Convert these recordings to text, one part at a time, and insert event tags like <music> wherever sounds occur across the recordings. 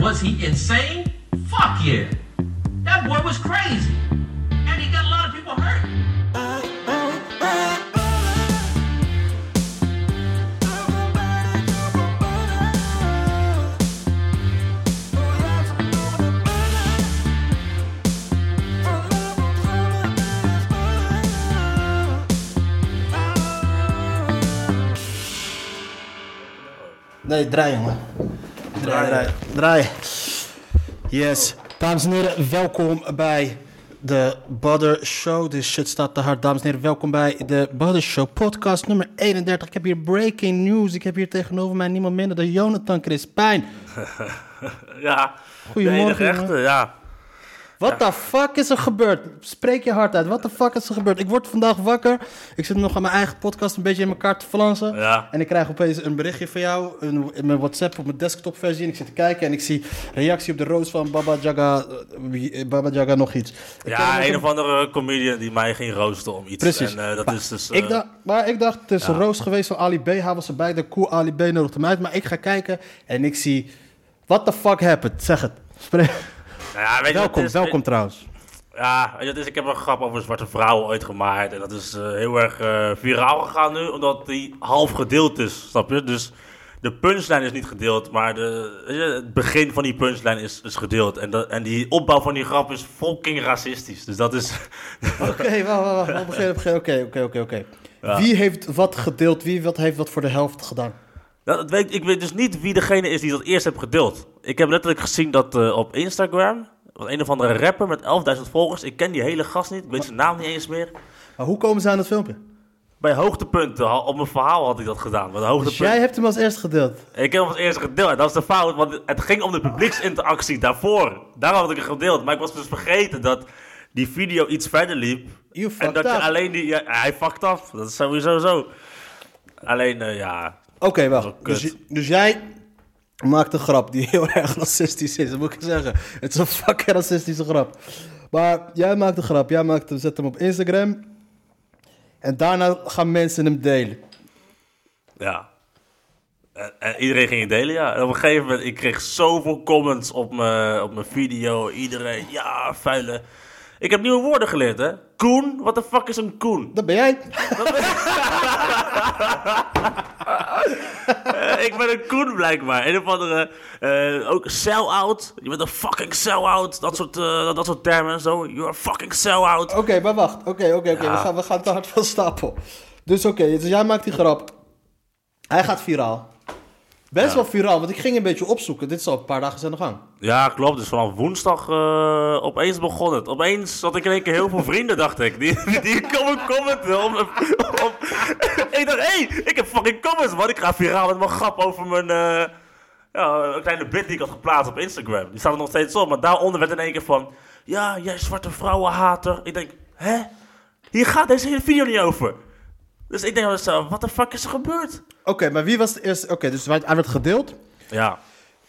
Was he insane? Fuck yeah. That boy was crazy. And he got a lot of people hurt. Draai jongen. Draai, draai. Draai. Yes. Dames en heren, welkom bij de Butter Show. Dit shit staat te hard. Dames en heren, welkom bij de Butter Show podcast nummer 31. Ik heb hier breaking news. Ik heb hier tegenover mij niemand minder dan Jonathan Crispijn. <laughs> Ja, Goedemorgen, de enige echte, jongen. ja. What the fuck is er gebeurd? Spreek je hard uit. What the fuck is er gebeurd? Ik word vandaag wakker. Ik zit nog aan mijn eigen podcast een beetje in elkaar te flansen. Ja. En ik krijg opeens een berichtje van jou een, in mijn WhatsApp op mijn desktopversie. En ik zit te kijken en ik zie reactie op de roos van Baba Jaga. eh, eh, Baba Jaga nog iets. Ik Ja, een een- of andere comedian die mij ging roosten om iets. Precies. En eh, dat Maar is dus... ik dacht, maar ik dacht, het is een roos geweest van Ali B. Hij was erbij, de cool Ali B nodigde hem uit. Maar ik ga kijken en ik zie, what the fuck happened? Zeg het. Spreek. Nou ja, weet je, welkom, is- welkom trouwens. Ja, weet je, is, ik heb een grap over een zwarte vrouw ooit gemaakt. En dat is eh, heel erg eh, viraal gegaan nu, omdat die half gedeeld is, snap je? Dus de punchline is niet gedeeld, maar de, weet je, het begin van die punchline is, is gedeeld. En, dat, en die opbouw van die grap is fucking racistisch. Dus dat is... <laughs> Oké, wacht, wacht, wacht. Begin, begin. Oké, oké, oké, oké. Wie heeft wat gedeeld? Wie wat heeft wat voor de helft gedaan? Nou, dat weet, ik weet dus niet wie degene is die dat eerst heeft gedeeld. Ik heb letterlijk gezien dat eh, op Instagram... was een of andere rapper met 11.000 volgers. Ik ken die hele gast niet. Ik weet zijn naam niet eens meer. Maar hoe komen ze aan het filmpje? Bij hoogtepunten, op mijn verhaal had ik dat gedaan. Bij de Dus jij hebt hem als eerste gedeeld. Ik heb hem als eerste gedeeld. Dat is de fout, want het ging om de publieksinteractie daarvoor. Daarom had ik het gedeeld. Maar ik was dus vergeten dat die video iets verder liep. You En dat je alleen die... Ja, hij fucked af. Dat is sowieso zo. Alleen, eh, ja... Oké, wacht. Wel Dus, dus jij maakt een grap die <laughs> heel erg racistisch is. Dat moet ik zeggen. Het is een fucking racistische grap. Maar jij maakt een grap. Jij maakt hem, zet hem op Instagram. En daarna gaan mensen hem delen. Ja. En, en iedereen ging het delen, ja. En op een gegeven moment, ik kreeg zoveel comments op mijn, op mijn video. Iedereen, ja, vuile. Ik heb nieuwe woorden geleerd, hè. Koen, what the fuck is een koen? Dat ben jij. Eh, <laughs> ik ben een koen, blijkbaar. Een of andere, eh, ook sell-out. Je bent een fucking sell-out. Dat soort, eh, dat soort termen en zo. You're a fucking sell-out. Oké, maar wacht. Oké, oké, oké. We, gaan, we gaan te hard van stapel. Dus oké, dus jij maakt die grap. Hij gaat viraal. Best Ja. wel viraal, want ik ging een beetje opzoeken. Dit is al een paar dagen zijn de gang. Ja, klopt. Dus vanaf woensdag eh, opeens begon het. Opeens had ik in één keer heel veel vrienden, dacht ik. Die, die, komen commenten. Om, om- ik dacht, hé, hey, ik heb fucking comments, man. Ik ga viraal met mijn grap over mijn... eh, ja, een kleine bit die ik had geplaatst op Instagram. Die staat er nog steeds op. Maar daaronder werd in één keer van... Ja, jij zwarte vrouwenhater. Ik denk, hè? Hier gaat deze hele video niet over. Dus ik denk, zo, wat de fuck is er gebeurd? Oké, maar wie was de eerste? Oké, dus hij hij werd gedeeld. Ja.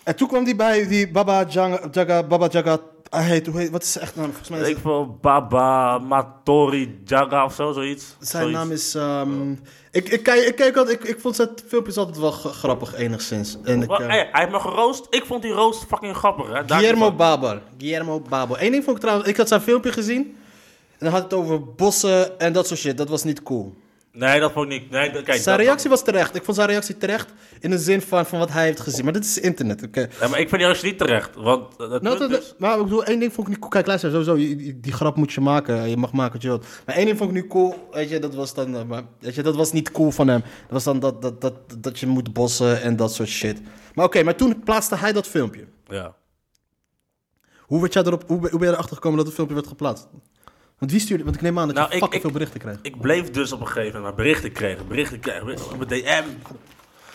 En toen kwam die bij die Baba Jaga, Jaga Baba Jaga. Hij heet, hoe heet, wat is zijn echt naam? Volgens mij is Ik het- wil Baba Matori Jaga of zo, zoiets. zijn Zoiets. naam is. ehm, ik, ik, kijk, ik, kijk altijd, ik, ik vond zijn filmpjes altijd wel g- grappig, enigszins. En ik, Wat? eh, Hey, hij heeft me geroost. Ik vond die roost fucking grappig, hè? Daar Guillermo. Babel. Guillermo Babel. Eén ding vond ik trouwens, ik had zijn filmpje gezien. En dan had het over bossen en dat soort shit. Dat was niet cool. Nee, dat vond ik niet. Nee, dat- kijk, Zijn dat- reactie was terecht. Ik vond zijn reactie terecht in de zin van, van wat hij heeft gezien. Maar dit is internet, oké. Ja, maar ik vind die reactie niet terecht. Want het Nou, dat- is... maar ik bedoel, één ding vond ik niet cool. Kijk, luister, sowieso, die, grap moet je maken. Je mag maken wat je wilt. Maar één ding vond ik nu cool, weet je, dat was dan, eh, maar, weet je, dat was niet cool van hem. Dat was dan dat, dat, dat, dat je moet bossen en dat soort shit. Maar oké, maar toen plaatste hij dat filmpje. Ja. Hoe, werd jij erop, hoe, hoe ben je erachter gekomen dat het filmpje werd geplaatst? Want wie stuurde, want ik neem aan dat Nou, je ik- veel berichten kreeg. Ik bleef dus op een gegeven moment maar berichten krijgen. Berichten krijgen. berichten Op mijn DM.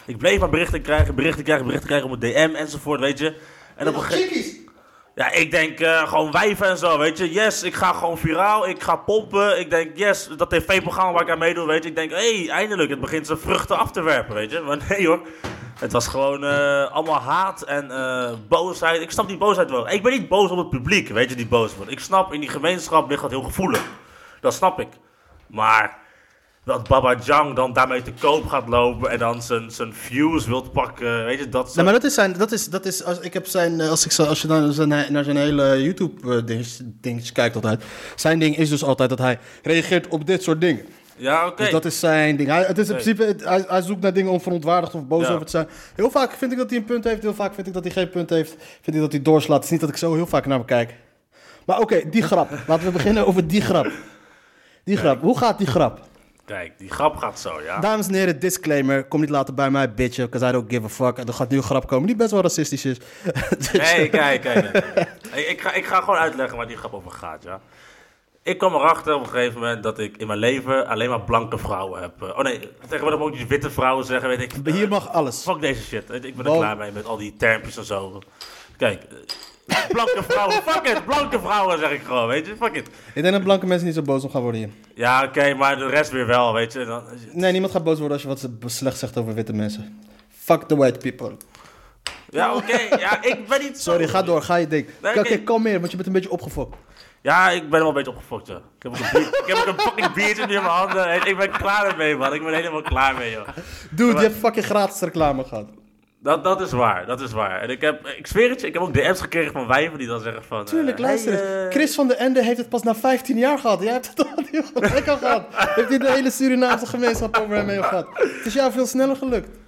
Ik bleef maar berichten krijgen, berichten krijgen, berichten krijgen op mijn DM enzovoort, weet je. En op een gegeven Ja, ik denk eh, gewoon wijven en zo, weet je. Yes, ik ga gewoon viraal, ik ga pompen. Ik denk, yes, dat tv-programma waar ik aan meedoe, weet je. Ik denk, hé, hey, eindelijk, het begint zijn vruchten af te werpen, weet je. Maar <laughs> nee hoor, het was gewoon eh, allemaal haat en eh, boosheid. Ik snap die boosheid wel. Ik ben niet boos op het publiek, weet je, die boos wordt. Ik snap, in die gemeenschap ligt dat heel gevoelig. Dat snap ik. Maar dat Baba Jang dan daarmee te koop gaat lopen en dan zijn, zijn views wilt pakken. Weet je, dat Nee, maar dat is zijn, dat is, dat is, als ik heb zijn, eh, als ik als je naar zijn, naar zijn hele YouTube ding dingetjes kijkt altijd, zijn ding is dus altijd dat hij reageert op dit soort dingen. Ja, oké. Dus dat is zijn ding. Hij, het is in Nee. principe, hij, hij zoekt naar dingen om verontwaardigd of boos Ja. over te zijn. Heel vaak vind ik dat hij een punt heeft, heel vaak vind ik dat hij geen punt heeft. Vind ik dat hij doorslaat. Het is niet dat ik zo heel vaak naar hem kijk. Maar oké, die grap. <laughs> Laten we beginnen over die grap. Die grap. Hoe gaat die grap? Kijk, die grap gaat zo, ja. Dames en heren, disclaimer. Kom niet later bij mij, bitchen, because I don't give a fuck. En er gaat nu een grap komen die best wel racistisch is. <laughs> Dus- Nee, kijk, kijk. <laughs> Ik, ga, ik ga gewoon uitleggen waar die grap over gaat, ja. Ik kwam erachter op een gegeven moment dat ik in mijn leven alleen maar blanke vrouwen heb. eh, Oh nee, tegenwoordig moet ik witte vrouwen zeggen, weet ik. Hier Eh, mag alles. Fuck deze shit. je, Ik ben er klaar mee met al die termpjes en zo. Kijk, eh, blanke vrouwen, <laughs> fuck it, blanke vrouwen zeg ik gewoon, weet je, fuck it. Ik denk dat blanke mensen niet zo boos om gaan worden hier. Ja, oké, maar de rest weer wel, weet je. Dan, Nee, niemand gaat boos worden als je wat slecht zegt over witte mensen. Fuck the white people. ja, oké, ja, ik ben niet zo... Sorry, ga door, ga je ding. Nee, nee. kom meer, want je bent een beetje opgefokt. Ja, ik ben wel een beetje opgefokt, ja. Ik heb ook een, bier- ik heb ook een fucking biertje in mijn handen. en Ik ben klaar ermee, man. Ik ben helemaal klaar mee, joh. Dude, Maar- je hebt fucking gratis reclame gehad. Dat, dat is waar, dat is waar. En ik heb, ik zweer het je, ik heb ook DM's gekregen van wijven die dan zeggen van... Tuurlijk, eh, luister hey, eh, Chris van der Ende heeft het pas na 15 jaar gehad. Jij hebt het al <laughs> heel gelijk al gehad. Heeft hij de hele Surinaamse gemeenschap over hem heen gehad. Het is jou veel sneller gelukt.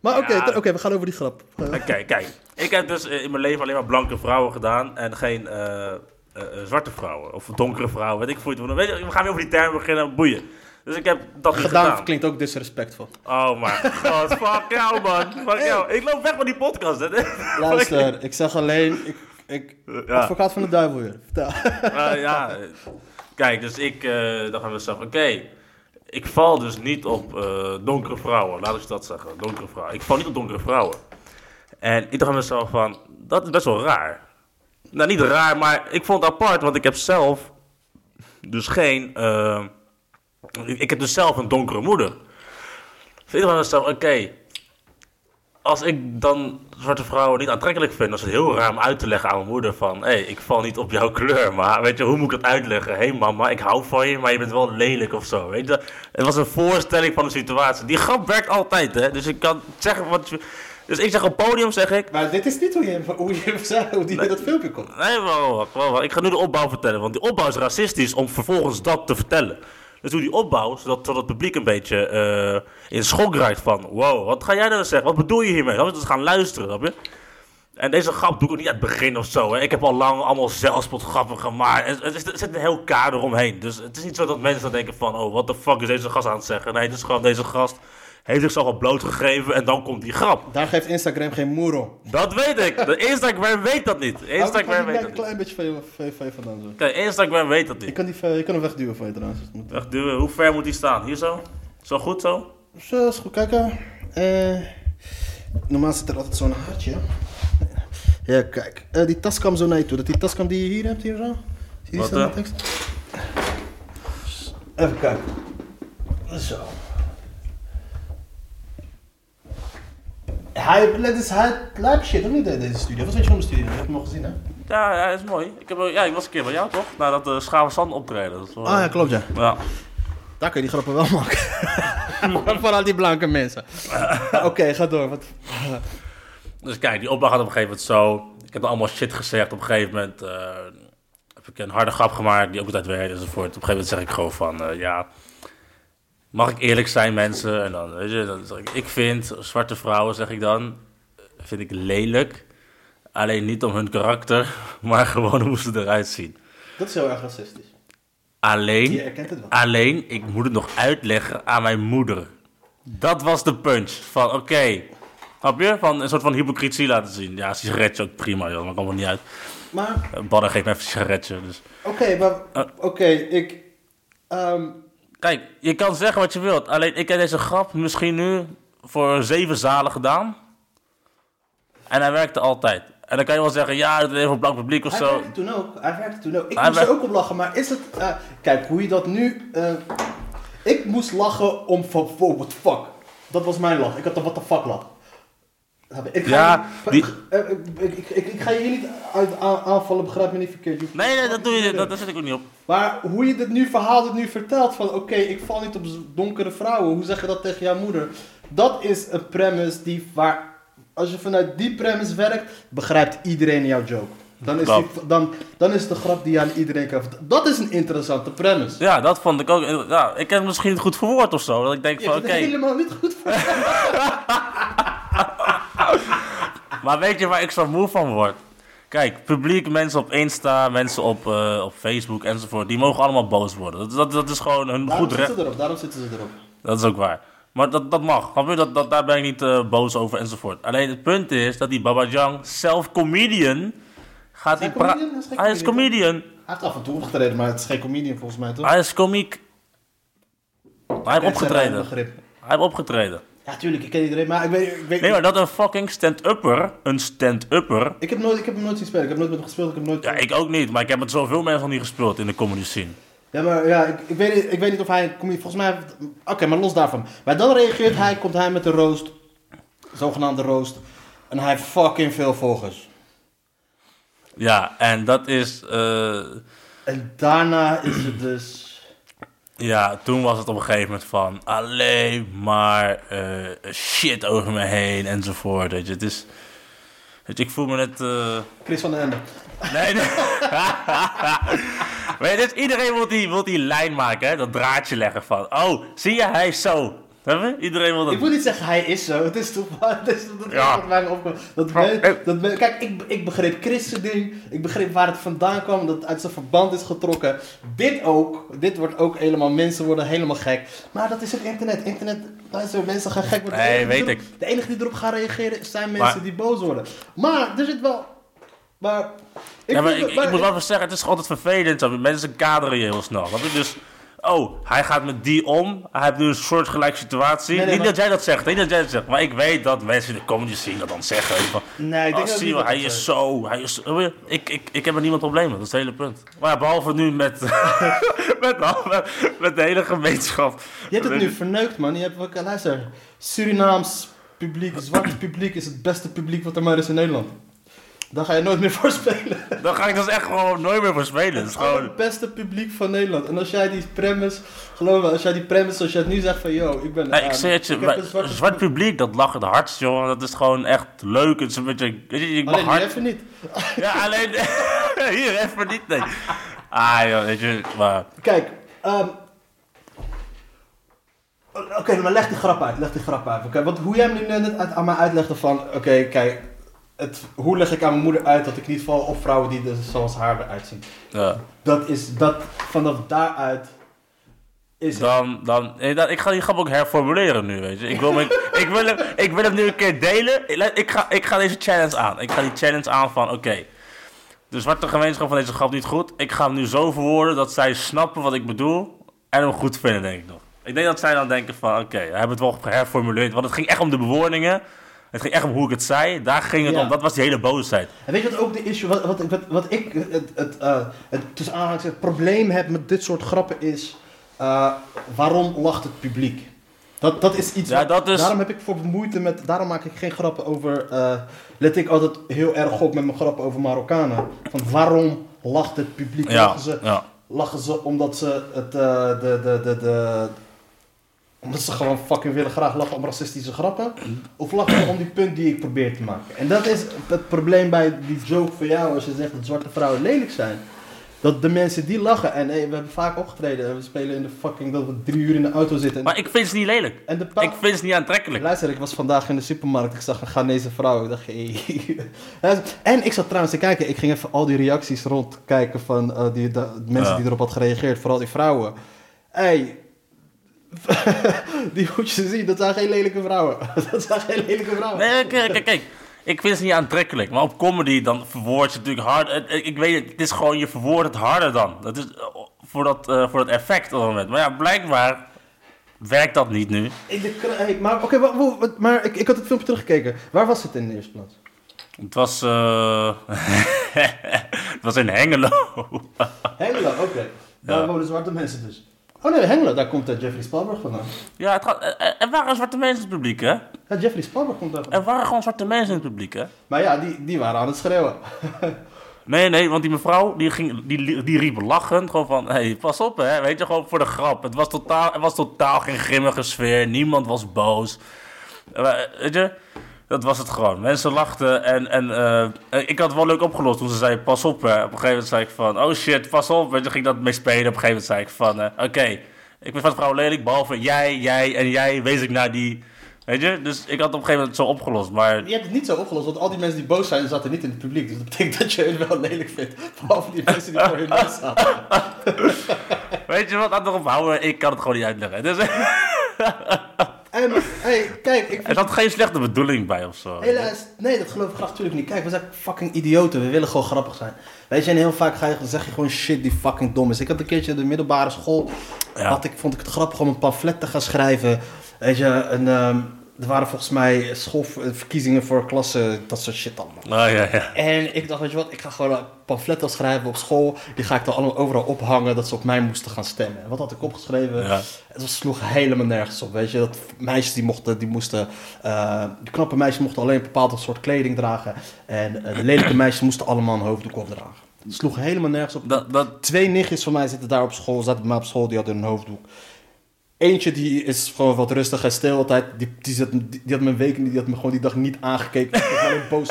Maar oké, Ja. oké, we gaan over die grap. Oké, kijk. Ik heb dus eh, in mijn leven alleen maar blanke vrouwen gedaan en geen zwarte vrouwen. Of donkere vrouwen, weet ik je, we gaan weer over die termen beginnen, boeien. Dus ik heb dat Gedaan gedaan. klinkt ook disrespectvol. Oh mijn god, <laughs> fuck jou man. Fuck jou. Ik loop weg van die podcast. Hè. <laughs> Luister, ik zeg alleen... Ik, ik, Ja. Advocaat van de duivel weer. Vertel. Eh, ja, eh, kijk, dus ik eh, dacht aan mezelf, oké, ik val dus niet op eh, donkere vrouwen, laat ik dat zeggen, donkere vrouwen. Ik val niet op donkere vrouwen. En ik dacht aan mezelf van, dat is best wel raar. Nou, niet raar, maar ik vond het apart, want ik heb zelf dus geen, eh, ik, heb dus zelf een donkere moeder. Dus ik mezelf, oké, als ik dan zwarte vrouwen niet aantrekkelijk vind, dan is het heel raar om uit te leggen aan mijn moeder van, hé, hey, ik val niet op jouw kleur, maar weet je, hoe moet ik dat uitleggen? Hé hey, mama, ik hou van je, maar je bent wel lelijk of zo, weet je. Het was een voorstelling van de situatie. Die grap werkt altijd, hè, dus ik kan zeggen wat je... Dus ik zeg op podium, zeg ik, Maar dit is niet hoe je, hoe je, zei, hoe die in dat filmpje komt. Nee, wacht, wacht. Ik ga nu de opbouw vertellen. Want die opbouw is racistisch om vervolgens dat te vertellen. Dus doe die opbouw, zodat, zodat het publiek een beetje eh, in schok raakt van... Wow, wat ga jij nou zeggen? Wat bedoel je hiermee? Dat we gaan luisteren, snap je? En deze grap doe ik ook niet aan het begin of zo. Hè. Ik heb al lang allemaal zelfspotgrappen gemaakt. En het Er zit een heel kader omheen. Dus het is niet zo dat mensen dan denken van... Oh, wat de fuck is deze gast aan het zeggen? Nee, het is gewoon deze gast heeft zichzelf al blootgegeven en dan komt die grap. Daar geeft Instagram geen moer om. Dat weet ik. De Instagram weet dat niet. Instagram weet dat een niet. klein beetje van van vandaan zo. Kijk, Instagram weet dat Je niet. kan, die, je kan hem wegduwen van je trouwens. Wegduwen, hoe ver moet die staan? Hier zo? Zo goed zo? Zo, is goed kijken. Eh, normaal zit er altijd zo'n hartje. Ja, kijk. Eh, die tas kwam zo naar je toe. Dat die tas kwam die je hier hebt, hier zo. Zie je Wat, staan eh? tekst? Even kijken. Zo. Hij, is hij, lijp shit, of niet, deze studio? Wat vind je van de studio? Je hebt hem al gezien, hè? Ja, ja, is mooi. Ik, heb, ja, ik was een keer bij jou toch? Na dat uh, Schave Sand optreden. Dat is wel- Ah ja, klopt ja. ja. Daar kun je die grappen wel maken. <laughs> Van al die blanke mensen. <laughs> Oké, ga door. Wat... Dus kijk, die opbouw gaat op een gegeven moment zo. Ik heb allemaal shit gezegd. Op een gegeven moment eh, heb ik een harde grap gemaakt die ook altijd werkt enzovoort. Op een gegeven moment zeg ik gewoon van, eh, ja... Mag ik eerlijk zijn, mensen? En dan, weet je, dan zeg ik, ik vind zwarte vrouwen, zeg ik dan, vind ik lelijk. Alleen niet om hun karakter, <laughs> maar gewoon hoe ze eruit zien. Dat is heel erg racistisch. Alleen, Je herkent het wel. alleen, ik moet het nog uitleggen aan mijn moeder. Dat was de punch. Van, oké, snap je? Van een soort van hypocrisie laten zien. Ja, sigaretje ook prima, joh. Maar komt er niet uit. Maar, Badder geeft me even een sigaretje, dus... oké, maar, Eh. oké, ik, ehm, Kijk, je kan zeggen wat je wilt. Alleen, ik heb deze grap misschien nu voor zeven zalen gedaan. En hij werkte altijd. En dan kan je wel zeggen, ja, dat is even voor blank publiek of hij zo. werkte toen ook, hij werkte toen ook. Ik Hij moest er ook op lachen, maar is het, eh, kijk, hoe je dat nu, eh, ik moest lachen om van, wow, what the fuck. Dat was mijn lach, ik had een what the fuck lach. Ik ga, Ja, die- eh, ik, ik, ik, ik ga je hier niet uit, aan- aanvallen, begrijp me niet verkeerd. Nee, nee, dat doe je, dat, daar zit ik ook niet op. Maar hoe je dit nu verhaal dit nu vertelt van oké, ik val niet op donkere vrouwen. Hoe zeg je dat tegen jouw moeder? Dat is een premise die waar als je vanuit die premise werkt, begrijpt iedereen jouw joke. Dan is, die, dan, dan is de grap die je aan iedereen kan vertellen. Dat is een interessante premise. Ja, dat vond ik ook. Ja, ik heb het misschien niet goed verwoord of zo. Dat ik denk Je van, hebt oké. het helemaal niet goed voor. <laughs> Maar weet je waar ik zo moe van word? Kijk, publiek, mensen op Insta, mensen op, eh, op Facebook enzovoort, die mogen allemaal boos worden. Dat, dat, dat is gewoon hun Daarom goed recht. zitten ze erop. Daarom zitten ze erop. Dat is ook waar. Maar dat, dat mag. Dat, dat, daar ben ik niet eh, boos over enzovoort. Alleen het punt is dat die Baba Jang, zelf comedian, gaat hij die pra- comedian? Hij is comedian. Hij heeft af en toe opgetreden, maar het is geen comedian volgens mij toch? Hij is komiek. Hij heeft opgetreden. Hij heeft opgetreden. Ja, tuurlijk, ik ken iedereen, maar ik weet, ik weet Nee, maar dat een fucking stand-upper, een stand-upper. ik, heb nooit, ik heb hem nooit zien spelen. Ik heb nooit met hem gespeeld. Ik heb nooit... Ja, ik ook niet, maar ik heb met zoveel mensen niet gespeeld in de comedy scene. Ja, maar ja, ik, ik, weet, niet- ik weet niet of hij... Volgens mij... Oké, maar los daarvan. Maar dan reageert hij, komt hij met de roost. Zogenaamde roost. En hij heeft fucking veel volgers. Ja, en dat is. eh, En daarna is het dus... ja, toen was het op een gegeven moment van alleen maar eh, shit over me heen enzovoort. Weet je, het is. Weet je, ik voel me net. eh, Chris van den Ende. Nee, nee. <laughs> maar ja, dus iedereen wil die, wil die lijn maken, hè? dat draadje leggen van. Oh, zie je, hij is zo. Je? Iedereen wil dat. Ik moet niet zeggen hij is zo. Het is toch het is dat Ja. wat mij opkomt. Dat men- dat kijk, ik, ik begreep Chris' ding. Ik begreep waar het vandaan kwam. Dat het uit zijn verband is getrokken. Dit ook. Dit wordt ook helemaal... Mensen worden helemaal gek. Maar dat is het internet. Internet... Luister, mensen gaan gek worden. De Nee, weet erop- De enige die erop gaan reageren zijn mensen Maar- die boos worden. Maar er zit wel... Maar... Ik ja, maar vind- ik, ik moet wel even zeggen, het is altijd vervelend. Mensen kaderen je heel snel. snap je? Dus, oh, hij gaat met die om. Hij heeft nu een soortgelijke situatie. Nee, nee, niet maar- dat jij dat zegt, niet dat jij dat zegt. Maar ik weet dat mensen in de comedy scene dat dan zeggen. Van, Nee, ik oh, denk dat dat hij is zo zo, hij is. Ik, ik, ik heb er niemand probleem mee, dat is het hele punt. Maar ja, behalve nu met, <laughs> met, met, met de hele gemeenschap. Je hebt het nu verneukt, man. Je hebt luister, Surinaams publiek, zwart publiek is het beste publiek wat er maar is in Nederland. Daar ga je nooit meer voor spelen. <laughs> Dan ga ik dus echt gewoon nooit meer voor spelen. Het is Gewoon het beste publiek van Nederland. En als jij die premise, geloof me, als jij die premise zoals je het nu zegt van, yo, ik ben... Nee, ik zeg het je, maar zwarte zwart publiek, dat lachen de hardst, jongen. Dat is gewoon echt leuk. Het is een beetje, ik mag Alleen hard... even niet. <laughs> Ja, alleen... <laughs> Hier, even niet, nee. Ah, joh, weet je, maar... Kijk, ehm, Oké, maar leg die grap uit, leg die grap uit. Oké, want hoe jij me nu net aan mij uitlegde van, oké, kijk, het, hoe leg ik aan mijn moeder uit dat ik niet val op vrouwen die er zoals haar eruit zien? Ja. Dat is, dat, vanaf daaruit is het. Dan, dan, nee, dan, ik ga die grap ook herformuleren nu, weet je. Ik wil, me, <laughs> ik wil, hem, ik wil hem nu een keer delen. Ik, ga, ik ga deze challenge aan. Ik ga die challenge aan van, oké. de zwarte gemeenschap van deze grap niet goed. Ik ga hem nu zo verwoorden dat zij snappen wat ik bedoel. En hem goed vinden, denk ik nog. Ik denk dat zij dan denken van, oké, we hebben het wel herformuleerd. Want het ging echt om de bewoordingen. Het ging echt om hoe ik het zei. Daar ging het Ja. om. Dat was die hele boosheid. En weet je wat ook de issue, wat, wat, wat, wat ik het, het, eh, het, tussen het probleem heb met dit soort grappen is, eh, waarom lacht het publiek? Dat, dat is iets, Ja, wat- dat is- daarom heb ik voor moeite met, daarom maak ik geen grappen over, eh, let ik altijd heel erg op met mijn grappen over Marokkanen. Van waarom lacht het publiek? Ja, Lachen, ze, ja. lachen ze omdat ze het, eh, de, de, de, de, omdat ze gewoon fucking willen graag lachen om racistische grappen? Of lachen ze om die punt die ik probeer te maken? En dat is het probleem bij die joke van jou als je zegt dat zwarte vrouwen lelijk zijn. Dat de mensen die lachen, en hey, we hebben vaak opgetreden, en we spelen in de fucking, dat we drie uur in de auto zitten. En, Maar ik vind ze niet lelijk. en de Ik vind ze niet aantrekkelijk. Luister, ik was vandaag in de supermarkt, ik zag een Ghanese vrouw, ik dacht, hey. <laughs> En ik zat trouwens te kijken, ik ging even al die reacties rondkijken van eh, die, de, de mensen Ja. die erop hadden gereageerd, vooral die vrouwen. Hey, <laughs> die moet je zien, dat zijn geen lelijke vrouwen. <laughs> Dat zijn geen lelijke vrouwen. Nee, kijk, kijk, kijk. Ik vind ze niet aantrekkelijk. Maar op comedy dan verwoord je natuurlijk hard. Het- Ik, ik weet het, het is gewoon, je verwoordt het harder dan. Dat is eh, voor dat, eh, voor dat effect op dat moment. Maar ja, blijkbaar werkt dat niet nu. In de hey, maar oké, maar ik, ik had het filmpje teruggekeken. Waar was het in de eerste plaats? Het was, eh <laughs> het was in Hengelo. Hengelo, oké. Daar Ja. wonen zwarte mensen dus. Oh nee, Hengelo, daar komt uh, Jeffrey Spalberg vandaan. Ja, het gaat, er, er waren zwarte mensen in het publiek, hè? Ja, Jeffrey Spalberg komt daar vandaan. Er waren gewoon zwarte mensen in het publiek, hè? Maar ja, die, die waren aan het schreeuwen. <laughs> Nee, nee, want die mevrouw die, ging, die, die riep lachend gewoon van... Hé, hey, pas op hè, weet je, gewoon voor de grap. Het was totaal, het was totaal geen grimmige sfeer. Niemand was boos. Uh, weet je, dat was het gewoon. Mensen lachten en, en uh, ik had het wel leuk opgelost toen ze zei pas op. Hè. Op een gegeven moment zei ik van, oh shit, pas op. Weet je, ging dat mee spelen. Op een gegeven moment zei ik van, uh, oké, okay, ik ben van vrouw lelijk. Behalve jij, jij en jij wees ik naar die... Weet je, dus ik had het op een gegeven moment zo opgelost, maar... Je hebt het niet zo opgelost, want al die mensen die boos zijn, zaten niet in het publiek. Dus dat betekent dat je het wel lelijk vindt. Behalve die mensen die voor hun neus zaten. <laughs> Weet je wat, laat erop houden. Ik kan het gewoon niet uitleggen. Dus... <laughs> Hey, maar, hey, kijk, ik Er zat geen slechte bedoeling bij of zo. Helaas, nee, dat geloof ik graag natuurlijk niet. Kijk, we zijn fucking idioten. We willen gewoon grappig zijn. Weet je, en heel vaak ga je, zeg je gewoon shit die fucking dom is. Ik had een keertje in de middelbare school, Ja. had ik, vond ik het grappig om een pamflet te gaan schrijven. Weet je, een, ehm, er waren volgens mij schoolverkiezingen voor klassen, dat soort shit allemaal. Oh ja, ja. En ik dacht, weet je wat, ik ga gewoon een pamflet schrijven op school. Die ga ik dan allemaal overal ophangen dat ze op mij moesten gaan stemmen. En wat had ik opgeschreven? Ja. Het sloeg helemaal nergens op, weet je. Dat meisjes die mochten, die moesten, eh, de knappe meisjes mochten alleen een bepaalde soort kleding dragen. En eh, de lelijke <clears throat> meisjes moesten allemaal een hoofddoek opdragen. Het sloeg helemaal nergens op. Dat, dat, Twee nichtjes van mij zitten daar op school, zaten bij mij op school, die hadden een hoofddoek. Eentje die is gewoon wat rustig en stil altijd. Die, die, zat, die, die had me een week die had me gewoon die dag niet aangekeken. Was boos.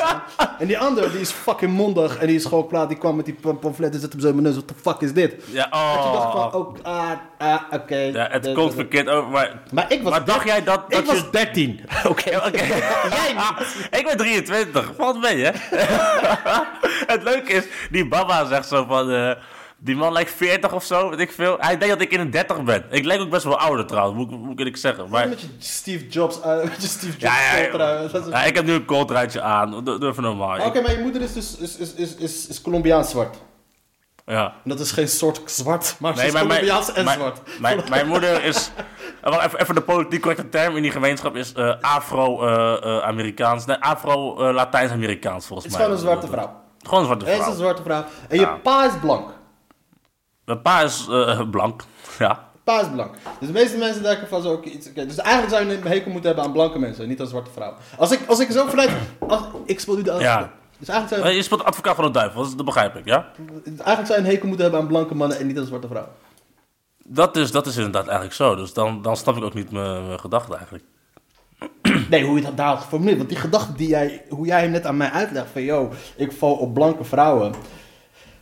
En die andere, die is fucking mondig en die is gewoon klaar. Die kwam met die pam- pamflet en zette hem zo in mijn neus. Wat de fuck is dit? ja, En toen dacht ik van, oh. ah, ah, oké. Ja, het De- komt de- verkeerd over, maar... Maar ik was, Maar dacht jij dat, dat ik was je... 13. <laughs> Oké, Oké. <laughs> Jij <laughs> ik ben 23. Valt mee, hè? het leuke is, die baba zegt zo van... eh, die man lijkt 40 of zo, weet ik veel. Hij denkt dat ik in de 30 ben. Ik lijk ook best wel ouder trouwens, moet, ik- moet ik zeggen. Maar, Met je Steve Jobs, uh, met je Steve Jobs Ja, ja, ja. is- ik heb nu een kooltruitje aan. Even normaal. Oké, maar je moeder is dus is, is, is, is, is Colombiaans zwart. Ja. En dat is geen soort zwart, maar ze Nee, is maar Colombiaans en mijn, zwart. mijn, mijn moeder <laughs> is... eh, even, even de politiek correcte term in die gemeenschap is eh, Afro-Amerikaans. nee, Afro-Latijns-Amerikaans volgens Het is mij. gewoon een zwarte vrouw. Gewoon een zwarte Het is vrouw. een zwarte vrouw. En je pa is blank. Mijn pa is eh, blank. <laughs> Ja. Pa is blank. Dus de meeste mensen denken van zo ook iets. dus eigenlijk zou je een hekel moeten hebben aan blanke mensen, niet aan zwarte vrouwen. Als ik, als ik zo vanuit. Als, ik speel nu de Ja. Dus eigenlijk zou, Eh, je, Je speelt advocaat van de duivel, dat- dat begrijp ik, ja? eigenlijk zou je een hekel moeten hebben aan blanke mannen en niet aan zwarte vrouwen. Dat is, dat is inderdaad eigenlijk zo. Dus dan, dan snap ik ook niet mijn, mijn gedachten eigenlijk. <clears throat> Nee, hoe je dat daar had geformuleerd. Want die gedachte die jij, hoe jij hem net aan mij uitlegt van, yo, ik val op blanke vrouwen.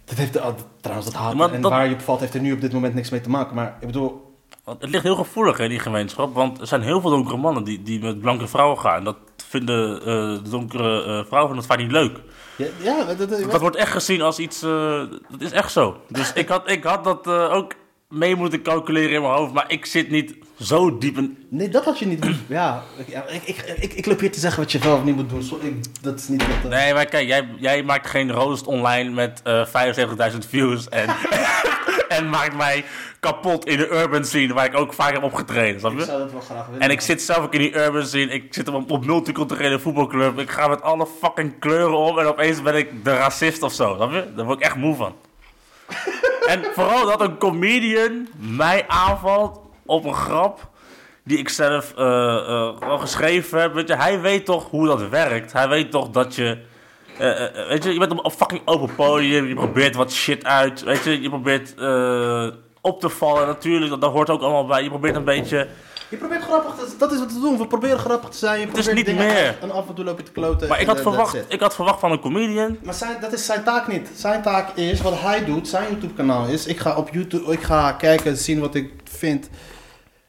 Dat heeft, ah, trouwens, dat haat Maar en dat- waar je op valt heeft er nu op dit moment niks mee te maken. Maar ik bedoel, Want het ligt heel gevoelig in die gemeenschap. Want er zijn heel veel donkere mannen die, die met blanke vrouwen gaan. En dat vinden de donkere eh, vrouwen vinden dat vaak niet leuk. ja, ja dat, dat, Dat wordt echt gezien als iets... eh, dat is echt zo. Dus <laughs> ik had, ik had dat ook mee moeten calculeren in mijn hoofd. Maar ik zit niet zo diep in... nee, dat had je niet. Ja, ik, ik, ik, ik, ik loop hier te zeggen wat je wel of niet moet doen. Ik- dat is niet wat... eh, Nee, maar kijk, jij, jij maakt geen roost online met eh 75.000 views. En, <laughs> en maakt mij kapot in de urban scene waar ik ook vaak heb opgetreden. Snap Ik je? zou dat wel graag willen. En ik zit zelf ook in die urban scene. Ik zit op, op multiculturele voetbalclub. Ik ga met alle fucking kleuren om. En opeens ben ik de racist of zo. Snap je? Daar word ik echt moe van. <laughs> en vooral dat een comedian mij aanvalt op een grap. Die ik zelf wel geschreven heb. Weet je, hij weet toch hoe dat werkt. Hij weet toch dat je. eh, weet je, je bent op een fucking open podium. Je probeert wat shit uit. Weet je, je probeert op te vallen. Natuurlijk, dat, dat hoort ook allemaal bij. Je probeert een beetje. Je probeert grappig te Dat is wat we doen. We proberen grappig te zijn. Je is probeert niet meer. En af en toe loop je te kloten. Maar ik en, had, verwacht, ik had verwacht van een comedian. Maar zijn, dat is zijn taak niet. Zijn taak is, wat hij doet, zijn YouTube-kanaal is... Ik ga op YouTube, ik ga kijken, zien wat ik vind.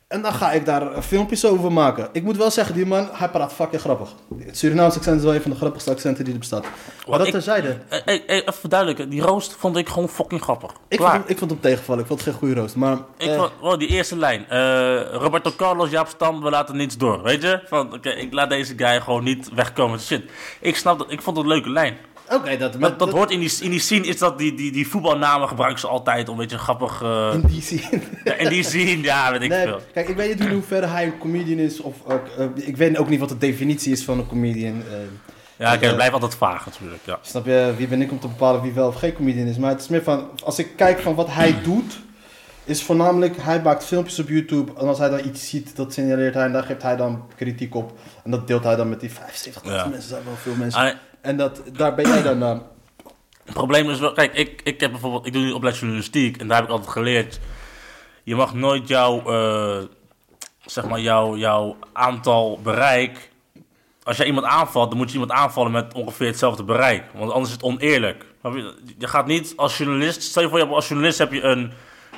En dan ga ik daar filmpjes over maken. Ik moet wel zeggen, die man, hij praat fucking grappig. Het Surinaamse accent is wel een van de grappigste accenten die er bestaat. Maar dat ik- terzijde. Eh, eh, eh, even verduidelijken, die roost vond ik gewoon fucking grappig. Ik vond, hem, ik vond hem tegenvallen. Ik vond het geen goede roost. Maar Ik eh, vond, oh, die eerste lijn. eh, Roberto Carlos, Jaap Stam, we laten niets door. Weet je? Van, oké, ik laat deze guy gewoon niet wegkomen shit. Ik snap dat, ik vond het een leuke lijn. Oké, dat, Dat, dat hoort in die, in die scene, is dat die, die, die voetbalnamen gebruiken ze altijd om een beetje grappig... eh, in die scene. ja, in die scene, ja, weet ik Nee, veel. kijk, ik weet niet in hoeverre hij een comedian is. Of eh, ik weet ook niet wat de definitie is van een comedian. eh. Ja, het blijft altijd vaag natuurlijk, ja. Snap je, wie ben ik om te bepalen wie wel of geen comedian is? Maar het is meer van, als ik kijk van wat hij doet, is voornamelijk, hij maakt filmpjes op YouTube en als hij dan iets ziet, dat signaleert hij en daar geeft hij dan kritiek op. En dat deelt hij dan met die 75.000 Ja. mensen, zijn wel veel mensen. Ah, En dat, daar ben jij dan... eh, Het probleem is wel, kijk, ik, ik heb bijvoorbeeld, ik doe nu opleiding journalistiek en daar heb ik altijd geleerd, je mag nooit jouw, eh, zeg maar, jouw, jouw aantal bereik, als jij iemand aanvalt, dan moet je iemand aanvallen met ongeveer hetzelfde bereik, want anders is het oneerlijk. Je gaat niet als journalist, stel je voor, als journalist heb je een,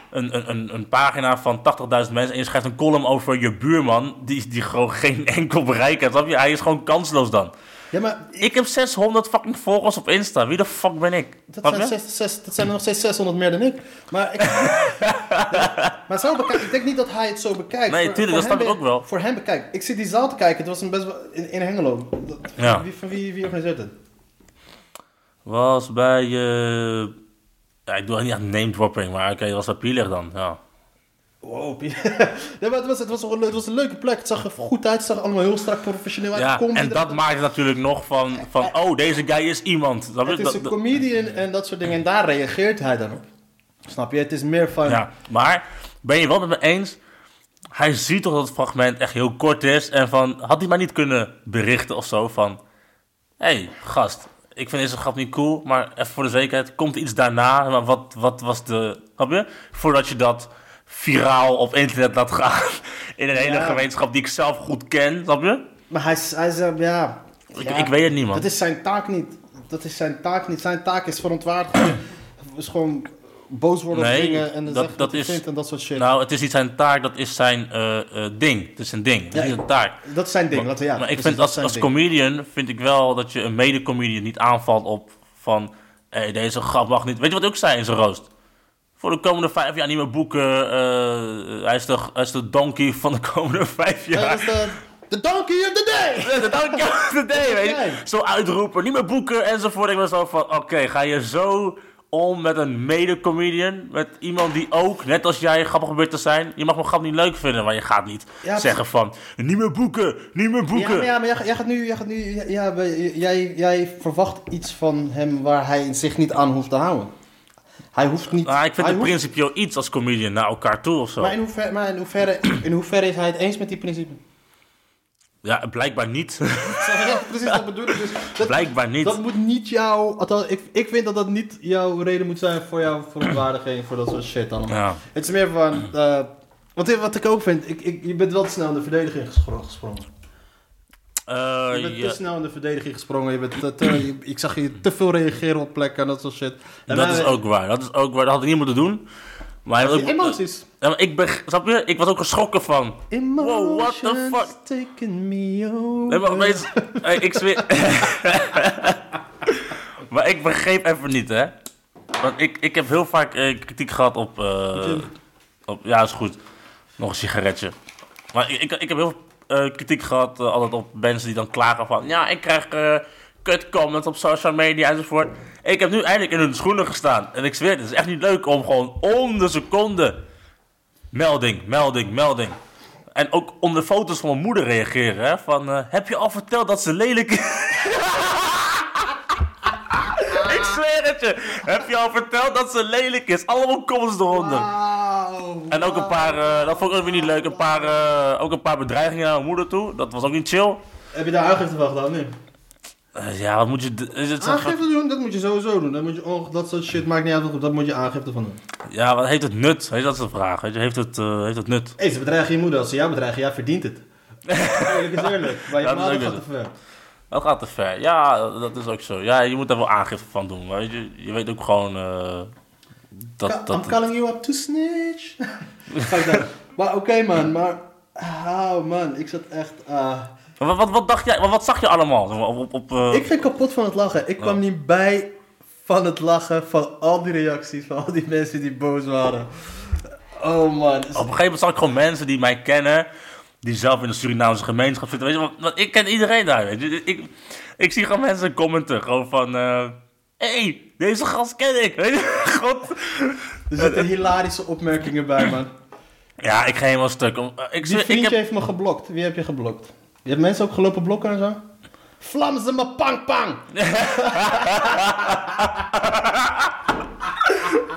een, een, een, pagina van 80.000 mensen en je schrijft een column over je buurman, die, die gewoon geen enkel bereik heeft? Hij is gewoon kansloos dan. Ja, maar Ik heb 600 fucking volgers op Insta. Wie de fuck ben ik? Dat zijn, zes, zes- dat zijn er nog steeds 600 meer dan ik. Maar, ik, <laughs> maar zo bekijk, ik denk niet dat hij het zo bekijkt. Nee, tuurlijk, dat snap ik ook wel. Voor hem bekijk. Ik zit die zaal te kijken. Het was een best wel in, in Hengelo. Dat- Ja. Wie, van wie, wie organiseert het? Was bij... eh ja, ik doe niet aan name dropping, maar oké, dat was bij Pielig dan. Ja. Wow. <laughs> ja, maar het was, het, was, een- het was een leuke plek. Het zag er goed uit. Het zag er allemaal heel strak professioneel uit. ja, en dat maakt het natuurlijk nog van, van oh, deze guy is iemand. Je? Het is Dat- een dat- comedian en dat soort dingen. En daar reageert hij dan op. Snap je? Het is meer van... ja, maar ben je wel met me eens? Hij ziet toch dat het fragment echt heel kort is. En van, had hij maar niet kunnen berichten of zo van... Hé, hey, gast, ik vind deze grap niet cool, maar even voor de zekerheid, komt er iets daarna? Maar wat, wat was de... Snap je? Voordat je dat viraal op internet laat gaan in een hele Ja. gemeenschap die ik zelf goed ken, snap je? Maar hij, is- hij is... eh, ja, Ik, ja. ik weet het niet, man. Dat is zijn taak niet. Dat is zijn taak niet. Zijn taak is verontwaardigen. <coughs> is gewoon boos worden Nee, op dingen en dat- zeggen dat is- vindt en dat soort shit. Nou, het is niet zijn taak, dat is zijn eh, eh, ding. Het is zijn ding, het is Ja, niet zijn taak. dat is zijn ding. we, ja, maar ik vind dat als, als ding. comedian vind ik wel dat je een mede-comedian niet aanvalt op van hey, deze grap mag niet. Weet je wat ik ook zei in zijn roost? Voor de komende vijf jaar niet meer boeken. eh, hij, is de, hij is de donkey van de komende <laughs> vijf Ja, jaar. de, donkey of the day! <laughs> De donkey of the day, weet je? Zo uitroepen, niet meer boeken enzovoort. Ik was zo van, oké, ga je zo om met een mede-comedian? Met iemand die ook, net als jij, grappig probeert te zijn? Je mag mijn grap niet leuk vinden, maar je gaat niet Ja, zeggen van... Niet meer boeken, niet meer Ja, boeken. maar, ja, maar jij, jij gaat nu, jij, gaat nu ja, ja, jij, jij verwacht iets van hem waar hij zich niet aan hoeft te houden. Hij hoeft niet... Nou, ik vind het hoeft- principieel iets als comedian naar elkaar toe of zo. Maar, in hoeverre, maar in, hoeverre, in hoeverre is hij het eens met die principe? Ja, blijkbaar niet. <laughs> Ja, precies, dat bedoel ik dus. Dat, blijkbaar niet. Dat moet niet jouw... Althans, ik, ik vind dat dat niet jouw reden moet zijn voor jouw verontwaardiging, voor dat soort shit allemaal. Ja. Het is meer van... eh, wat, wat ik ook vind, ik, ik, je bent wel te snel in de verdediging gespro- gesprongen. Eh, Je bent ja, te snel in de verdediging gesprongen. Je bent te, te- je- ik zag je te veel reageren op plekken en dat soort shit. En dat wij- is ook waar. Dat is ook waar. Dat had ik niet moeten doen. Maar, ook- Emoties. Ja, maar ik ben, snap je? Ik was ook geschrokken van. Emotions Wow, what the fuck? taking me over. Nee, maar opeens, hey, ik zweer. <laughs> maar ik begreep even niet, hè? Want ik, ik heb heel vaak eh, kritiek gehad op, eh, op. Ja, is goed. Nog een sigaretje. Maar ik, ik, ik heb heel veel eh, kritiek gehad, eh, altijd op mensen die dan klagen van. Ja, ik krijg eh kut comments op social media enzovoort. Ik heb nu eindelijk in hun schoenen gestaan. En ik zweer, het is echt niet leuk om gewoon om de seconde. Melding, melding, melding. En ook onder foto's van mijn moeder reageren. Hè? Van, heb je al verteld dat ze lelijk is? <laughs> ik zweer het je. Heb je al verteld dat ze lelijk is? Allemaal comments eronder. Wauw. En ook een paar, eh, dat vond ik ook weer niet leuk, een paar, eh, ook een paar bedreigingen naar mijn moeder toe. Dat was ook niet chill. Heb je daar aangifte van gedaan? Nee. Eh, ja, wat moet je... Is het zo- Aangifte doen, dat moet je sowieso doen. Dat, moet je, oh, dat soort shit maakt niet uit, dat moet je aangifte van doen. Ja, wat heeft het nut? Weet je, dat is de vraag. Weet je, heeft, het, eh, heeft het nut? Hé, ze bedreigen je moeder. Als ze jou bedreigen, jij verdient het. <laughs> Eerlijk is eerlijk. Maar je Ja, gaat te ver. Dat gaat te ver. Ja, dat is ook zo. Ja, je moet daar wel aangifte van doen. Weet je, je weet ook gewoon eh, dat... Ka- dat I'm calling you up to snitch. <laughs> Maar oké man, maar... Oh man, ik zat echt... ah. wat, wat, wat dacht jij? Wat, wat zag je allemaal? Op, op, op, eh, Ik ging kapot van het lachen. Ik kwam Oh. niet bij van het lachen van al die reacties, van al die mensen die boos waren. Oh man. Op een gegeven moment zag ik gewoon mensen die mij kennen, die zelf in de Surinaamse gemeenschap zitten. Weet je, want, ik ken iedereen daar. Weet je. Ik, ik zie gewoon mensen commenten, gewoon van, hé, hey, deze gast ken ik. God. Er zitten hilarische opmerkingen bij, man. Ja, ik ga helemaal stuk. Om- eh, Ik, Die ik vriendje heb, heeft me geblokt. Wie heb je geblokt? Je hebt mensen ook gelopen blokken en zo? Vlam ze me pang pang! <laughs>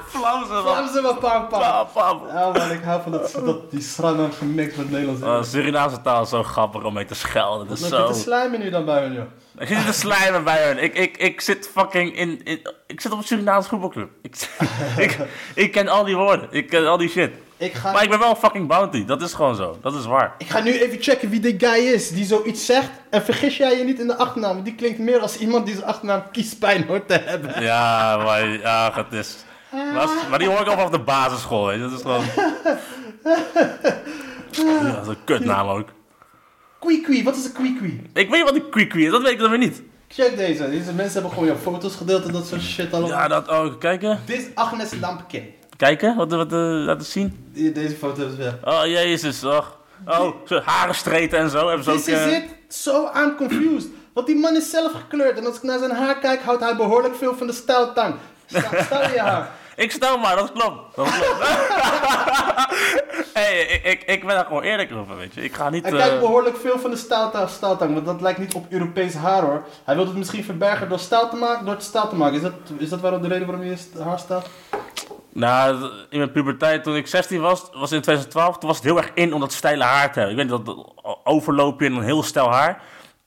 Vlam Vlaamse maar pam pam. Pam. Ja man, ik hou van dat, dat die Sranam gemixt met Nederlands. Oh, Surinaamse taal is zo grappig om mee te schelden. Wat je zo... te slijmen nu dan bij hun, joh? Ik zit niet te slijmen bij hun. Ik, ik, ik zit fucking in, in... Ik zit op een Surinaamse voetbalclub. Ik, <laughs> ik, ik ken al die woorden. Ik ken al die shit. Ik ga, Maar ik ben wel fucking bounty. Dat is gewoon zo. Dat is waar. ik ga nu even checken wie de guy is die zoiets zegt. En vergis jij je niet in de achternaam. Die klinkt meer als iemand die zijn achternaam kiespijn hoort te hebben. Ja, maar... Ja, het is... Maar, maar die hoor ik al vanaf de basisschool, weet je. Dat is gewoon... Ja, dat is een kutnaam ook. Kwee wat is een kwee Ik weet wat die kwikwie is. Dat weet ik dan weer niet. Check deze. Deze mensen hebben gewoon jouw foto's gedeeld en dat soort shit allemaal. Ja, dat ook. Kijken. Dit is Agnes Lampkin. Kijken. Wat, wat, eh, laten zien. Die- Deze foto is weg. Oh, jezus. Och. Oh, zo haren streten en zo. Hebben ze ook... Eh, it. So I'm confused. Want die man is zelf gekleurd. En als ik naar zijn haar kijk, houdt hij behoorlijk veel van de stijltang. Sta- Stel je haar. Ik stel maar, dat klopt. Dat klopt. <laughs> hey, ik, ik, ik ben daar gewoon eerlijk over, weet je. Ik ga niet... Hij eh, kijkt behoorlijk veel van de stijltang. Want dat lijkt niet op Europees haar hoor. Hij wil het misschien verbergen door, stijl te maken, door het stijl te maken. Is dat, is dat waarom de reden waarom je haar staat? Nou, in mijn puberteit, toen ik 16 was, was in 2012, toen was het heel erg in om dat steile haar te hebben. Ik weet dat dat overloopje en een heel stijl haar.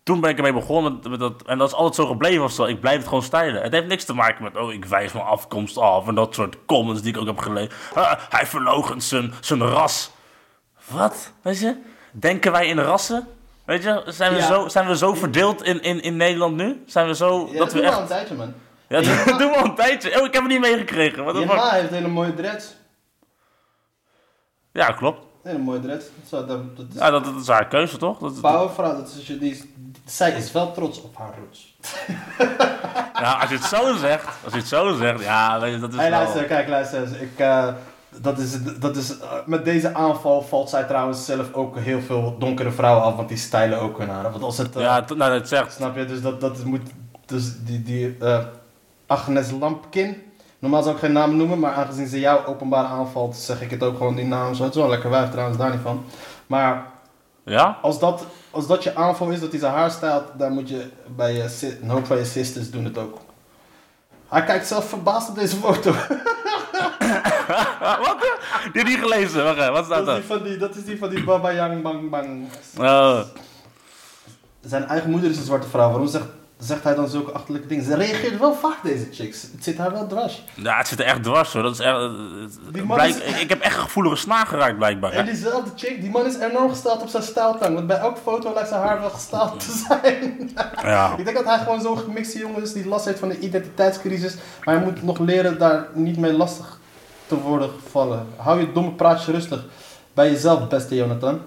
Toen ben ik ermee begonnen met, met dat, en dat is altijd zo gebleven of zo. Ik blijf het gewoon stijlen. Het heeft niks te maken met, oh, ik wijs mijn afkomst af en dat soort comments die ik ook heb gelezen. Ah, hij verloochent zijn, zijn ras. Wat? Weet je? Denken wij in rassen? Weet je, zijn we, Ja. zo, zijn we zo verdeeld in, in, in Nederland nu? Zijn we zo, Ja, dat we echt... een tijdje man. Ja, dat doen we al een tijdje. Oh, ik heb het niet meegekregen. Je fuck? ma heeft hele mooie dreads. Ja, klopt. Hele mooie dreads. Dat, dat is Ja, dat, dat is haar keuze, toch? Dat, powervrouw. Dat is, die is, zij is wel trots op haar roots. <laughs> ja, als je het zo zegt, als je het zo zegt, ja, weet je, dat is Hey, wel... luister, kijk, luister. eens. Ik, eh, dat is, dat is, eh, met deze aanval valt zij trouwens zelf ook heel veel donkere vrouwen af, want die stijlen ook hun haren. Want als het, eh, Ja, t- nou, dat zegt... snap je, dus dat, dat moet, dus die, die eh, Agnes Lampkin, normaal zou ik geen naam noemen, maar aangezien ze jou openbaar aanvalt, zeg ik het ook gewoon die naam. Zo, het is wel lekker wijf trouwens, daar niet van. Maar Ja? als dat, als dat je aanval is, dat hij zijn haar stijlt, dan moet je bij je, hoop van je sisters doen het ook. Hij kijkt zelf verbaasd op deze foto. <laughs> Wat? Die heb niet gelezen. Wacht even, wat staat Dat er? is die van die, dat is die van die Baba Yang Bang Bang. Oh. Zijn eigen moeder is een zwarte vrouw. Waarom zegt, zegt hij dan zulke achterlijke dingen? Ze reageert wel vaak, deze chicks. Het zit haar wel dwars. Ja, het zit er echt dwars, hoor. Dat is echt... Die man blijk- is- ik, heb echt gevoelige snaar geraakt, blijkbaar. En diezelfde chick, die man is enorm gesteld op zijn stijltang. Want bij elke foto lijkt zijn haar wel gesteld te zijn. <laughs> Ja. Ik denk dat hij gewoon zo'n gemixte jongen is die last heeft van de identiteitscrisis. Maar hij moet nog leren daar niet mee lastig te worden gevallen. Hou je domme praatje rustig bij jezelf, beste Jonathan.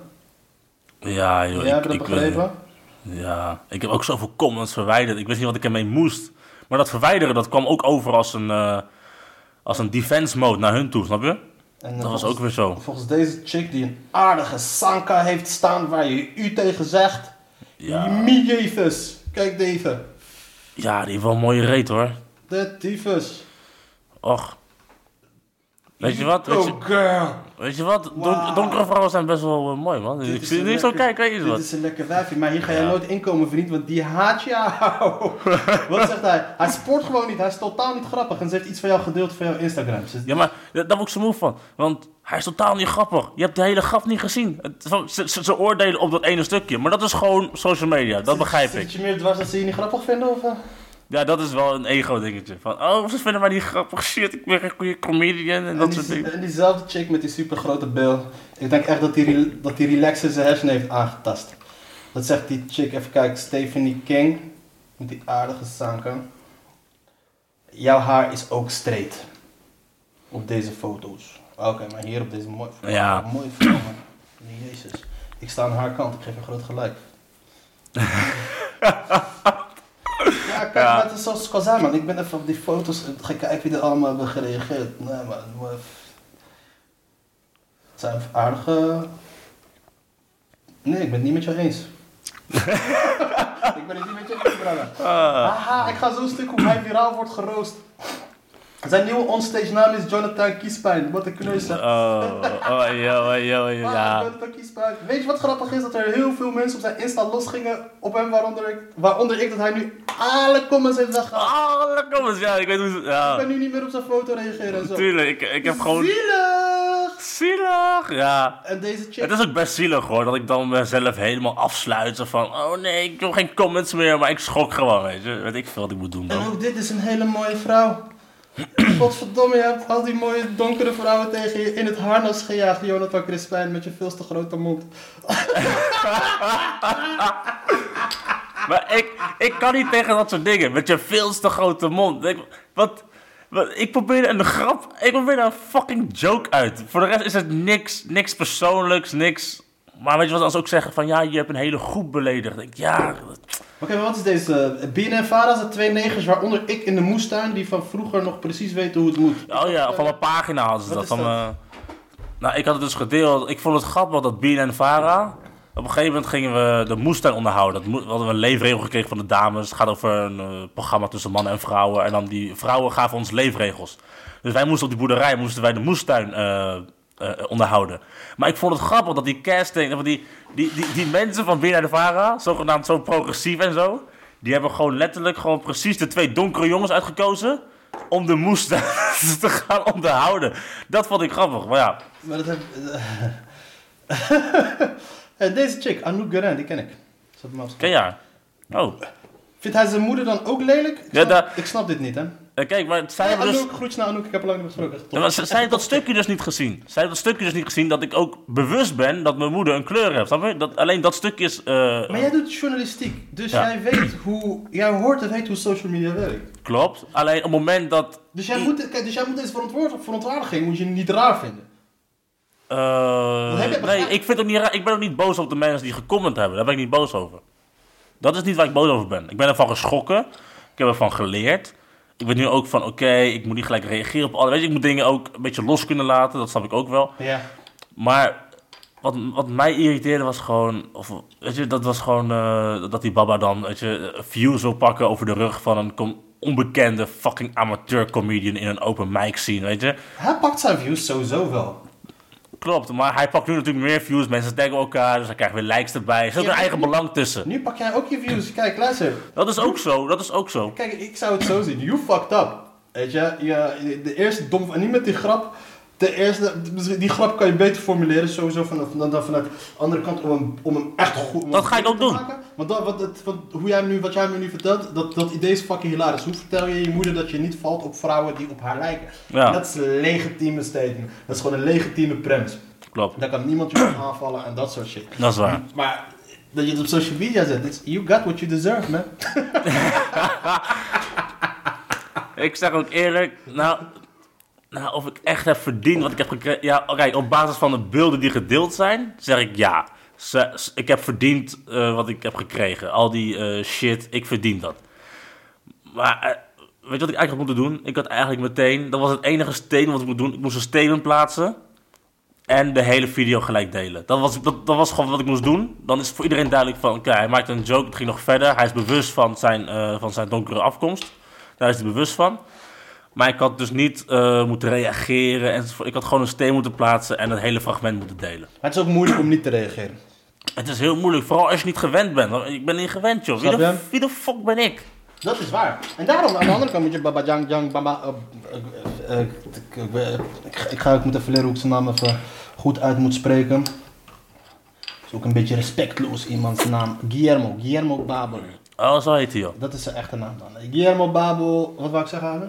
Ja, joh. Jij hebt dat begrepen? Ja, ik heb ook zoveel comments verwijderd. Ik wist niet wat ik ermee moest. Maar dat verwijderen, dat kwam ook over als een, eh, als een defense mode naar hun toe, snap je? En, eh, Dat was volgens- ook weer zo. Volgens deze chick die een aardige sanka heeft staan waar je u tegen zegt. Ja, Jezus. Kijk deze. ja die heeft wel een mooie reet, hoor. De tyfus. Och. Weet je wat? Weet je, Oh girl. weet je wat? Don- donkere vrouwen zijn best wel eh, mooi, man. Dit Ik zie niet zo kijken, weet je Dit wat? is een lekker wijfje, maar hier ga je Ja. nooit inkomen vriend, want die haat jou. <laughs> Wat zegt hij? Hij sport gewoon niet, hij is totaal niet grappig en ze heeft iets van jou gedeeld van jouw Instagram. Ja, maar daar word ik zo moe van. Want hij is totaal niet grappig. Je hebt de hele grap niet gezien. Het- Ze, ze, ze oordelen op dat ene stukje. Maar dat is gewoon social media. Dat begrijp Zit ik. je meer dwars dat ze je niet grappig vinden? Of, eh? Ja, dat is wel een ego-dingetje. Van, oh, ze vinden mij niet grappig. Shit, ik ben geen goede comedian. En En, dat die, soort dingen. en diezelfde chick met die super grote bil. Ik denk echt dat die, dat die relaxer zijn hersenen heeft aangetast. Dat zegt die chick, even kijken, Stephanie King. Met die aardige zanken. Jouw haar is ook straight. Op deze foto's. Oké, maar hier op deze mooie foto. Ja. Mooie foto, man. Jezus. Ik sta aan haar kant, ik geef je groot gelijk. <laughs> ja, kijk, Ja. maar het is zoals ik al zei, man. Ik ben even op die foto's gaan kijken wie er allemaal hebben gereageerd. Nee, maar het zijn aardige. Nee, ik ben het niet met jou eens. <laughs> ik ben het niet met jou eens. Ah. Haha, ik ga zo'n stuk hoe hij viraal wordt geroost. Zijn nieuwe onstage naam is Jonathan Kiespijn. Wat een kneus. Oh, oh, yo, yo, Ah, ja. Jonathan Kiespijn. Weet je wat grappig is? Dat er heel veel mensen op zijn Insta losgingen op hem, waaronder ik, waaronder ik dat hij nu alle comments heeft weggehaald. Oh, kom eens, ja, ik weet hoe ze... Ik Ja, kan nu niet meer op zijn foto reageren en zo. tuurlijk, ik, ik heb gewoon... Zielig! Zielig, ja. En deze chick... Het is ook best zielig hoor, dat ik dan mezelf helemaal afsluit. Van, oh nee, ik wil geen comments meer, maar ik schrok gewoon, weet je. Weet ik veel wat ik moet doen En dan. ook dit is een hele mooie vrouw. Godverdomme, je hebt al die mooie donkere vrouwen tegen je in het harnas gejaagd, Jonathan Crispijn, met je veel te grote mond. <laughs> Maar ik, ik kan niet tegen dat soort dingen, met je veel te grote mond. Ik, wat, wat, ik probeerde een grap, ik probeerde een fucking joke uit. Voor de rest is het niks, niks persoonlijks, niks... Maar weet je wat als ook zeggen van, ja, je hebt een hele groep beledigd. Ik ja, Oké, maar wat is deze? BNN Vara zijn twee negers, waaronder ik in de moestuin, die van vroeger nog precies weten hoe het moet. Oh ja, van mijn pagina hadden ze Wat dat. is Van dat? mijn- Nou, ik had het dus gedeeld. Ik vond het grappig dat Bien en Vara. Op een gegeven moment gingen we de moestuin onderhouden. Dat mo- we hadden een leefregel gekregen van de dames. Het gaat over een eh, programma tussen mannen en vrouwen. En dan die vrouwen gaven ons leefregels. Dus wij moesten op die boerderij moesten wij de moestuin eh, eh, onderhouden. Maar ik vond het grappig dat die casting, dat die, die, die, die mensen van Bien en Vara, zogenaamd zo progressief en zo. Die hebben gewoon letterlijk gewoon precies de twee donkere jongens uitgekozen om de moestuin <laughs> te gaan onderhouden. Dat vond ik grappig, maar ja. Maar dat heb... <laughs> Eh, deze chick, Anouk Guerin, die ken ik. Hem Ken je haar? Oh. Vindt hij zijn moeder dan ook lelijk? Snap, ik snap dit niet, hè? Eh, Kijk, maar zij hebben dus... Anouk, naar Anouk, ik heb al lang niet gesproken. Ja, zij heeft dat stukje dus niet gezien. Zij heeft dat stukje dus niet gezien dat ik ook bewust ben dat mijn moeder een kleur heeft. Snap je? Dat, alleen dat stukje is... eh, Maar jij doet journalistiek, dus Ja. jij weet hoe... Jij hoort en weet hoe social media werkt. Klopt. Alleen op het moment dat... Dus jij moet, kijk, dus jij moet deze verontwaardiging moet je niet raar vinden. je nee, begrepen? ik, vind ook niet, ra- ik ben ook niet boos op de mensen die gecomment hebben. Daar ben ik niet boos over. Dat is niet waar ik boos over ben. Ik ben ervan geschrokken. Ik heb ervan geleerd. Ik weet nu ook van, oké, ik moet niet gelijk reageren op alle... Weet je, ik moet dingen ook een beetje los kunnen laten. Dat snap ik ook wel. Ja. Maar wat, wat mij irriteerde was gewoon, of, weet je, dat was gewoon eh, dat die baba dan, weet je, views wil pakken over de rug van een onbekende fucking amateur comedian in een open mic scene, weet je. Hij pakt zijn views sowieso wel. Klopt, maar hij pakt nu natuurlijk meer views, mensen taggen elkaar, dus hij krijgt weer likes erbij. Er zit ook Ja, een eigen belang tussen. Nu pak jij ook je views. Kijk, luister. Dat is ook zo, dat is ook zo. Kijk, ik zou het zo zien. You fucked up. Weet je, je de eerste dom... En niet met die grap. De eerste, die grap kan je beter formuleren, sowieso vanaf, dan, dan vanuit de andere kant, om hem, om hem echt goed Dat ga goed ook doen. maken. Want dat, wat, het, wat, hoe jij me nu, wat jij me nu vertelt, dat, dat idee is fucking hilarisch. Hoe vertel je je moeder dat je niet valt op vrouwen die op haar lijken? Ja. Dat is een legitieme statement. Dat is gewoon een legitieme premise. Klopt, Daar kan niemand je op <coughs> aanvallen en dat soort shit. dat is waar. Maar dat je het op social media zet, it's, you got what you deserve, man. <laughs> Ik zeg ook eerlijk, nou, nou, of ik echt heb verdiend wat ik heb gekregen. Ja, kijk, op basis van de beelden die gedeeld zijn, zeg ik ja. Ik heb verdiend eh, wat ik heb gekregen. Al die eh, shit, ik verdien dat. Maar eh, weet je wat ik eigenlijk had moeten doen? Ik had eigenlijk meteen, dat was het enige steen wat ik moet doen. Ik moest een statement plaatsen en de hele video gelijk delen. Dat was, dat, was gewoon wat ik moest doen. Dan is voor iedereen duidelijk van, oké, hij maakte een joke, het ging nog verder. Hij is bewust van zijn, van zijn donkere afkomst. Daar is hij bewust van. Maar ik had dus niet eh, moeten reageren. En ik had gewoon een steen moeten plaatsen en het hele fragment moeten delen. Maar het is ook moeilijk om niet te reageren. Het is heel moeilijk, vooral als je niet gewend bent. Ik ben niet gewend, joh. Wie de, wie de fuck ben ik? Dat is waar. En daarom, aan de andere kant moet je Baba Jang Jang Baba... eh, eh, ik- ga- ook moeten even leren hoe ik zijn naam even goed uit moet spreken. is ook een beetje respectloos iemands naam. Guillermo, Guillermo Babel. Oh, zo heet hij, joh. Dat is zijn echte naam dan. Guillermo Babel, wat wou ik zeggen aan eh,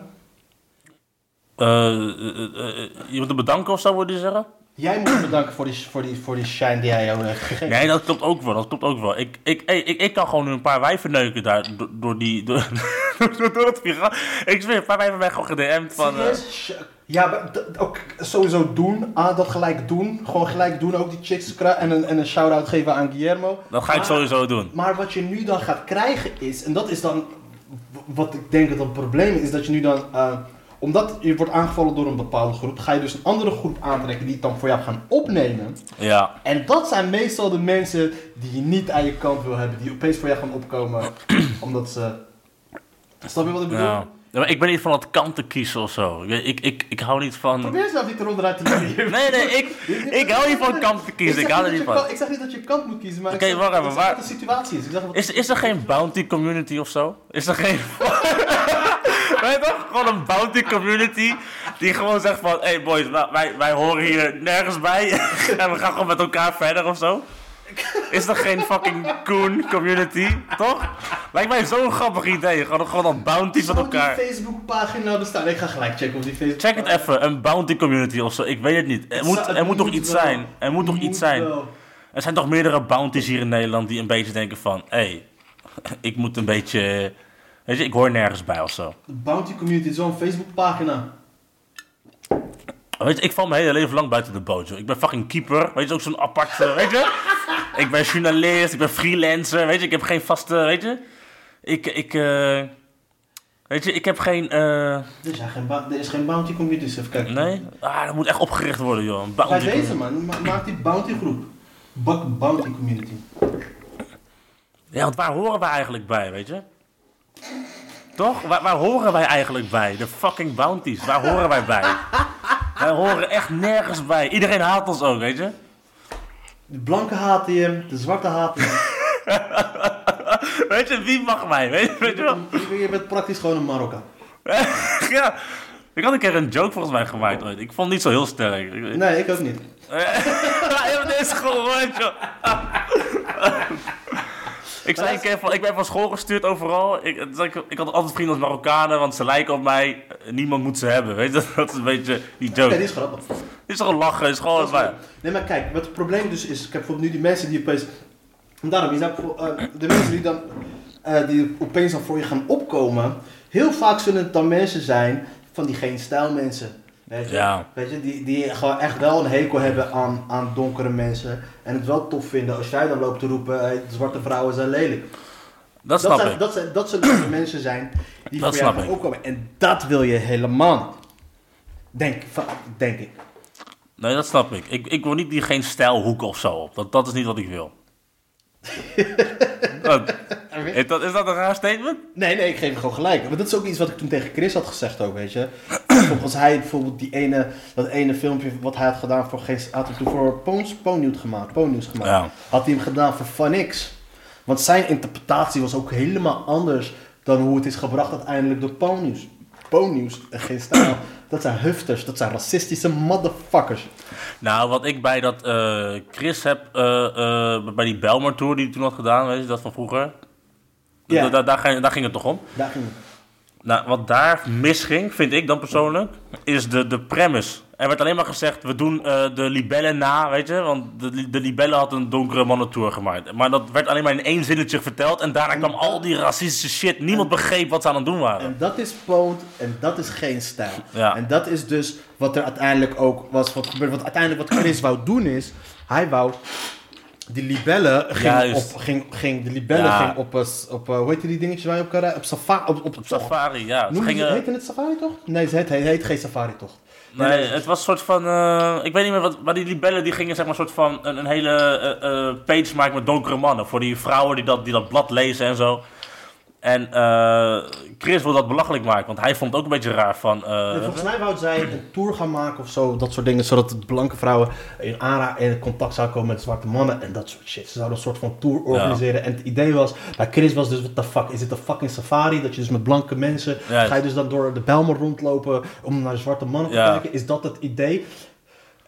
je moet hem bedanken of zo, wil je zeggen? Jij moet bedanken voor die, voor, die, voor die shine die hij jou heeft gegeven. Nee, dat klopt ook wel. Dat klopt ook wel. Ik, ik, ik, ik, ik kan gewoon nu een paar wijven neuken daar door, door die. <laughs> Door, door, door het. Ik zweer, een paar wijven mij gewoon gedm'd van. eh, Ja, ook sowieso doen. Ah, dat gelijk doen. Gewoon gelijk doen. Ook die chicks kra- en een, en een shout-out geven aan Guillermo. dat ga ik Maar- sowieso doen. Maar wat je nu dan gaat krijgen is, en dat is dan wat ik denk dat het probleem is, is dat je nu dan, eh, omdat je wordt aangevallen door een bepaalde groep, ga je dus een andere groep aantrekken die het dan voor jou gaan opnemen. Ja, En dat zijn meestal de mensen die je niet aan je kant wil hebben, die opeens voor jou gaan opkomen, <clears throat> omdat ze... Snap je wat ik bedoel? Ja. Ja, maar ik ben niet van het kanten kiezen of zo. Ik, ik, ik, ik hou niet van... Probeer zelf niet eronder uit te leggen. <clears throat> Nee, nee, ik, ik hou niet van kanten kiezen. Ik, hou er niet van. kan- Ik zeg niet dat je kant moet kiezen, maar Oké, wacht even, waar- wat de situatie is. Ik zeg wat Is, is er geen bounty community of zo? Is er geen... <laughs> Weet toch? Gewoon een bounty community die gewoon zegt van... Hé hey boys, wij- wij, horen hier nergens bij. <laughs> en we gaan gewoon met elkaar verder of zo. Is er geen fucking coon community? Toch? Lijkt mij zo'n grappig idee. Gewoon, gewoon dan bounties met Zou die elkaar. Facebookpagina er staan? Ik ga gelijk checken op die Facebook. Check het even, een bounty community of zo. Ik weet het niet. Er moet, er moet toch iets zijn. Er moet toch iets zijn. Er zijn toch meerdere bounties hier in Nederland die een beetje denken van... Hé, hey, <laughs> ik moet een beetje... Weet je, ik hoor nergens bij of zo. De Bounty Community is zo'n Facebookpagina. Weet je, ik val mijn hele leven lang buiten de boot, joh. Ik ben fucking keeper. Weet je, ook zo'n apart... weet je? Ik ben journalist, ik ben freelancer. Weet je, ik heb geen vaste... Weet je? Ik... ik eh, weet je, ik heb geen... eh, Er is, ja geen bou- er is geen Bounty Community, dus even kijken. nee? Ah, dat moet echt opgericht worden, joh. Een Bij bounty deze man, ma- maak die Bounty groep. Bak Bounty Community. Ja, want waar horen wij eigenlijk bij, weet je? Toch? Waar, waar horen wij eigenlijk bij? De fucking bounties. Waar horen wij bij? Wij horen echt nergens bij. Iedereen haat ons ook, weet je? De blanke haten je, de zwarte haten je. <laughs> Weet je, wie mag mij? Weet, weet je wel? Je- bent praktisch gewoon een Marokkaan. <laughs> ja. Ik had een keer een joke volgens mij gemaakt ooit. Ik vond het niet zo heel sterk. Nee, ik ook niet. <laughs> Je hebt deze gehoord, joh. Ik zei van, ik ben van school gestuurd overal. Ik, ik, ik had altijd vrienden als Marokkanen, want ze lijken op mij. Niemand moet ze hebben, weet je? <laughs> Dat is een beetje die joke. die is grappig. Het is toch een lachen, is gewoon... Is waar. Nee, maar kijk, wat het probleem dus is, ik heb bijvoorbeeld nu die mensen die opeens, en daarom, je eh, de mensen die dan, eh, die opeens dan voor je gaan opkomen, heel vaak zullen het dan mensen zijn van die geen stijl mensen. Weet je, Ja. weet je die, die gewoon echt wel een hekel hebben aan, aan donkere mensen en het wel tof vinden als jij dan loopt te roepen, hey, zwarte vrouwen zijn lelijk. Dat snap zijn, ik. Dat, zijn, dat zullen <clears throat> de mensen zijn die Dat voor jou gaan opkomen. En dat wil je helemaal niet. Denk, denk ik. Nee, dat snap ik. Ik, ik wil niet die geen stijlhoek of zo op. Dat, dat is niet wat ik wil. <laughs> Is, dat, is dat een raar statement? Nee, nee, ik geef hem gewoon gelijk. Maar dat is ook iets wat ik toen tegen Chris had gezegd ook, weet je. <clears throat> Als hij bijvoorbeeld die ene, dat ene filmpje wat hij had gedaan voor, geen- had hij toen voor Poons, Poonnieuws gemaakt, gemaakt. Ja. Had hij hem gedaan voor Funix. Want zijn interpretatie was ook helemaal anders dan hoe het is gebracht uiteindelijk door Poonnieuws. Poonnieuws, en geen stijl. <clears throat> Dat zijn hufters, dat zijn racistische motherfuckers. Nou, wat ik bij dat eh, Chris heb, eh, eh, bij die Belmar Tour die hij toen had gedaan, weet je dat van vroeger? Ja. Da- da- daar, ging, daar ging het toch om? Daar ging het. Nou, wat daar misging, vind ik dan persoonlijk, is de, de premise. Er werd alleen maar gezegd, we doen eh, de libellen na, weet je? Want de, de libellen had een donkere mannentour gemaakt. Maar dat werd alleen maar in één zinnetje verteld. En daarna kwam al die racistische shit. Niemand begreep wat ze aan het doen waren. En dat is poot en dat is geen stijl. Ja. En dat is dus wat er uiteindelijk ook was wat gebeurde. Want uiteindelijk wat Chris wou doen is, hij wou die libellen ging Juist. op, ging, ging, de libellen Ja. ging op, op eh, hoe heet die dingetjes waar je op kan rijden? Op safari, op, op, Op safari, ja. Ze Noem gingen, heette het safari toch? Nee, het heet, het heet geen safari toch? nee, het was een soort van... eh, ik weet niet meer wat... Maar die libellen die gingen zeg maar een soort van... Een, een hele eh, page maken met donkere mannen. Voor die vrouwen die dat, die dat blad lezen en zo. En eh, Chris wil dat belachelijk maken. Want hij vond het ook een beetje raar van... En volgens mij wou zij een tour gaan maken of zo, dat soort dingen, zodat de blanke vrouwen in aanra in contact zouden komen met zwarte mannen en dat soort shit. Ze zouden een soort van tour organiseren. En het idee was, bij Chris was dus, what the fuck, is dit een fucking safari? Dat je dus met blanke mensen, ga je dus dan door de Bijlmer rondlopen om naar de zwarte mannen te Ja. kijken? Is dat het idee?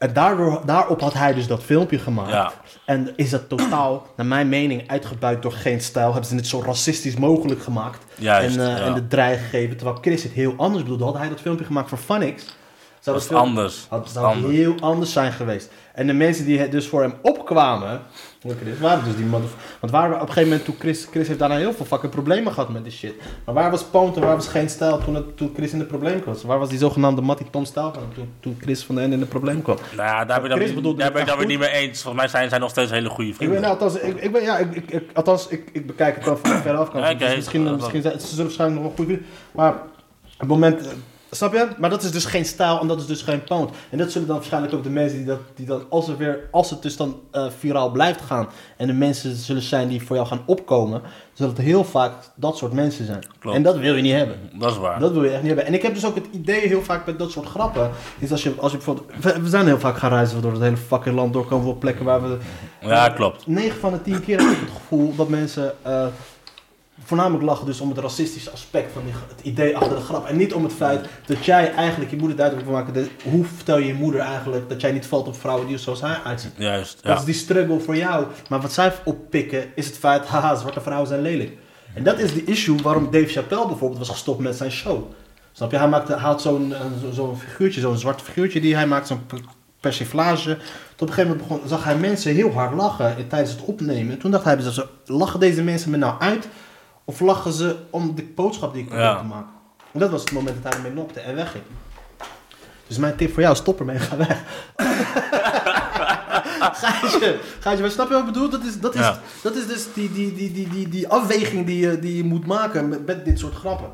En daardoor, daarop had hij dus dat filmpje gemaakt. Ja. En is het totaal, naar mijn mening, uitgebuit door geen stijl. Hebben ze het zo racistisch mogelijk gemaakt. Juist, en, eh, ja. en de draai gegeven. Terwijl Chris het heel anders bedoelde. Had hij dat filmpje gemaakt voor Funix. Zou dat film- anders. Had, zou anders. heel anders zijn geweest. En de mensen die dus voor hem opkwamen. Chris, waren dus die man. Want waar we op een gegeven moment toen Chris. Chris heeft daarna heel veel fucking problemen gehad met die shit. Maar waar was Poont en waar was geen stijl toen, het, toen Chris in de probleem kwam? Waar was die zogenaamde Matty Tom stijl toen, toen Chris van de N in de probleem kwam? Nou ja, daar ben ik het ik weer niet mee eens. Volgens mij zijn zij nog steeds hele goede Ik vrienden. ben, nou, althans, ik, ik ben, ja, ik, ik, ik- althans, ik, ik bekijk het wel van <clears throat> ver af. Ja, oké. Dus misschien, misschien zijn, ze zullen waarschijnlijk nog wel goed doen. Maar op het moment, Snap je? Maar dat is dus geen stijl en dat is dus geen pound. En dat zullen dan waarschijnlijk ook de mensen die, dat, die dan, als, er weer, als het dus dan eh, viraal blijft gaan en de mensen zullen zijn die voor jou gaan opkomen, zullen het heel vaak dat soort mensen zijn. Klopt. En dat wil je niet hebben. Dat is waar. Dat wil je echt niet hebben. En ik heb dus ook het idee heel vaak met dat soort grappen. Is als je, als je bijvoorbeeld. We, we zijn heel vaak gaan reizen door het hele fucking land door. Komen we op plekken waar we. Ja, klopt. 9 van de 10 keer heb ik het gevoel dat mensen. eh, voornamelijk lachen dus om het racistische aspect van die, het idee achter de grap. En niet om het feit dat jij eigenlijk je moeder duidelijk wil maken. dat- hoe vertel je je moeder eigenlijk dat jij niet valt op vrouwen die er zoals hij uitzien? Juist. Dat Ja. is die struggle voor jou. Maar wat zij oppikken is het feit, haha, zwarte vrouwen zijn lelijk. En dat is de issue waarom Dave Chappelle bijvoorbeeld was gestopt met zijn show. Snap je? Hij, maakte, had zo'n eh, zo- zo'n figuurtje, zo'n zwart figuurtje die hij maakt, zo'n per- persiflage. Tot op een gegeven moment begon, zag hij mensen heel hard lachen tijdens het opnemen. Toen dacht hij lachen deze mensen me nou uit? Of lachen ze om de boodschap die ik Ja. te maken? En dat was het moment dat hij ermee nokte en wegging. Dus mijn tip voor jou, stop ermee en ga weg. <laughs> Gijsje, Gijsje, maar snap je wat ik bedoel? Dat is, dat is, Ja. dat is dus die, die, die, die, die, die afweging die je, die je moet maken met, met dit soort grappen.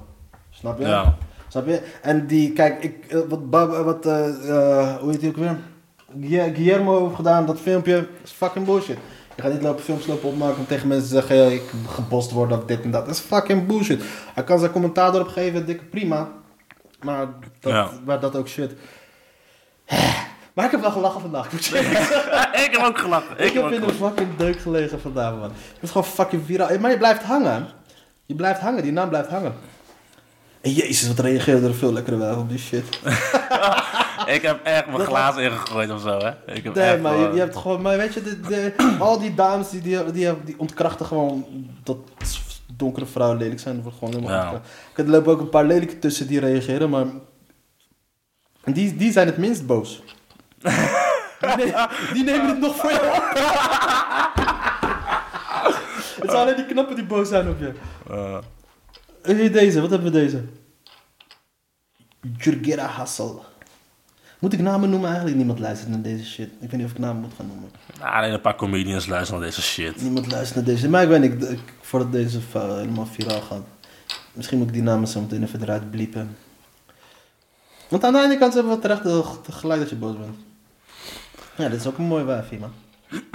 Snap je? Ja. Snap je? En die, kijk, ik, eh, wat, Bab- wat eh, eh, hoe heet die ook weer? Guille- Guillermo heeft gedaan, dat filmpje, is fucking bullshit. Je gaat niet lopen films lopen opmaken om tegen mensen te zeggen, ja, ik gebost word of dit en dat. Dat is fucking bullshit. Hij kan zijn commentaar erop geven, dikke prima. Maar dat, Ja. maar dat ook shit. <sighs> Maar ik heb wel gelachen vandaag, moet je zeggen. ik heb ook gelachen. Ik, Ik heb in een fucking deuk gelegen vandaag, man. Het is gewoon fucking viraal. Maar je blijft hangen. Je blijft hangen, die naam blijft hangen. En jezus, wat reageerde er veel lekkerder wel op die shit. <laughs> <laughs> Ik heb echt mijn glazen ingegooid of zo, hè. Ik heb Nee, maar je, gewoon- je hebt gewoon, maar weet je, de, de, <clears throat> al die dames die, die, die, die ontkrachten gewoon dat donkere vrouwen lelijk zijn. Dat wordt gewoon helemaal Ja. ontkracht. Er lopen ook een paar lelijke tussen die reageren, maar die, die zijn het minst boos. die, ne- <laughs> die nemen het nog voor jou op. <laughs> het zijn alleen die knappen die boos zijn op je. Hier deze, wat hebben we deze? Jurgira Hassel. Moet ik namen noemen? Eigenlijk niemand luistert naar deze shit. Ik weet niet of ik namen moet gaan noemen. nou, alleen een paar comedians luisteren naar deze shit. Niemand luistert naar deze. Maar ik weet niet, ik- voordat deze helemaal viraal gaat. Misschien moet ik die namen zo meteen even eruit bliepen. Want aan de ene kant hebben we terecht de- gelijk dat je boos bent. Ja, dit is ook een mooi wijfie, man.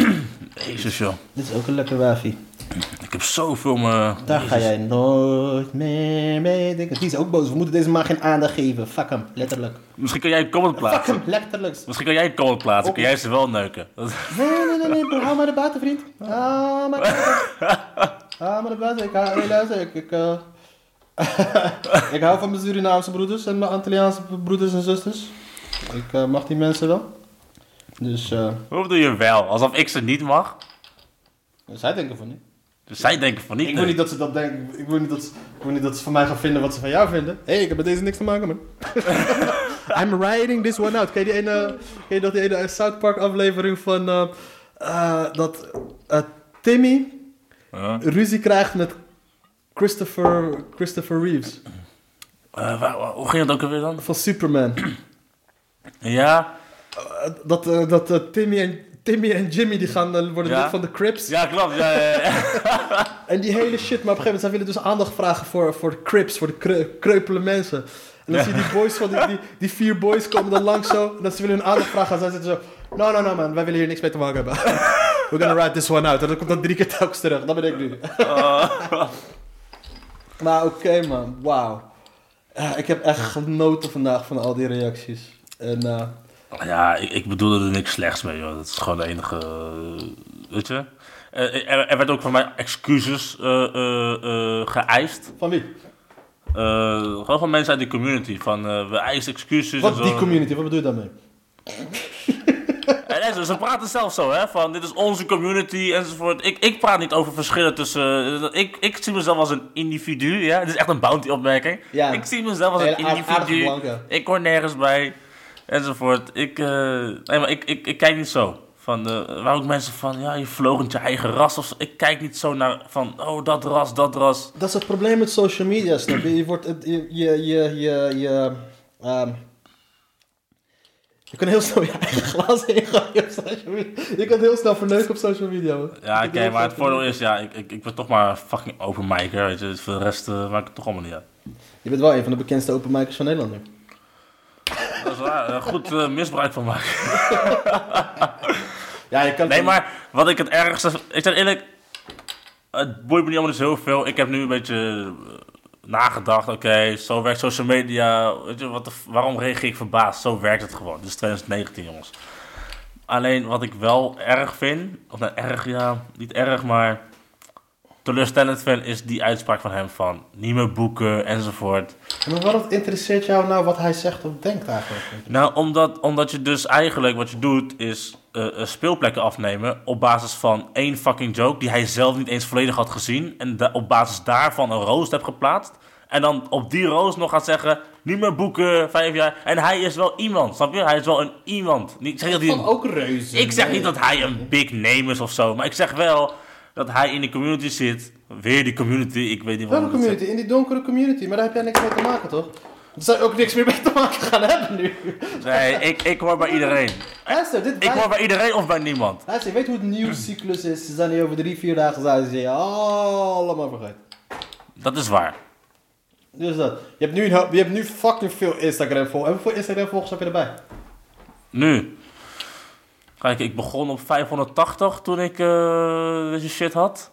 <clears throat> Jezus, joh. Dit is ook een lekker wijfie. Ik heb zoveel me... Daar ga jij nooit meer mee denken. Die is ook boos. We moeten deze maar geen aandacht geven. Fuck hem, letterlijk. Misschien kan jij een comment Fuck plaatsen. hem, letterlijk. Misschien kan jij een comment plaatsen. Kun jij ze wel neuken. Nee, nee, nee, nee, hou maar de buiten, vriend. <laughs> Hou maar de buiten. Hou maar de buiten. Ik hou, hey, luister, ik, ik, eh, <laughs> ik hou van mijn Surinaamse broeders en mijn Antilliaanse broeders en zusters. Ik eh, mag die mensen wel. Dus, eh, Hoe bedoel je wel? Alsof ik ze niet mag? zij denken van niet. Dus zij denken van niet. Ik wil niet dat ze dat denken. Ik wil niet dat, ze- ik wil niet dat ze van mij gaan vinden wat ze van jou vinden. Hé, hey, ik heb met deze niks te maken, man. <laughs> I'm riding this one out. Ken je, die ene, ken je dat die ene South Park aflevering van eh, eh, dat eh, Timmy Huh? ruzie krijgt met Christopher, Christopher Reeves Eh, waar- waar- hoe ging het ook alweer dan? van Superman. Ja? Eh, dat eh, dat eh, Timmy, en, Timmy en Jimmy die gaan eh, worden lid van de Crips. Ja, klopt. Ja, ja, ja. <laughs> En die hele shit, maar op een gegeven moment, zij willen dus aandacht vragen voor, voor de Crips, voor de kreu- kreupele mensen. En dan zie je die boys van die, die, die vier boys komen dan langs zo. En dat ze willen hun aandacht vragen. En zij zitten zo, no, no, no man, wij willen hier niks mee te maken hebben. <laughs> We're gonna ride this one out. En dat komt dan drie keer telkens terug. Dat ben ik nu. <laughs> maar oké man, wauw. Ja, ik heb echt genoten vandaag van al die reacties. En eh, Ja, ik, ik bedoelde er niks slechts mee, joh. Dat is gewoon de enige... eh, Weet je? Eh, er, er werd ook van mij excuses eh, eh, eh, geëist. van wie? Eh, gewoon van mensen uit die community. Van, eh, we eisen excuses en Wat zo. die community, wat bedoel je daarmee? <laughs> En ze, ze praten zelf zo, hè. Van, dit is onze community, enzovoort. Ik, ik praat niet over verschillen tussen... eh, ik, ik zie mezelf als een individu, ja. Dit is echt een bounty-opmerking. Ja. Ik zie mezelf als een individu. Ik hoor nergens bij, enzovoort. Ik, eh, nee, maar ik, ik, ik kijk niet zo. Van, eh waar ook mensen van, ja, je vlogent je eigen ras of zo. Ik kijk niet zo naar van, oh, dat ras, dat ras. Dat is het probleem met social media, snap je? Je wordt, het- je, je, je, je, je, ehm, je kan heel snel <laughs> je eigen glas ingooien op social media. Je kan heel snel verneuken op social media, man. Ja, Ik oké, maar het voordeel is, ja, ik, ik, ik ben toch maar een fucking open micer, weet je. Dus voor de rest eh, maakt het toch allemaal niet uit. Je bent wel een van de bekendste openmakers van Nederland nu. Dat is waar. Goed eh, misbruik van maken. Ja, je kan Nee, maar wat ik het ergste... Ik zeg eerlijk... Het boeit me niet allemaal zo veel. Ik heb nu een beetje eh, nagedacht. Oké, zo werkt social media. Weet je, wat de waarom reageer ik verbaasd? Zo werkt het gewoon. Dit is 2019, jongens. Alleen wat ik wel erg vind... Of nou, erg, ja. Niet erg, maar... Teleurstellend vind is die uitspraak van hem van... Niet meer boeken, enzovoort. Maar waarom interesseert jou nou wat hij zegt of denkt eigenlijk? Nou, omdat, omdat je dus eigenlijk wat je doet is eh, eh, speelplekken afnemen op basis van één fucking joke die hij zelf niet eens volledig had gezien. En da- op basis daarvan een roost hebt geplaatst. En dan op die roost nog gaat zeggen, niet meer boeken, vijf jaar. En hij is wel iemand, snap je? Hij is wel een iemand. Ik zeg, niet dat hij, ook reuzen. ik zeg nee. niet dat hij een big name is of zo. Maar ik zeg wel dat hij in de community zit. Weer die community, ik weet niet Welke ik het community? In die donkere community. Maar daar heb jij niks mee te maken, toch? Daar zou je ook niks meer mee te maken gaan hebben nu. <laughs> Nee, ik, ik hoor bij iedereen. Luister, dit Ik hoor bij iedereen of bij niemand. Luister, je weet hoe het nieuwscyclus is. Ze zijn hier over drie, vier dagen zijn ze allemaal vergeten. Dat is waar. Dus dat. Je hebt nu, een je hebt nu fucking veel Instagram volgers. En hoeveel Instagram volgers heb je erbij? Nu. Kijk, ik begon op 580 toen ik eh, deze shit had.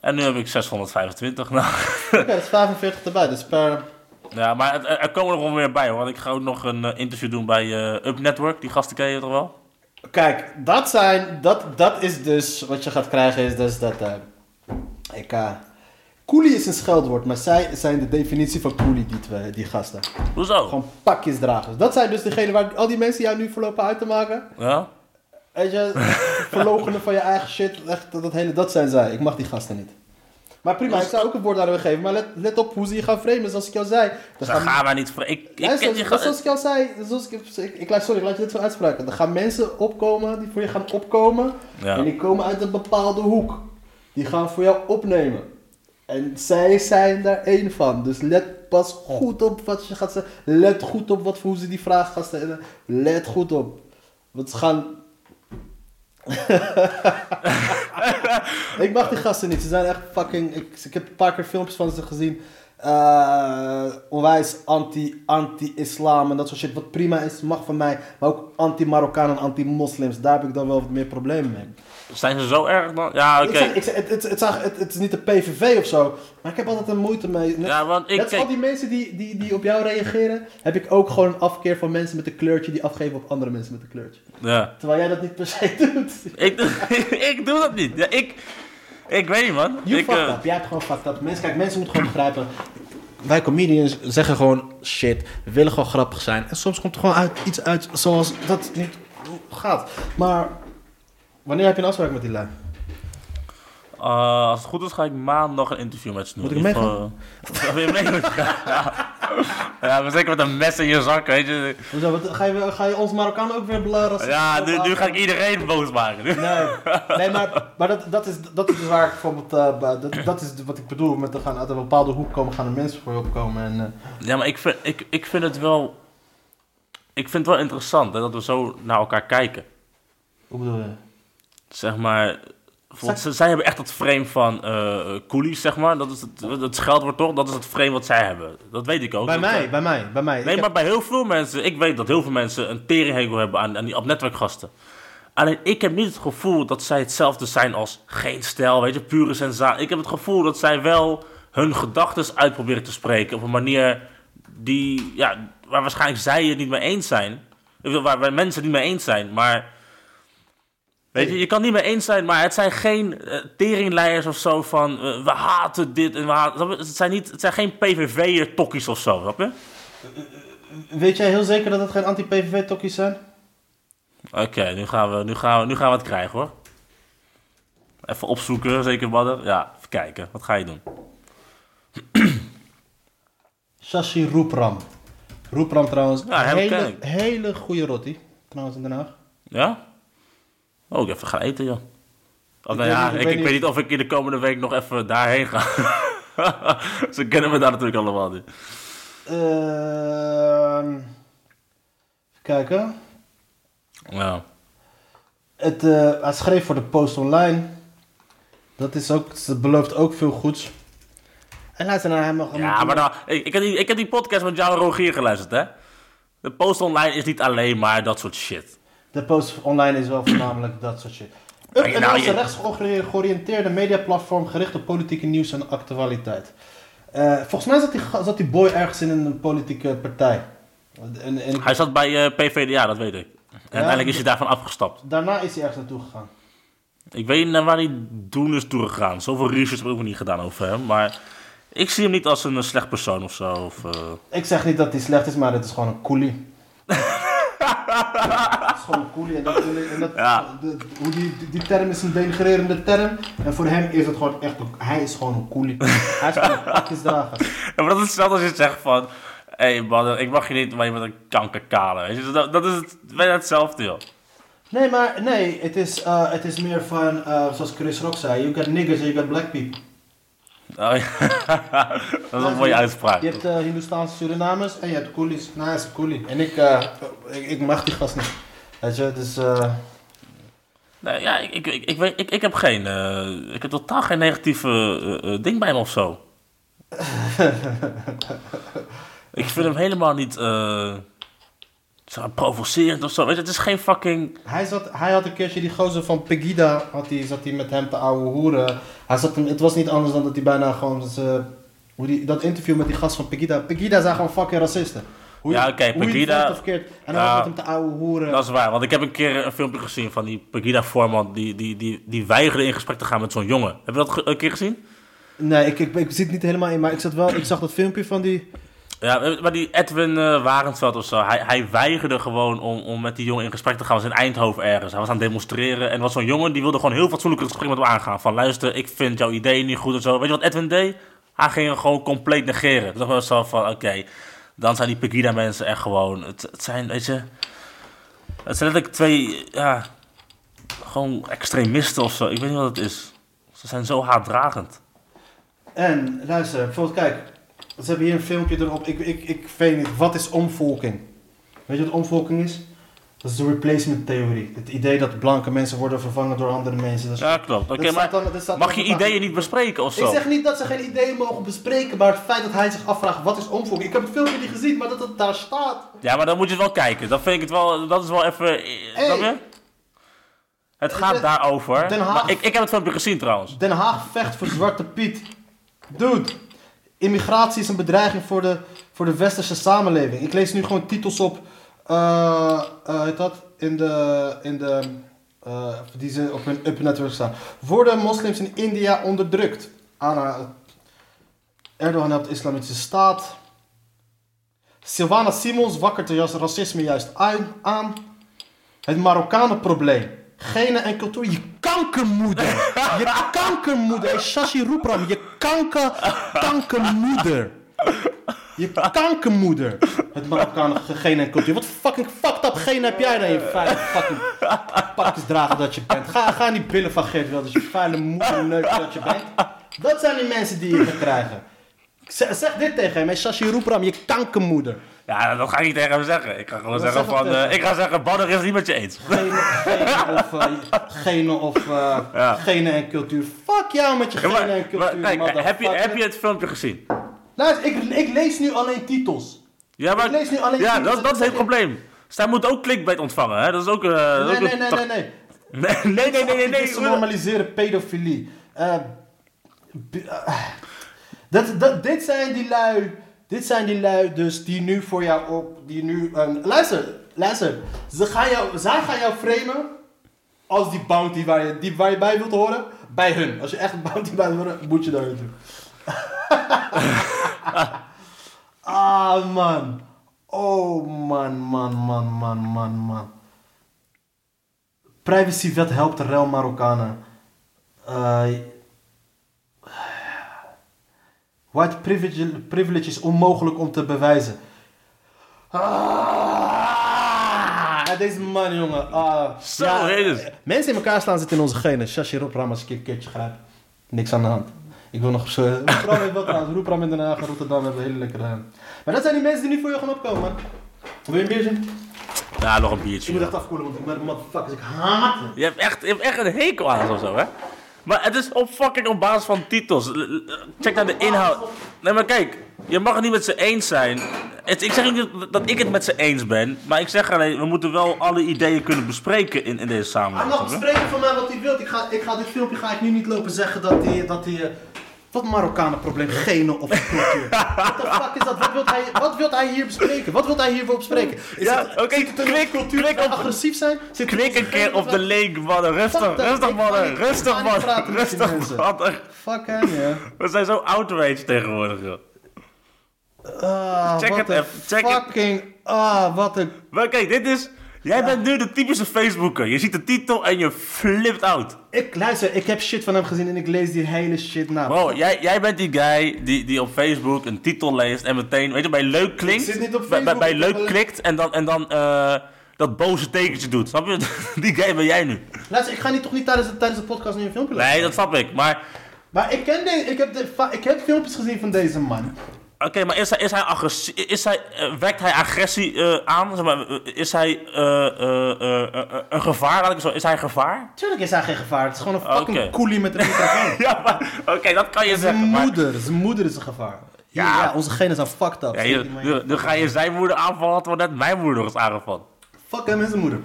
En nu heb ik 625. <laughs> Nou, Oké, dat is 45 erbij. Dus per... ja, maar het- er, komen er wel meer bij hoor. Want ik ga ook nog een eh, interview doen bij eh, Up Network. Die gasten ken je toch wel? Kijk, dat zijn... Dat, dat is dus... Wat je gaat krijgen is dus dat... eh ik... eh coolie is een scheldwoord. Maar zij zijn de definitie van coolie, die, twee, die gasten. Hoezo? Gewoon pakjesdragers. Dat zijn dus degenen waar al die mensen jou nu voorlopen uit te maken. Ja? Weet je, <laughs> verlogenen van je eigen shit. Echt, dat, hele, dat zijn zij. Ik mag die gasten niet. Maar prima, ik zou ook een woord aan hem geven. Maar let, let op hoe ze je gaan framen, zoals ik jou zei. Dan Dan gaan wij niet... Ik, ik die zoals ik jou zei, zoals ik, ik, sorry, ik laat je dit zo uitspraken. Er gaan mensen opkomen die voor je gaan opkomen. Ja. En die komen uit een bepaalde hoek. Die gaan voor jou opnemen. En zij zijn daar één van. Dus let pas goed op wat je gaat zeggen. Let goed op wat hoe ze die vraag gaan stellen. Let goed op. Want ze gaan. <laughs> ik mag die gasten niet. Ze zijn echt fucking. Ik, ik heb een paar keer filmpjes van ze gezien. Eh, onwijs anti- anti-islam en dat soort shit. Wat prima is, mag van mij. Maar ook anti-Marokkaan en anti-moslims. Daar heb ik dan wel wat meer problemen mee. Zijn ze zo erg dan? Ja, oké. Het, het, het, is niet de PVV of zo. Maar ik heb altijd een moeite mee. Net, Ja, want ik... net al die mensen die, die, die op jou reageren. Heb ik ook gewoon een afkeer van mensen met een kleurtje. Die afgeven op andere mensen met een kleurtje. ja. Terwijl jij dat niet per se <laughs> doet. ik, doe, <laughs> ik doe dat niet. Ja, ik... Ik weet niet, man. You ik, fucked eh, up. Jij hebt gewoon fucked up. Mensen, kijk, mensen moeten gewoon begrijpen. Wij comedians zeggen gewoon shit. We willen gewoon grappig zijn. En soms komt er gewoon uit, iets uit zoals dat niet gaat. Maar wanneer heb je een afspraak met die lui? Uh, als het goed is, ga ik maandag een interview met Snoer. Moet ik meegaan? <laughs> Wil je mee? ja. ja, maar zeker met een mes in je zak, weet je. Hoezo, wat, ga, je, ga je ons Marokkaan ook weer belaren? Ja, nu, nu ga ik iedereen boos maken. Nee, nee maar, maar dat, dat, is, dat is dus waar ik bijvoorbeeld... eh, dat, dat is wat ik bedoel met er gaan uit een bepaalde hoek komen, gaan er mensen voor je opkomen. En, eh, Ja, maar ik vind, ik, ik vind het wel... Ik vind het wel interessant hè, dat we zo naar elkaar kijken. hoe bedoel je? Zeg maar... ze- zij hebben echt dat frame van eh coolies, zeg maar. Dat is het, het scheldwoord toch? Dat is het frame wat zij hebben. Dat weet ik ook. Bij Dat- mij, bij mij, bij mij. Ik Nee, heb- maar bij heel veel mensen, ik weet dat heel veel mensen een teringhekel hebben aan, aan die op netwerkgasten. Alleen ik heb niet het gevoel dat zij hetzelfde zijn als geen stijl, weet je, pure sensatie. Ik heb het gevoel dat zij wel hun gedachten uitproberen te spreken op een manier die, ja, waar waarschijnlijk zij het niet mee eens zijn. Waar, waar mensen het niet mee eens zijn, maar... Weet je, je kan niet mee eens zijn, maar het zijn geen eh teringleiers of zo van eh, we haten dit en we haten... Het zijn, niet, het zijn geen PVV'er tokkies of zo, snap je? Weet jij heel zeker dat het geen anti-PVV-tokkies zijn? Oké, nu, gaan we, nu, gaan we, nu gaan we het krijgen hoor. Even opzoeken, zeker Badder. Ja, even kijken. Wat ga je doen? <clears throat> Shashi Roepram. Roepram trouwens, Ja, hele, hele goede rotti. Trouwens in Den Haag. Ja? Oh, ik even gaan eten, joh. Of, nou ja, ik ik, weet ik niet- weet niet of ik in de komende week nog even daarheen ga. <laughs> Ze kennen me daar natuurlijk allemaal niet. Ehm, even kijken. Ja. Het, eh, hij schreef voor de Post Online. Dat is ook, het belooft ook veel goeds. En luister naar hem. Ja, maar nou, ik, ik, heb die, ik heb die podcast met jou en Rogier geluisterd, hè? De post online is niet alleen maar dat soort shit. De post online is wel voornamelijk dat soort shit. Up en nou was een je- rechts georiënteerde mediaplatform gericht op politieke nieuws en actualiteit. Eh, volgens mij zat die, zat die boy ergens in een politieke partij. En, en Hij zat bij eh, PVDA, dat weet ik. En uiteindelijk is hij daarvan afgestapt. daarna is hij ergens naartoe gegaan. Ik weet niet naar waar hij toen is toegegaan. Zoveel research heb ik ook niet gedaan over hem. Maar ik zie hem niet als een eh, slecht persoon of zo. Of, Ik zeg niet dat hij slecht is, maar het is gewoon een coolie. <laughs> Het is gewoon een coolie. En, dat, en dat, Ja. de- hoe die, die, term is een denigrerende term. En voor hem is het gewoon echt, een- hij is gewoon een coolie. Hij is gewoon een <laughs> pakjesdrager. Ja, maar dat is hetzelfde als je zegt van... Hé hey man, ik mag je niet, maar je bent een kankerkale. Dat, dat is het, bijna hetzelfde, joh. Nee, maar nee, het is, eh, het is meer van, eh, zoals Chris Rock zei, you got niggers and you got black people. Oh, ja. <laughs> dat is een mooie uitspraak. Je hebt uh, Hindoestaanse Surinamers en je hebt coolies. Nou, een coolie. En ik, eh, ik, ik mag die gast niet. Weet je, dus... eh, Nee, ja, ik, ik, ik, ik, weet, ik, ik heb geen... eh, ik heb totaal geen negatieve eh, eh, ding bij hem of zo. <laughs> ik vind hem helemaal niet... zo provocerend of zo. Weet je, het is geen fucking... Hij, zat, hij had een keertje die gozer van Pegida, had hij, zat hij met hem te ouwe hoeren. Hij zat het was niet anders dan dat hij bijna gewoon, ze, hoe die, dat interview met die gast van Pegida, Pegida zijn gewoon fucking racisten. Hoe Ja, je- oké, hoe je het Pegida- of verkeerd. En hij Ja. was met hem te ouwe hoeren. Dat is waar, want ik heb een keer een filmpje gezien van die Pegida-voorman... Die, die, die, die weigerde in gesprek te gaan met zo'n jongen. Heb je dat een keer gezien? Nee, ik, ik, ik zit niet helemaal in, maar ik, zat wel, ik zag dat filmpje van die... Ja, maar die Edwin eh Warentveld of zo, hij, hij weigerde gewoon om, om met die jongen in gesprek te gaan. Was in Eindhoven ergens. Hij was aan het demonstreren. En was zo'n jongen die wilde gewoon heel fatsoenlijk het gesprek met hem aangaan. Van luister, ik vind jouw idee niet goed en zo. Weet je wat Edwin deed? Hij ging hem gewoon compleet negeren. Toen was zo van, oké, dan zijn die Pegida mensen echt gewoon... Het, het zijn, weet je... Het zijn letterlijk twee, ja... Gewoon extremisten of zo. Ik weet niet wat het is. Ze zijn zo haatdragend. En, luister, bijvoorbeeld kijk, ze hebben hier een filmpje erop, ik, ik, ik weet niet, wat is omvolking? Weet je wat omvolking is? Dat is de replacement theorie. Het idee dat blanke mensen worden vervangen door andere mensen. Dat is- Ja, klopt. Oké, dat maar dan- dat mag je ideeën niet bespreken of Ik zo? zeg niet dat ze geen ideeën mogen bespreken, maar het feit dat hij zich afvraagt wat is omvolking. Ik heb het filmpje niet gezien, maar dat het daar staat. Ja, maar dan moet je het wel kijken. Dan vind ik het wel, dat is wel even... Hey. Het gaat daarover. Den Haag- Maar ik, ik heb het filmpje gezien trouwens. Den Haag vecht voor Zwarte Piet. Dude, immigratie is een bedreiging voor de, voor de westerse samenleving. Ik lees nu gewoon titels op, eh eh, heet dat, in de, in de, eh, die ze op hun Up Network staan. Worden moslims in India onderdrukt? Anna, Erdogan helpt de islamitische staat. Sylvana Simons wakkert de racisme juist aan-. Het Marokkanenprobleem. Genen en cultuur. Je kankermoeder. Je kankermoeder. Hey, Shashi Roepram. Je kanker, kankermoeder. Je kankermoeder. Het Marokkanen genen en cultuur. Wat fucking fucked up genen heb jij dan? Je vuile fucking pakjesdrager dat je bent. Ga, ga niet billen van Geert Wilders. Je vuile moederneuk dat je bent. Dat zijn die mensen die je gaat krijgen. Zeg, zeg dit tegen hem. Hey, Shashi Roepram. Je kankermoeder. Ja, dat ga ik niet tegen hem zeggen. Ik ga gewoon Wat zeggen zeg van... eh, ik ga zeggen, Badder is niet met je eens. Genen, of, eh, genen, of eh, Ja. genen en cultuur. Fuck jou met je maar, en maar, cultuur. kijk, heb, je, heb je het filmpje gezien? Luister, ik, ik lees nu alleen titels. Ja, maar, Ik lees nu alleen ja titels. dat, dat is het probleem. Zij moet ook clickbait ontvangen, hè? Dat is ook... eh, dat is Nee, ook <laughs> nee, nee, nee, nee. Nee, nee, nee, nee, nee. Nee. pedofilie. Eh, eh, dat, dat, dit zijn die lui. Dit zijn die lui dus die nu voor jou op. Die nu. ehm, luister, luister. Ze gaan jou, zij gaan jou framen. Als die bounty waar je, die, waar je bij wilt horen. Bij hun. Als je echt een bounty bij wilt horen, moet je daar naartoe. <laughs> ah man. Oh man, man, man, man, man, man. Privacywet helpt de Marokkanen. Eh, white privilege, privilege is onmogelijk om te bewijzen. Ah, deze man, jongen. Ah, Zo, Jezus. Mensen in elkaar slaan zitten in onze genen. Shashi Roepram als ik een keertje grijp. Niks aan de hand. Ik wil nog zo. Roepram heeft wel trouwens. Roepram in Den Haag en Rotterdam hebben hele lekkere. Maar dat zijn die mensen die nu voor je gaan opkomen, man. Wil je een biertje? Ja, nog een Ik biertje. moet ja. echt afkoelen, want ik ben motherfuckers. Ik haat het. Je hebt echt, je hebt echt een hekel aan of zo, hè? Maar het is op fucking op basis van titels. Check naar de inhoud. Nee, maar kijk, je mag het niet met ze eens zijn. Het- ik zeg niet dat ik het met ze eens ben, maar ik zeg alleen, we moeten wel alle ideeën kunnen bespreken in, in deze Hij samenleving. mag bespreken van mij wat hij wil. Ik ga, ik ga dit filmpje ga ik nu niet lopen zeggen dat hij... Dat hij eh, wat Marokkanen probleem, genen of cultuur. What the fuck is dat? Wat wil hij, wat wil hij hier bespreken? Wat wil hij hiervoor bespreken? Is Ja, oké, klik- onze cultuur klik op- agressief zijn? Zit Klik een keer op de link, mannen. Rustig, dat, rustig, mannen. Rustig, die Rustig, mannen. Fuck hem, ja. We zijn zo outraged tegenwoordig, joh. Ah, Check wat het even, check fucking... Ah, wat een... Maar kijk, dit is... Jij bent nu de typische Facebooker. Je ziet de titel en je flipt out. Ik, luister, ik heb shit van hem gezien en ik lees die hele shit na. Bro, jij, jij bent die guy die, die op Facebook een titel leest en meteen, weet je, bij leuk klinkt. Ik zit niet op bij- bij, Facebook, bij ik leuk klikt en dan, en dan eh, dat boze tekentje doet. Snap je? <laughs> Die guy ben jij nu. Luister, ik ga niet, toch niet tijdens de, tijdens de podcast nu een filmpje laten. Nee, dat snap ik. Maar, Maar ik ken deze, ik heb, de, ik heb filmpjes gezien van deze man. Oké, maar is hij, is hij agressie, is hij, eh, wekt hij agressie eh, aan? Zeg maar, eh, is hij een gevaar? Laat ik zo, is hij een gevaar? Tuurlijk is hij geen gevaar, het is gewoon een fucking Oké. coolie met een microfoon. <laughs> Ja, maar, oké, dat kan je Zijn zeggen. maar- moeder, zijn moeder is een gevaar. Ja, Ja. ja onze genen zijn fucked up. Ja, je, nu ga je zijn moeder aanvallen, terwijl net mijn moeder is aangevallen. Fuck hem en zijn moeder.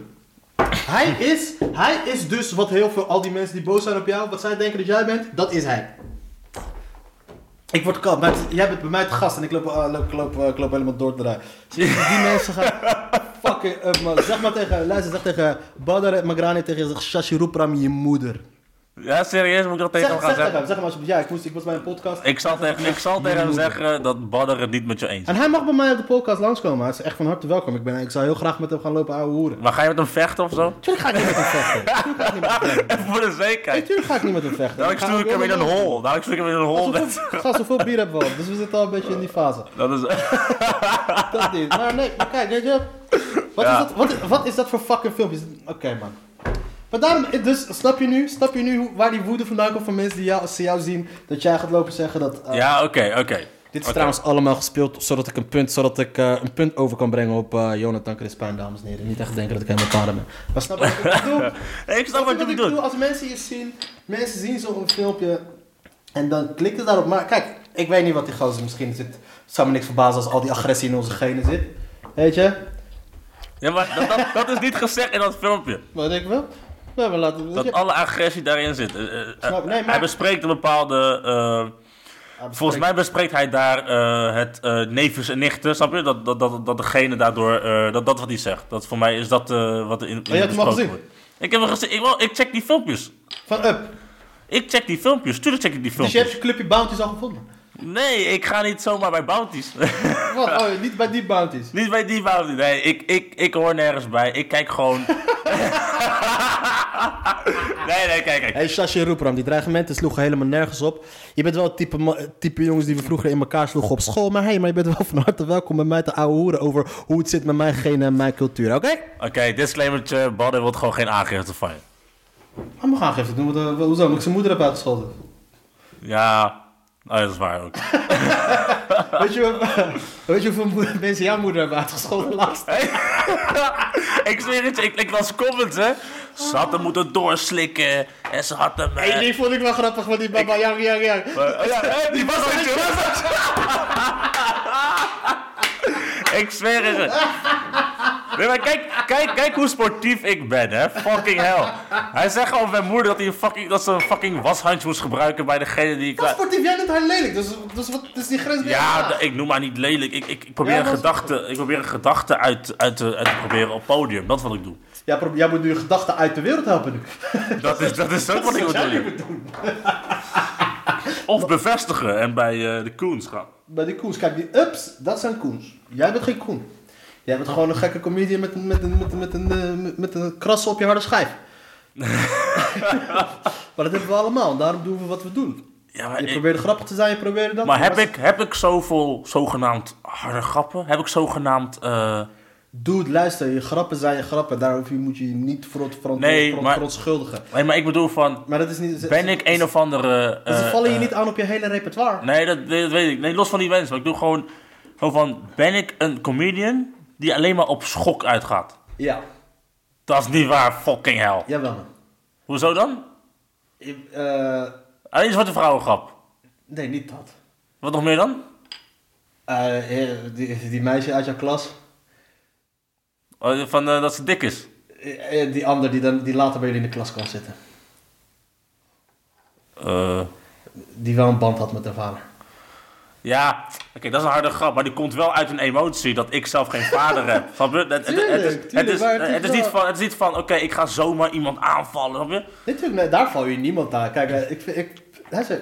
Hij is, hij is dus wat heel veel, al die mensen die boos zijn op jou, wat zij denken dat jij bent, dat is hij. Ik word koud, maar het- jij bent bij mij te gast en ik loop, uh, loop, loop, ik loop helemaal door te draaien. Die mensen gaan <laughs> fucking up man. Zeg maar tegen, luister, zeg tegen Badr Magrani tegen je, zeg Shashi Rupram je moeder. Ja, serieus, moet ik dat tegen Zeg, hem gaan zeg zeggen? hem, zeg hem alsjeblieft. Ja, ik, moest, ik was bij een podcast. Ik zal tegen, ik zal tegen hem zeggen dat Badr het niet met je eens is. En hij mag bij mij op de podcast langskomen. Hij is echt van harte welkom. Ik, ben, ik zou heel graag met hem gaan lopen ouwe hoeren. Maar ga je met hem vechten of zo? <laughs> Tuurlijk ga ik niet met hem vechten. <laughs> Tuurlijk ga ik niet met hem vechten. Even <laughs> voor de Nee, zekerheid. tuurlijk ga ik niet met hem vechten. Dadelijk ga stuur ik hem in een hol. Dadelijk stuur ik hem in een hol. Ga zoveel bier hebben we al. Dus we zitten al een beetje in die fase. Dat is... Dat niet. Maar nee, maar kijk, weet je. Wat, Ja. is, dat, wat, is- wat is dat voor fucking filmpjes? Oké man. Maar daarom, dus snap je nu, snap je nu waar die woede vandaan komt van mensen die jou, als ze jou zien, dat jij gaat lopen zeggen dat... eh, Ja, oké, oké. Dit is trouwens allemaal gespeeld zodat ik een punt, zodat ik, eh, een punt over kan brengen op eh, Jonathan Crispijn, dames en heren. Niet echt denken dat ik helemaal vader ben. Maar snap je wat ik bedoel? <laughs> Ik snap wat je ik bedoelt. Als mensen je zien, mensen zien zo'n filmpje en dan klikt het daarop. Maar kijk, ik weet niet wat die gozer misschien zit. Het zou me niks verbazen als al die agressie in onze genen zit. Weet je? Ja, maar dat, dat, dat is niet gezegd in dat filmpje. Wat ik wel? Maar laten we... Dat alle agressie daarin zit. Eh, eh, Snap- nee, maar- Hij bespreekt een bepaalde... eh, Volgens mij bespreekt hij daar eh, het eh neefjes en nichten, snap je? Dat, dat, dat, dat degene daardoor, eh, dat, dat wat hij zegt. Dat voor mij is dat eh, wat in, in Oh, je hebt hem al gezien? wordt. Ik heb hem gezien. Ik, wel, ik check die filmpjes. Van Up. Ik check die filmpjes. Tuurlijk check ik die Dus je filmpjes. hebt je clubje Bounties al gevonden? Nee, ik ga niet zomaar bij Bounties. <laughs> Wat? Oh, niet bij die Bounties. niet bij die Bounty. Nee, ik, ik, ik hoor nergens bij. Ik kijk gewoon... <laughs> <laughs> nee, nee, kijk, kijk. Hey, Shashi Roepram, die dreigementen sloegen helemaal nergens op. Je bent wel het type, type jongens die we vroeger in elkaar sloegen op school. Maar hey, maar je bent wel van harte welkom bij mij te ouwe hoeren over hoe het zit met mijn genen en mijn cultuur, oké? Oké, disclaimertje. Badden wil gewoon geen aangifte van je. Maar mag aangifte doen, want, uh, hoezo? Omdat ik zijn moeder heb uitgescholden. Ja, oh, dat is waar ook. <laughs> weet, je, <laughs> weet je hoeveel mensen jouw moeder hebben uitgescholden laatst? <laughs> ik zweer het je, ik, ik las comments, hè. Ze had hem moeten doorslikken. En ze had hem... eh, Hey, die vond ik wel grappig, want die baba, yang, yang, yang. eh, oh ja, eh, die was was het. ik zweer het je. Nee, maar kijk, kijk, kijk hoe sportief ik ben, hè. Fucking hell. Hij zegt gewoon mijn moeder dat, hij een fucking, dat ze een fucking washandje moest gebruiken bij degene die... Dat is sportief, jij noemt haar lelijk, dus, dus wat is die grens weer? Ja, ik noem haar niet lelijk. Ik, ik, ik probeer Ja, een gedachte, ik probeer een gedachte uit, uit, te, uit te proberen op podium. Dat is wat ik doe. Ja, jij moet nu je gedachten uit de wereld helpen nu. <laughs> Dat is, dat is ook wat ik moet doen. <laughs> Of bevestigen en bij eh, de Koens gaan. Bij die koens, kijk, die ups, dat zijn koens. Jij bent geen koen. Jij bent gewoon een gekke comedian met een, met met een, met een, eh, met- met een krassen op je harde schijf. <laughs> maar dat hebben we allemaal, daarom doen we wat we doen. Ja, maar Je ik- probeert grappig te zijn, je probeert dat. Maar heb ik, heb ik zoveel zogenaamd harde grappen? Heb ik zogenaamd... eh, Dude, luister, je grappen zijn je grappen. Daar hoef je, moet je je niet voor, verontschuldigen. nee, maar ik bedoel van... Maar dat is niet... Ben ik een of andere... Ze eh, vallen je niet aan op je hele repertoire. Nee, dat, dat weet ik. Nee, los van die wens. Maar ik doe gewoon... Gewoon van... Ben ik een comedian die alleen maar op schok uitgaat? Ja, Dat is niet waar, fucking hell. jawel man. Hoezo dan? Eh, Alleen Zwarte Vrouwengrap. nee, niet dat. Wat nog meer dan? Eh, die, die meisje uit jouw klas. Oh, Van eh, dat ze dik is. Die ander die, dan, die later bij jullie in de klas kwam zitten. Eh, Die wel een band had met haar vader. Ja, oké, dat is een harde grap, maar die komt wel uit een emotie dat ik zelf geen vader heb. Snap je? Het, is, Tuurlijk, het, is, het is niet van, het is niet van oké, ik ga zomaar iemand aanvallen. Snap je? Natuurlijk, daar val je niemand aan. Kijk, eh, ik, ik, zei,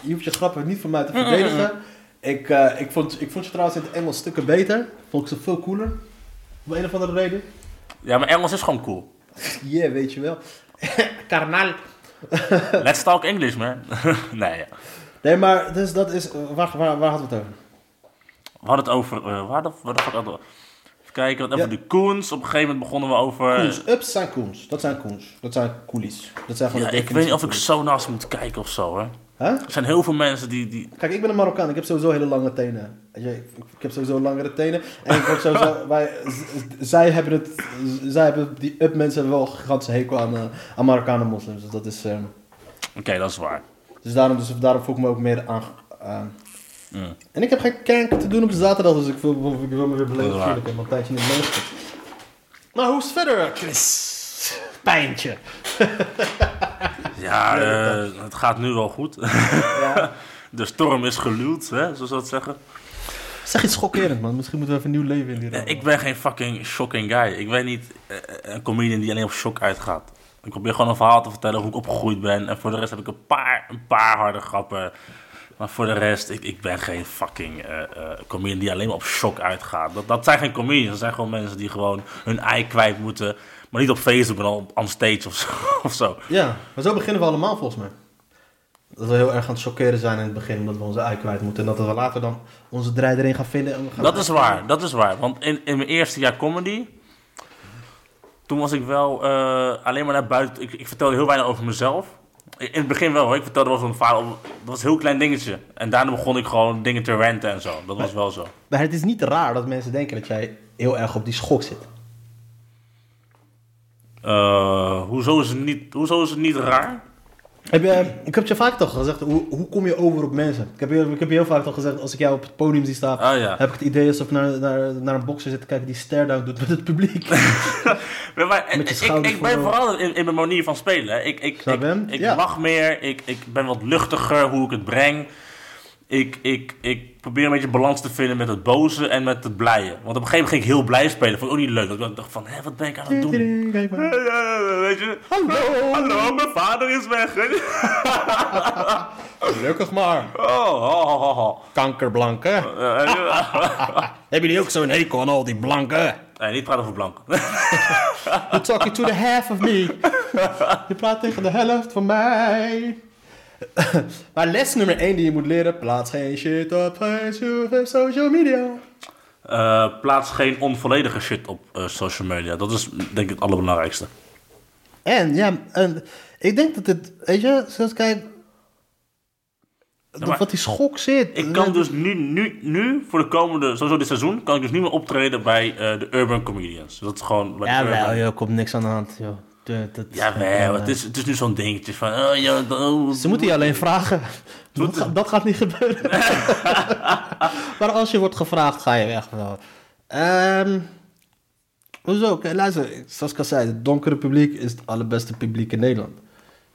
je hoeft je grappen niet voor mij te verdedigen. Ik, eh, ik, vond, ik vond je trouwens in het Engels stukken beter. Vond ik ze veel cooler. Om een of andere reden. Ja, maar Engels is gewoon cool. Yeah, weet je wel. <laughs> Karnal. Let's talk English, man. <laughs> nee, ja. Nee, maar dus dat is... Waar, waar, waar hadden we het over? We hadden het over, eh, waar de, waar we- Even kijken, wat over de Koens. Op een gegeven moment begonnen we over... Koens. Ups zijn koens. Dat zijn koens. Dat zijn coolies. Dat zijn gewoon Ja, de ik weet niet of ik zo naast moet kijken of zo, hè. Huh? Er zijn heel veel mensen die... die Kijk, ik ben een Marokkaan. Ik heb sowieso hele lange tenen. Ik heb sowieso langere tenen. En ik heb sowieso... <laughs> wij, zij hebben het... Zij hebben... Die up mensen hebben wel een hekel aan, eh, aan Marokkanen moslims. Dus dat is... ehm, Oké, dat is waar. Dus daarom, dus daarom voel ik me ook meer aan... Mm. En ik heb geen kanker te doen op de zaterdag. Dus ik wil, ik wil me weer beleven. Waar. Ik heb een tijdje niet meegemaakt. Maar hoe is het verder, Chris? Pijntje. Ja, eh, het gaat nu wel goed. Ja. <laughs> De storm is geluwd, hè, zoals ze dat zeggen. Zeg iets schokkerend, man. Misschien moeten we even een nieuw leven in die. Ik ben geen fucking shocking guy. Ik ben niet eh, een comedian die alleen op shock uitgaat. Ik probeer gewoon een verhaal te vertellen hoe ik opgegroeid ben. En voor de rest heb ik een paar, een paar harde grappen. Maar voor de rest, ik, ik ben geen fucking eh, comedian die alleen maar op shock uitgaat. Dat, dat zijn geen comedians. Dat zijn gewoon mensen die gewoon hun ei kwijt moeten. Maar niet op Facebook, maar op on stage of zo. <laughs> Of zo. Ja, maar zo beginnen we allemaal volgens mij. Dat we heel erg aan het chockeren zijn in het begin, omdat we onze ei kwijt moeten. En dat we later dan onze draai erin gaan vinden. En we gaan Dat is waar, dat is waar. Want in, in mijn eerste jaar comedy, toen was ik wel eh, alleen maar naar buiten. Ik, ik vertelde heel weinig over mezelf. In het begin wel, hoor. ik vertelde wel van mijn vader. Dat was een heel klein dingetje. En daarna begon ik gewoon dingen te ranten en zo. Dat was wel zo. Maar het is niet raar dat mensen denken dat jij heel erg op die schok zit. Eh, hoezo, is het niet, hoezo is het niet raar? Heb je, ik heb je vaak toch gezegd, hoe, hoe kom je over op mensen? Ik heb, je, ik heb je heel vaak toch gezegd, als ik jou op het podium zie staan, Ah ja. heb ik het idee alsof ik naar, naar, naar een bokser zit te kijken die stare-down doet met het publiek. <laughs> Maar, maar, Met je ik, ben vooral in, in mijn manier van spelen. Ik, ik, Snap ik, Ja. lach meer, ik, ik ben wat luchtiger hoe ik het breng. Ik, ik, ik probeer een beetje balans te vinden met het boze en met het blije. Want op een gegeven moment ging ik heel blij spelen. Vond ik ook niet leuk. Dat ik dacht van, hé, wat ben ik aan het doen? Weet je? Hallo. Hallo, mijn vader is weg. <laughs> Gelukkig maar. Oh, oh, oh, oh. Kankerblanke. <laughs> Hebben jullie ook zo'n hekel aan al die blanken? Nee, niet praten over blank. You're talking to the half of me. <laughs> Je praat tegen de helft van mij. <laughs> maar les nummer 1 die je moet leren: plaats geen shit op Facebook en social media. Eh, plaats geen onvolledige shit op eh, social media. Dat is denk ik het allerbelangrijkste. En ja, en ik denk dat het, weet je, zoals kijk, maar- wat die schok zit. Ik kan dus nu, nu, nu, voor de komende, sowieso dit seizoen, kan ik dus niet meer optreden bij eh, de Urban Comedians. Dat is gewoon... Ja, Urban. wel, joh, komt niks aan de hand, joh. De- dat- Jawel, het is, het is nu zo'n dingetje van... Oh, ja, oh, Ze moeten je alleen vragen. <laughs> Dat, dat gaat niet gebeuren. <laughs> maar als je wordt gevraagd, ga je weg. Wel. Ehm, hoezo? Kijk, luister, zoals ik al zei, het donkere publiek is het allerbeste publiek in Nederland.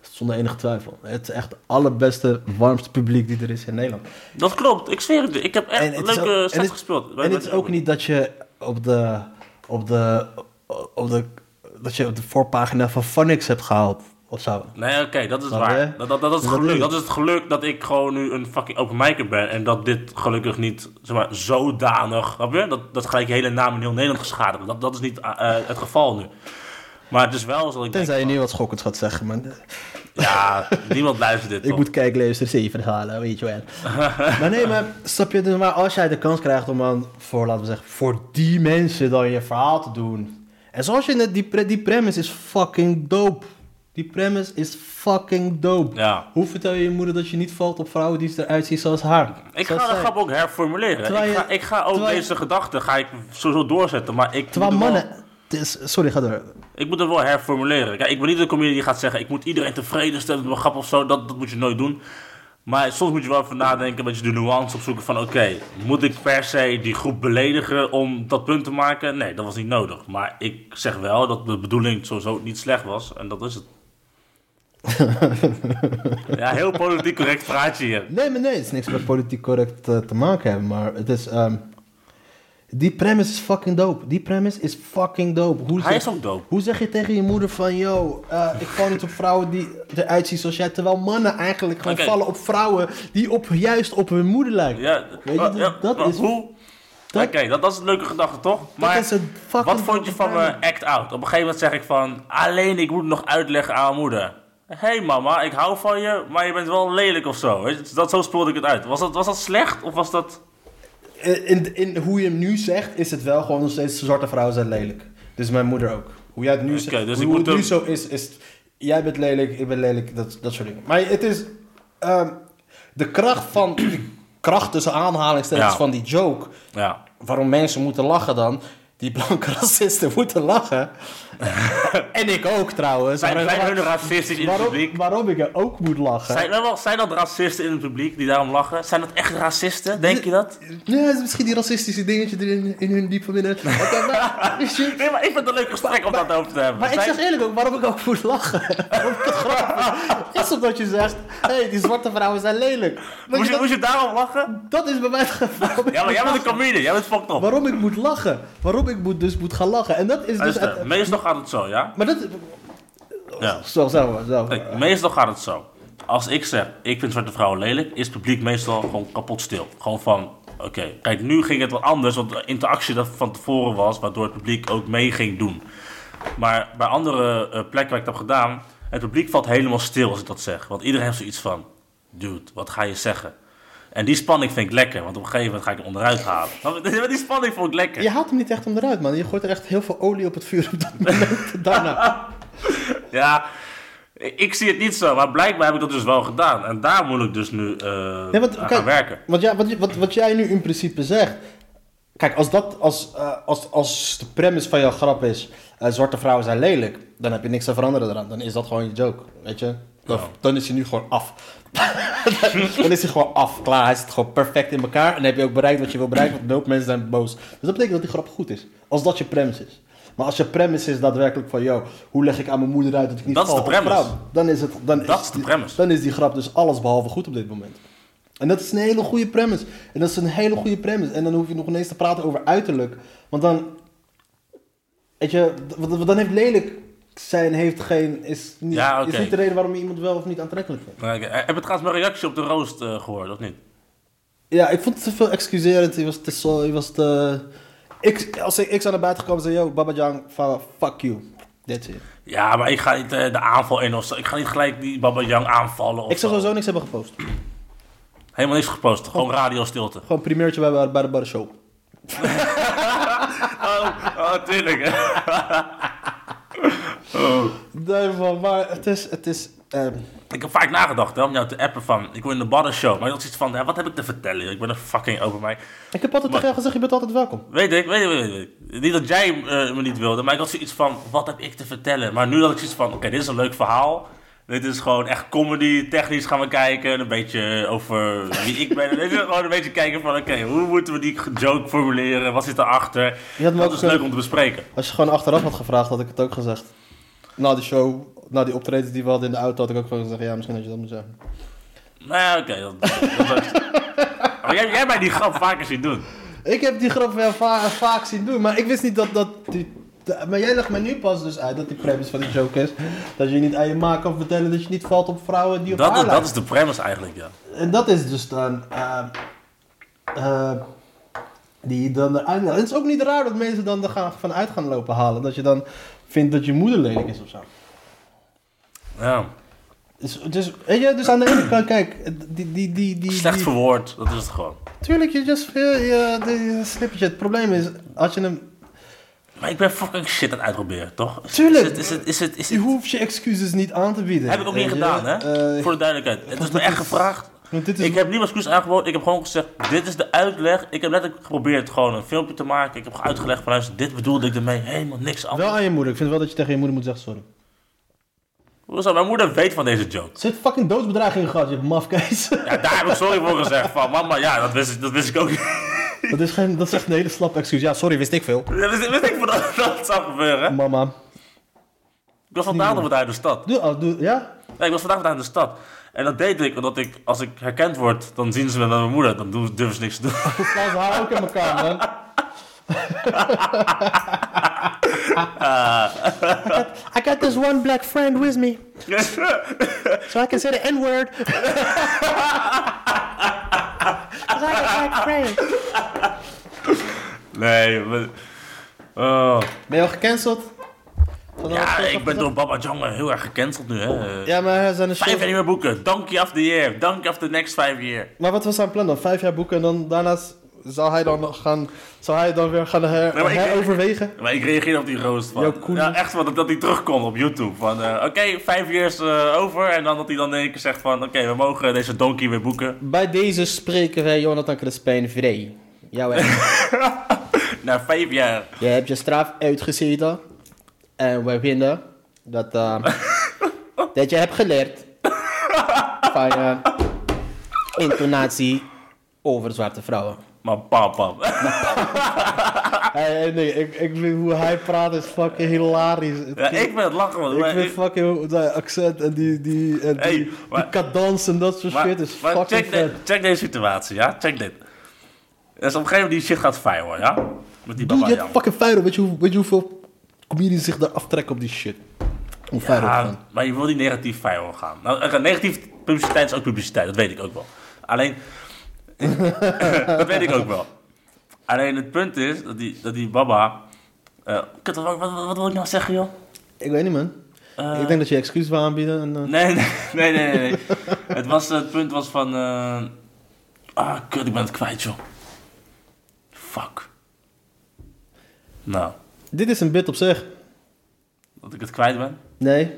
Zonder enige twijfel. Het is echt het allerbeste, warmste publiek die er is in Nederland. Dat klopt, ik zweer het. Ik heb echt leuke sets gespeeld. En het is ook niet dat je op de, op de, op de, dat je op de voorpagina van Phonics hebt gehaald. Of zo. Nee, oké, dat is waar. Dat, dat, dat is het Dat geluk. Dat is het geluk dat ik gewoon nu een fucking open micer ben. En dat dit gelukkig niet, zeg maar, zodanig... Snap je? Dat, dat gelijk je hele naam in heel Nederland geschadigd. Dat, dat is niet eh, het geval nu. Maar het is wel zo Tenzij je nu wat schokkends gaat zeggen, man. Ja, niemand luistert dit <laughs> Ik toch? moet kijkluister 7 halen, weet je wel. <laughs> maar nee, maar snap je, dus maar als jij de kans krijgt om dan voor, laten we zeggen, voor die mensen dan je verhaal te doen. En zoals je net, die, pre- die premise is fucking dope. Die premise is fucking dope. Ja. Hoe vertel je je moeder dat je niet valt op vrouwen die eruit zien zoals haar? Ik Zoals ga de grap ook herformuleren. Ik, ga, ik ga ook terwijl deze gedachte ga ik sowieso doorzetten. Maar ik Terwijl er wel- mannen, is, sorry, ga door. Ik moet het wel herformuleren. Kijk, ik ben niet de comedian die gaat zeggen... ik moet iedereen tevreden stellen met mijn grap of zo. Dat, dat moet je nooit doen. Maar soms moet je wel even nadenken... een beetje de nuance opzoeken van... oké, moet ik per se die groep beledigen om dat punt te maken? Nee, dat was niet nodig. Maar ik zeg wel dat de bedoeling sowieso niet slecht was. En dat is het. <laughs> ja, heel politiek correct praatje hier. Nee, maar nee, het is niks met politiek correct eh, te maken hebben, maar het is... ehm, die premise is fucking dope. Die premise is fucking dope. Hoe Hij zeg- is ook dope. Hoe zeg je tegen je moeder van, yo, eh, ik val niet op vrouwen die eruit zien zoals jij, terwijl mannen eigenlijk gewoon vallen op vrouwen die op, juist op hun moeder lijken. Ja, Weet je, ja, dat maar is- Hoe? dat- Oké, dat, dat is een leuke gedachte, toch? Maar wat vond je van mijn act out? Op een gegeven moment zeg ik van... Alleen ik moet nog uitleggen aan mijn moeder. Hé hey mama, ik hou van je, maar je bent wel lelijk of zo. Dat, zo speelde ik het uit. Was dat, was dat slecht of was dat... Eh, In, in hoe je hem nu zegt, is het wel gewoon nog steeds zwarte vrouwen zijn lelijk. Dus mijn moeder ook. Hoe jij het nu zegt, dus hoe, het nu zo is, is jij bent lelijk, ik ben lelijk, dat, dat soort dingen. Maar het is ehm, de kracht van, de kracht tussen aanhalingstekens Ja. van die joke, Ja, waarom mensen moeten lachen dan, die blanke racisten moeten lachen. <laughs> en ik ook trouwens. zijn, Waarom- zijn hun racistisch in het publiek? waarom, waarom ik er ook moet lachen. Zijn, wel, zijn dat racisten in het publiek die daarom lachen? Zijn dat echt racisten? Denk je dat? Nee, misschien die racistische dingetje erin in hun diep van binnen. <laughs> Nee, maar ik vind het een leuk gesprek om dat over te hebben. Maar ik zeg eerlijk ook, waarom ik ook moet lachen. waarom <laughs> is omdat je zegt... Hé, hey, die zwarte vrouwen zijn lelijk. Moest je, je, moest je daarom lachen? dat, dat is bij mij het geval. Ja, maar jij bent een comedian. Jij bent fucked up. Waarom ik moet lachen. Waarom ik moet, dus moet gaan lachen. En dat is dus... Het- meestal gaat het zo, ja? maar dat... Ja. Zo, zo, maar, zo. Kijk, meestal gaat het zo. Als ik zeg, ik vind zwarte vrouwen lelijk, is het publiek meestal gewoon kapot stil. Gewoon van, oké. Kijk, nu ging het wat anders, want de interactie dat van tevoren was, waardoor het publiek ook mee ging doen. Maar bij andere eh, plekken waar ik het heb gedaan, het publiek valt helemaal stil als ik dat zeg. Want iedereen heeft zoiets van, dude, wat ga je zeggen? En die spanning vind ik lekker, want op een gegeven moment ga ik hem onderuit halen. Maar Die spanning vond ik lekker. Je haalt hem niet echt onderuit, man. Je gooit er echt heel veel olie op het vuur op dat moment <laughs> daarna. Ja, ik, zie het niet zo, maar blijkbaar heb ik dat dus wel gedaan. En daar moet ik dus nu Nee, want, aan kijk, werken. Wat, jij, wat, wat, wat jij nu in principe zegt. Kijk, als, dat, als, eh, als, als de premise van jouw grap is. eh, zwarte vrouwen zijn lelijk. dan heb je niks te veranderen eraan. Dan is dat gewoon je joke. Weet je? Dan, is hij nu gewoon af. <laughs> dan is hij gewoon af. Klaar, hij zit gewoon perfect in elkaar. En dan heb je ook bereikt wat je wil bereiken. Want dope mensen zijn boos. Dus dat betekent dat die grap goed is. Als dat je premise is. Maar als je premise is daadwerkelijk van, yo, hoe leg ik aan mijn moeder uit dat ik niet Dat is de premise. vrouw? Dan is het, dan Dat is, is de die- premise. Dan is die grap dus alles behalve goed op dit moment. En dat is een hele goede premise. En dat is een hele goede premise. En dan hoef je nog ineens te praten over uiterlijk. Want dan, weet je, dan heeft lelijk zijn heeft geen, is niet, Ja, is niet de reden waarom je iemand wel of niet aantrekkelijk vindt. Ik- eh, Heb je trouwens mijn reactie op de roost eh, gehoord, of niet? Ja, ik vond het te veel excuserend. Je was te zo, je was te... Ik, als ik, ik zou naar buiten gekomen en zei, yo, Baba Jang, fuck you. That's it. Ja, maar ik ga niet eh, de aanval in of zo. Ik ga niet gelijk die Baba Yang aanvallen of Ik zou zo. sowieso niks hebben gepost. Helemaal niks gepost. Gewoon radio stilte. Gewoon primeurtje bij, bij de Bar Show. <laughs> Oh, oh tuurlijk. <laughs> Nee, man, maar het is, het is, ehm, ik heb vaak nagedacht hè, om jou te appen van... Ik wil in de Badder Show. Maar ik had zoiets van, ja, wat heb ik te vertellen? Ik ben een fucking open mij. ik heb altijd Maar- tegen jou gezegd, je bent altijd welkom. Weet ik, weet ik, weet ik, weet ik. Niet dat jij eh, me niet wilde, maar ik had zoiets van, wat heb ik te vertellen? Maar nu had ik zoiets van, oké, dit is een leuk verhaal. Dit is gewoon echt comedy, technisch gaan we kijken. Een beetje over wie ik ben. Dit is gewoon een beetje kijken van, oké, hoe moeten we die joke formuleren? Wat zit erachter? Je had me Dat is leuk om te bespreken. Als je gewoon achteraf had gevraagd, had ik het ook gezegd. Na die show, na die optredens die we hadden in de auto, had ik ook gewoon gezegd, ja, misschien had je dat moeten zeggen. Nou ja, oké. dat, dat, dat- maar jij, jij hebt mij die grap vaker zien doen. Ik heb die grap wel va- vaak zien doen, maar ik wist niet dat dat... Die, de- maar jij legt mij nu pas dus uit dat die premise van die joke is. Dat je niet aan je ma kan vertellen dat je niet valt op vrouwen die op Dat, haar is- dat lijken. is de premise eigenlijk, ja. En dat is dus dan... eh, eh, die dan eruit... Het is ook niet raar dat mensen dan er gaan, vanuit gaan lopen halen. Dat je dan vindt dat je moeder lelijk is of zo. ja. Dus, dus, weet je, dus aan de ene kant, kijk, die, die, die, die, Slecht die- verwoord, dat is het gewoon. Tuurlijk, je just je, de slippertje. Het probleem is, als je hem... Maar ik ben fucking shit aan het uitproberen, toch? Tuurlijk. Is het, is het, is het, is Je het, hoeft je excuses niet aan te bieden. Heb ik ook niet je. gedaan, hè? Eh, Voor de duidelijkheid. Het is me echt gevraagd. Is- Ik heb niet mijn excuus aangeboden. Ik heb gewoon gezegd, dit is de uitleg. Ik heb letterlijk geprobeerd gewoon een filmpje te maken. Ik heb uitgelegd van, luister, dit bedoelde ik ermee. Helemaal niks Wel anders. aan je moeder. Ik vind wel dat je tegen je moeder moet zeggen sorry. Hoezo? Mijn moeder weet van deze joke. Heeft fucking doodsbedreiging gehad, je mafkees. Ja, daar heb ik sorry voor gezegd. Van, mama, ja, dat wist, ik- dat wist ik ook niet. dat, is geen, dat is echt een hele slap excuus. Ja, sorry, wist ik veel. Wist, wist ik van dat dat zou gebeuren. Mama. Ik was vandaag nog uit de stad. Doe, oh, doe, ja? Ja, ik was vandaag nog uit de stad. En dat deed ik omdat ik, als ik herkend word, dan zien ze me met mijn moeder. Dan doen, durven ze niks te doen. <laughs> Hoe slaan ze haar ook in elkaar, man? <laughs> I got this one black friend with me, <laughs> so I can say the N-word. I got black friend. nee, maar... Oh. Ben je al gecanceld? Ja, ik ben door Baba Jong heel erg gecanceld nu, hè. Ja, maar hij zijn een Vijf jaar niet meer boeken. Donkey of the year. Donkey of the next five year. Maar wat was zijn plan dan? Vijf jaar boeken en dan daarnaast zou hij dan nog gaan... Zou hij dan weer gaan her, Nee, maar ik- heroverwegen? Maar ik reageerde op die roost van. Ja, echt van dat, dat hij terugkomt op YouTube. Van, eh, oké, vijf years eh, over. En dan dat hij dan in één keer zegt van, oké, we mogen deze Donkey weer boeken. Bij deze spreken wij Jonathan Crespijn vrij. Jouw <laughs> Na vijf jaar. Je hebt je straf uitgezeten. En we vinden dat, eh, <laughs> dat je hebt geleerd van je intonatie over zwarte vrouwen. Maar pam. Hey, nee, ik, ik vind hoe hij praat is fucking hilarisch. Het Ja, ik ben het lachen, man. ik vind ik- fucking dat accent en die, die, en die, Hey, die maar- cadans en dat soort Maar, shit is maar fucking check, de- check deze situatie, ja? Check dit. Dus op een gegeven moment die shit gaat viral, ja? Met die Baba je hebt fucking viral. Weet je, hoe, weet je hoeveel comedians zich daar aftrekken op die shit? Hoe viral Ja, gaan. maar je wil niet negatief viral gaan. Nou, negatief publiciteit is ook publiciteit, dat weet ik ook wel. Alleen, <laughs> dat weet ik ook wel. Alleen het punt is dat die, dat die baba... eh, kut, wat, wat, wat wil ik nou zeggen, joh? Ik weet niet, man. Eh, ik denk dat je excuus wil aanbieden. En, eh, <laughs> Nee, nee, nee, nee, het, was, het punt was van... ah, kut, ik ben het kwijt, joh. Fuck. Nou, Dit is een bit op zich. dat ik het kwijt ben. Nee.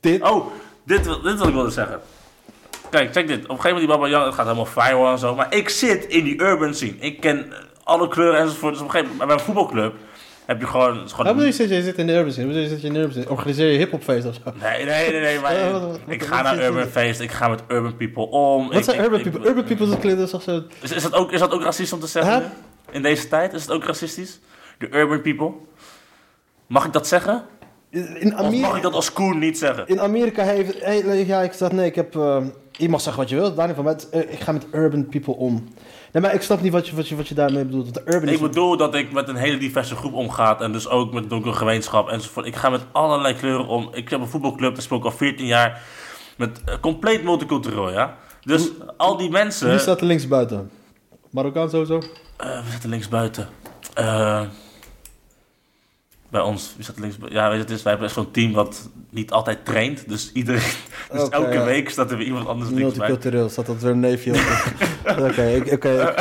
Dit? Oh, dit, dit wil ik wilde zeggen. Kijk, check dit. Op een gegeven moment die Baba Jan, het gaat helemaal viral en zo. Maar ik zit in die urban scene. Ik ken alle kleuren enzovoort. Dus op een gegeven moment, bij een voetbalclub heb je gewoon... het is gewoon bedoel je zit je zit in de urban scene? Bedoel je zit je in de urban scene? Organiseer je hiphopfeest of zo? Nee, nee, nee, nee. Maar <laughs> wat- wat- ik wat- ga wat naar urban feest. Ik ga met urban people om. Wat Ik- zijn ik- urban ik- people? Urban people dat klinkt toch zo... Is, is, dat ook, is dat ook racistisch om te zeggen? In deze tijd? Is het ook racistisch? De urban people? Mag ik dat zeggen? In Of mag Amerika, ik dat als Koen niet zeggen? in Amerika heeft... hey, ja, ik zeg nee, ik heb... eh, je mag zeggen wat je wilt, daar niet van. Maar eh, ik ga met urban people om. Nee, maar ik snap niet wat je, wat je, wat je daarmee bedoelt. De urban Ik bedoel dat ik met een hele diverse groep omga en dus ook met een gemeenschap enzovoort. Ik ga met allerlei kleuren om. Ik heb een voetbalclub, daar speel ik al 14 jaar. Met eh, compleet multicultureel, ja. Dus al die mensen... Wie staat er links buiten? Marokkaan sowieso? Eh, we zitten links buiten. Eh, bij ons, wie er links? Ja, weet je, het is, wij hebben zo'n team wat niet altijd traint. Dus iedereen... <laughs> Dus elke ja. week staat er weer iemand anders links bij. Multicultureel, staat dat weer een neefje op. <laughs> Oké, ik, oké,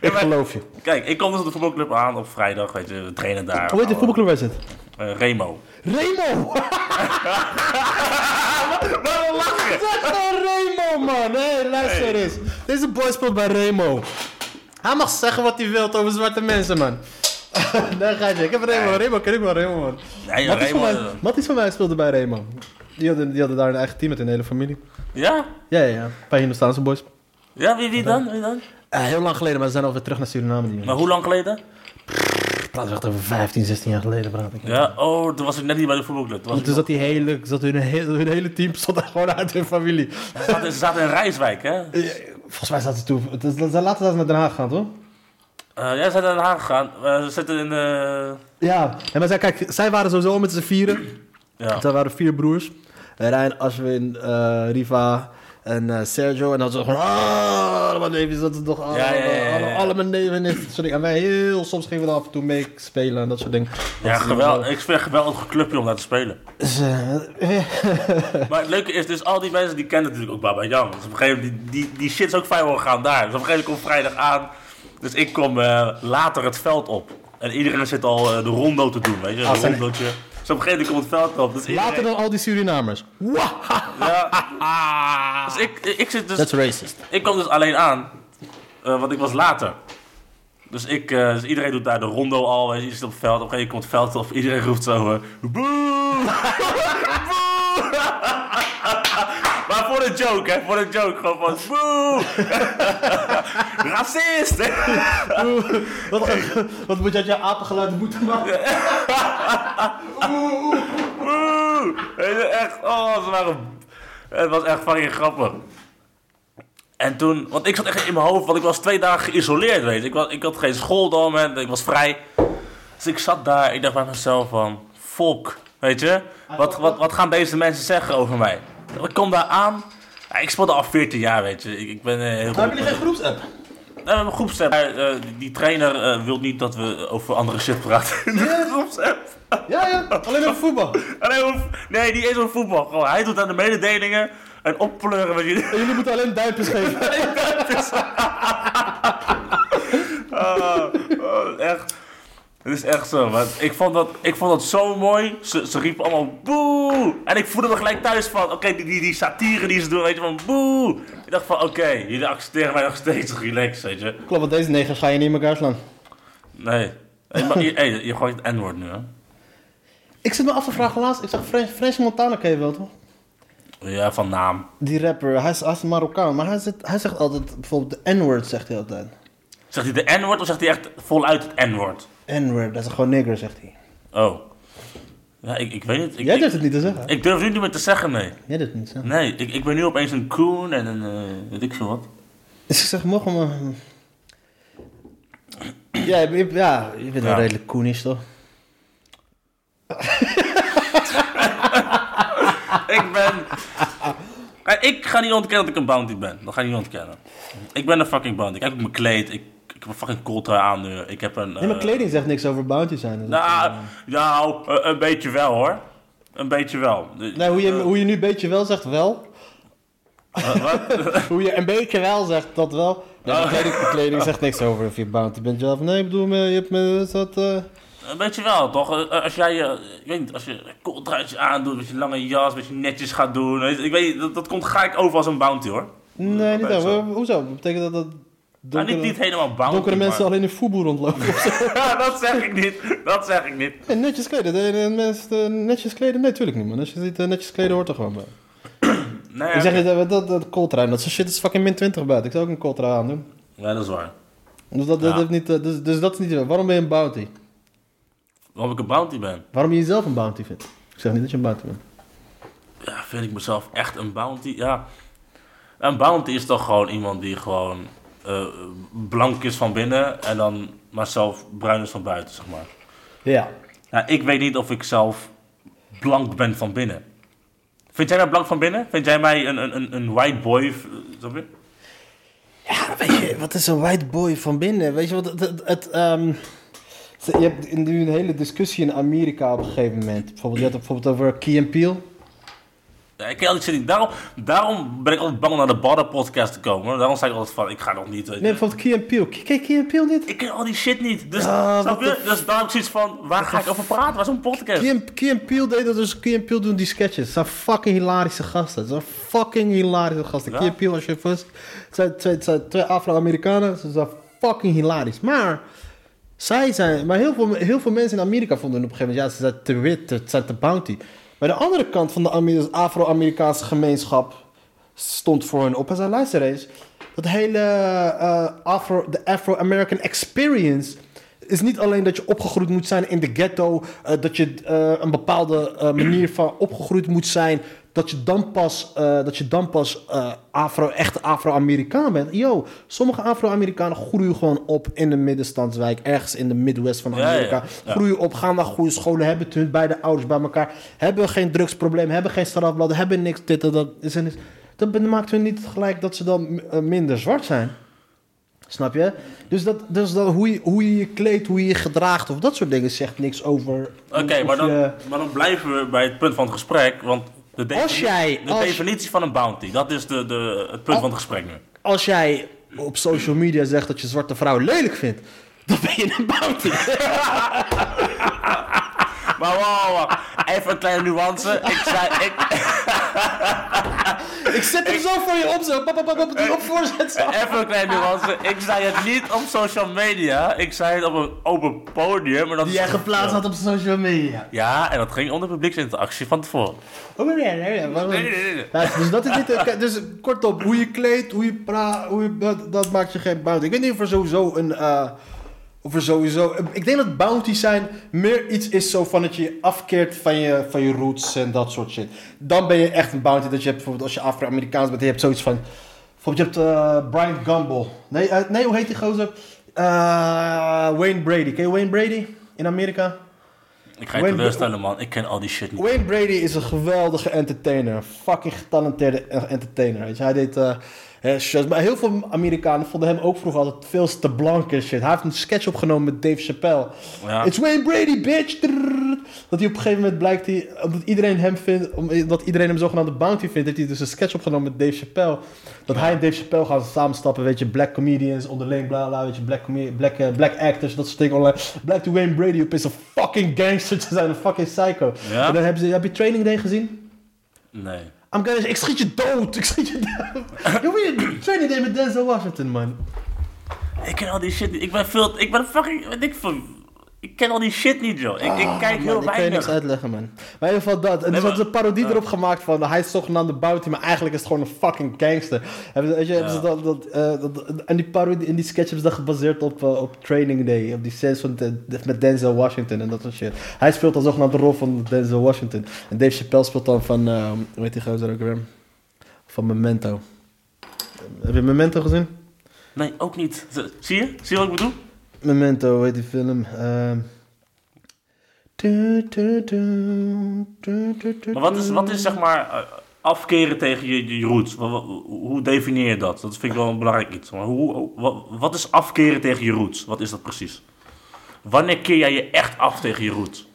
ik, geloof je. Kijk, ik kom dus op de voetbalclub aan op vrijdag, weet je, we trainen daar. Hoe heet die voetbalclub waar zit? Eh, Remo. Remo! <laughs> Waarom lach je? Zeg gewoon Remo, man. Hé, luister eens. Deze boy speelt bij Remo. Hij mag zeggen wat hij wil over zwarte mensen, man. Daar ga je. Ik heb Remo. Remo ken ik wel, Remo, man. Nee, Matties van, mij, Matties van mij speelde bij Remo. Die hadden, die hadden daar een eigen team met hun hele familie. Ja? Ja, ja, ja. Bij Hindoestaanse boys. Ja, wie, wie dan? Wie dan? Eh, heel lang geleden, maar ze zijn alweer terug naar Suriname. Die Maar hoe lang geleden? Ik praat echt over 15, 16 jaar geleden, praat ik. Ja, oh, toen was ik net niet bij de voetbalclub. Toen was dat die hele, zat hun, hele, hun hele team stond daar gewoon uit hun familie. ze, zaten, ze zaten in Rijswijk, hè? Eh, Volgens mij zaten ze toen... Later zaten ze naar Den Haag gaan, toch? Jij zijn naar Den Haag gegaan. Eh, ze zitten in... eh Ja, en maar zij, kijk, zij waren sowieso met z'n vieren. ja. Zij waren vier broers. Eh, Rijn, Ashwin, eh, Riva en Sergio. En dan zo gewoon, ah, allemaal neefjes, dat toch alle, Ja, ja, ja, ja, ja. alle, alle mijn neven en soort dingen. En wij heel, soms gingen we dan af en toe meespelen en dat soort dingen. ja, geweldig. Ik vind een geweldig clubje om naar te spelen. Dus, <laughs> Maar het leuke is, dus al die mensen die kennen natuurlijk ook Baba Jan. Dus op een gegeven moment, die, die, die shit is ook viral gegaan daar. Dus op een gegeven moment komt vrijdag aan. Dus ik kom eh, later het veld op. En iedereen zit al eh, de rondo te doen, weet je. Ah, Een rondootje. Dus op een gegeven moment komt het veld op. Dus Later dan al die Surinamers. Ja. Dus ik, ik zit dus... That's racist. Ik kwam dus alleen aan, eh, want ik was later. Dus, ik, dus iedereen doet daar de rondo al, weet je, je zit op het veld. Op een gegeven moment komt het veld op, iedereen roept zo... boe! <laughs> Maar voor een joke, hè, voor een joke. Gewoon van, boe! <laughs> Racist! Wat, wat moet je uit je apengeluid moeten maken? Je, echt, oh, ze waren... Het was echt fucking grappig. En toen, want ik zat echt in mijn hoofd, want ik was twee dagen geïsoleerd, weet je. Ik, was, ik had geen school dat moment, ik was vrij. Dus ik zat daar, ik dacht bij mezelf van, volk, weet je. Wat, wat, wat gaan deze mensen zeggen over mij? Ik kom daar aan, ja, ik speelde al 14 jaar, weet je. Ik, ik ben eh, heel Hebben jullie geen groepsapp? Nee, we hebben een groepsapp. Maar, eh, die, die trainer eh, wil niet dat we over andere shit praten. <laughs> in de groepsapp. Ja, ja. Alleen over voetbal. Alleen over- nee, niet eens over voetbal. Gewoon, hij doet aan de mededelingen en oppleuren met jullie. En jullie moeten alleen duimpjes geven. <laughs> Oh, <laughs> oh, echt. Het is echt zo. Maar ik, vond dat, ik vond dat zo mooi. Ze, ze riepen allemaal boe. En ik voelde me gelijk thuis van, oké, die, die, die satire die ze doen, weet je, van boe. Ik dacht van, oké, jullie accepteren mij nog steeds <laughs> relaxed, weet je. Klopt, want deze negers ga je niet in elkaar slaan. Nee. Hey, maar, je, hey, je gooit het N-woord nu, hè? Ik zit me af te vragen laatst. Ik zag French, French Montana, ken je wel toch? Ja, van naam. Die rapper, hij is, hij is een Marokkaan, maar hij, zit, hij zegt altijd, bijvoorbeeld de N-word zegt hij altijd. Zegt hij de N-woord of zegt hij echt voluit het N-woord? N-word, dat is gewoon nigger, zegt hij. Oh. Ja, ik, ik weet het. Ik, Jij ik, durft het niet te zeggen. ik durf nu niet meer te zeggen, nee. Jij durft het niet te zeggen. Nee, ik, ik ben nu opeens een coon en een, eh, weet ik veel wat. Dus ik zeg, mogen we... Ja, je, ja, je bent Ja. wel redelijk koenisch, toch? <laughs> Ik ben... Ik ga niet ontkennen dat ik een bounty ben. Dat ga ik niet ontkennen. Ik ben een fucking bounty. Kijk ook mijn kleed. Ik, ik heb een fucking coltrui aan nu. Ik heb een... Nee, maar eh, kleding zegt niks over bounty zijn. Dus Nou, nou eh, een beetje wel hoor. Een beetje wel. Nee, hoe je, hoe je nu een beetje wel zegt, wel. Eh, wat? <laughs> Hoe je een beetje wel zegt, dat wel. Nee, Oh. kleding, kleding zegt niks over of je bounty bent. zelf. Nee, ik bedoel, je hebt me dat... eh, Een beetje wel, toch? Eh, Als jij, eh, ik weet niet, als je een coltruitje aandoet, met je lange jas, met je netjes gaat doen. Ik weet niet, dat, dat komt gelijk over als een bounty hoor. Nee, niet dat. Hoezo? Betekent dat dat Donkere, niet, niet helemaal bounty. donkere mensen maar- alleen in voetbal rondlopen? <laughs> dat zeg ik niet. Dat zeg ik niet. Nee, netjes kleden. De, de mensen eh, netjes kleden? Nee, tuurlijk niet, man. Als je ziet, eh, netjes kleden hoort er gewoon bij. <clears throat> Nee, Ik zeg niet dat dat, dat coltrui, dat soort shit is fucking min 20 buiten. Ik zou ook een coltrui aandoen. Ja, dat is waar. Dus dat, dat Ja. heeft niet, eh, dus, dus dat is niet... Waarom ben je een bounty? Waarom ik een bounty ben? Waarom je jezelf een bounty vindt? Ik zeg niet dat je een bounty bent. Ja, vind ik mezelf echt een bounty? Ja. Een bounty is toch gewoon iemand die gewoon eh, blank is van binnen en dan maar zelf bruin is van buiten, zeg maar. Ja. Nou, ik weet niet of ik zelf blank ben van binnen. Vind jij mij blank van binnen? Vind jij mij een, een, een, white boy? eh, Snap je? Ja, weet je, wat is een white boy van binnen? Weet je wat, het, het, het, ehm, je hebt nu een hele discussie in Amerika op een gegeven moment. Bijvoorbeeld, je had het bijvoorbeeld over Key and Peele. Ik ken al die shit niet. Daarom, daarom ben ik altijd bang om naar de Badder podcast te komen. Daarom zei ik altijd van, ik ga nog niet. Nee, bijvoorbeeld Key and Peele. Kijk Key and Peele niet? Ik ken al die shit niet. Dus, Ah, snap je? Dus daarom ik zoiets van, waar ga ik over praten? Waar is een podcast? Key and Peele deed dat dus. Key and Peele doen die sketches. Het zijn fucking hilarische gasten. Het zijn fucking hilarische gasten. Ja. Key and Peele, als je first... Het zijn twee, zijn twee Afro-Amerikanen. Ze zijn fucking hilarisch. Maar... Zij zijn... Maar heel veel, heel veel mensen in Amerika vonden op een gegeven moment... Ja, ze zijn te wit. Het zijn te bounty. Maar de andere kant van de Amer- Afro-Amerikaanse gemeenschap... stond voor hen op. En zei, luister. Dat hele eh, Afro, de Afro-American experience is niet alleen dat je opgegroeid moet zijn in de ghetto, eh, dat je eh, een bepaalde manier van opgegroeid moet zijn, dat je dan pas, eh, dat je dan pas eh, Afro, echt Afro-Amerikaan bent. Yo, sommige Afro-Amerikanen groeien gewoon op in de middenstandswijk, ergens in de Midwest van Ja, ja, Amerika. ja. Groeien op, gaan naar goede scholen, hebben hun beide ouders bij elkaar, hebben geen drugsprobleem, hebben geen strafblad, hebben niks dit en dat. Is is. Dat maakt hun niet gelijk dat ze dan eh, minder zwart zijn. Snap je? Dus, dat, dus dat, hoe, je, hoe je je kleedt, hoe je je gedraagt of dat soort dingen zegt niks over. Oké, maar, dan, je- maar dan blijven we bij het punt van het gesprek. Want de, defini- Als jij- de als- definitie van een bounty, dat is de, de, het punt van het gesprek nu. Als jij op social media zegt dat je zwarte vrouw lelijk vindt, dan ben je een bounty. <laughs> Maar wow, wow, even een kleine nuance. Ik zei, ik, <laughs> Ik zet hem zo voor je op, zo. Pap, pap, pap, die op voorzet. zo. even een kleine nuance. Ik zei het niet op social media. Ik zei het op een open podium. Maar dat Die jij geplaatst had op social media. Ja, en dat ging onder publieksinteractie van tevoren. Oh, nee, nee, nee. Nee, nee, nee. Ja, dus dat is niet... Dus kortom, hoe je kleedt, hoe je praat, hoe je, dat, dat maakt je geen bounty. Ik weet niet of er sowieso een... eh, of er sowieso... Ik denk dat bounties zijn meer iets is zo van dat je je afkeert van je, van je roots en dat soort shit. Dan ben je echt een bounty. Dat je hebt bijvoorbeeld als je Afro-Amerikaans bent, je hebt zoiets van... Bijvoorbeeld je hebt eh Brian Gumble. Nee, eh, nee, hoe heet die gozer? Eh, Wayne Brady. Ken je Wayne Brady in Amerika? Ik ga je teleurstellen, man. Ik ken al die shit niet. Wayne Brady is een geweldige entertainer. Een fucking getalenteerde entertainer. Weet je. Hij deed. Maar heel veel Amerikanen vonden hem ook vroeger altijd veel te blank en shit. Hij heeft een sketch opgenomen met Dave Chappelle. Ja. It's Wayne Brady, bitch! Dat hij op een gegeven moment blijkt, hij, omdat iedereen hem vindt, omdat iedereen hem zogenaamde bounty vindt, heeft hij dus een sketch opgenomen met Dave Chappelle. Dat hij en Dave Chappelle gaan samenstappen, weet je, black comedians, onderling, bla bla, weet je, black, black, eh, black actors, dat soort dingen online. Blijkt die Wayne Brady op is een fucking gangster te zijn, een fucking psycho. Ja? En dan hebben ze, heb je Training Day gezien? Nee. I'm gonna, ik schiet je dood, ik schiet je dood. Weer Training Day met Denzel Washington, man. Ik ken al die shit niet. Ik ben veel... Ik ben fucking... Weet ik veel... Ik ken al die shit niet, joh. Ik, ik Ah, kijk man, heel Ik kan je weinig. niks uitleggen, man. Maar in ieder geval dat. En Nee, dus hadden ze maar- een parodie erop gemaakt van hij is zogenaamde bounty, maar eigenlijk is het gewoon een fucking gangster. Hebben, weet je, hebben ze dat, dat, eh, dat, en die parodie in die sketch hebben ze dat gebaseerd op, eh, op Training Day, op die scènes van de- met Denzel Washington en dat soort shit. Hij speelt dan zogenaamd de rol van Denzel Washington. En Dave Chappelle speelt dan van, eh hoe heet die gozer ook weer? Van Memento. Heb je Memento gezien? Nee, ook niet. Zie je? Zie je wat ik bedoel? Memento, hoe heet die film? Ehm. Du- du- du- Maar wat is, wat is zeg maar eh, afkeren tegen je, je roots? Hoe definieer je dat? Dat vind ik wel een belangrijk iets. Maar hoe, wa- wat is afkeren tegen je roots? Wat is dat precies? Wanneer keer jij je echt af tegen je roots?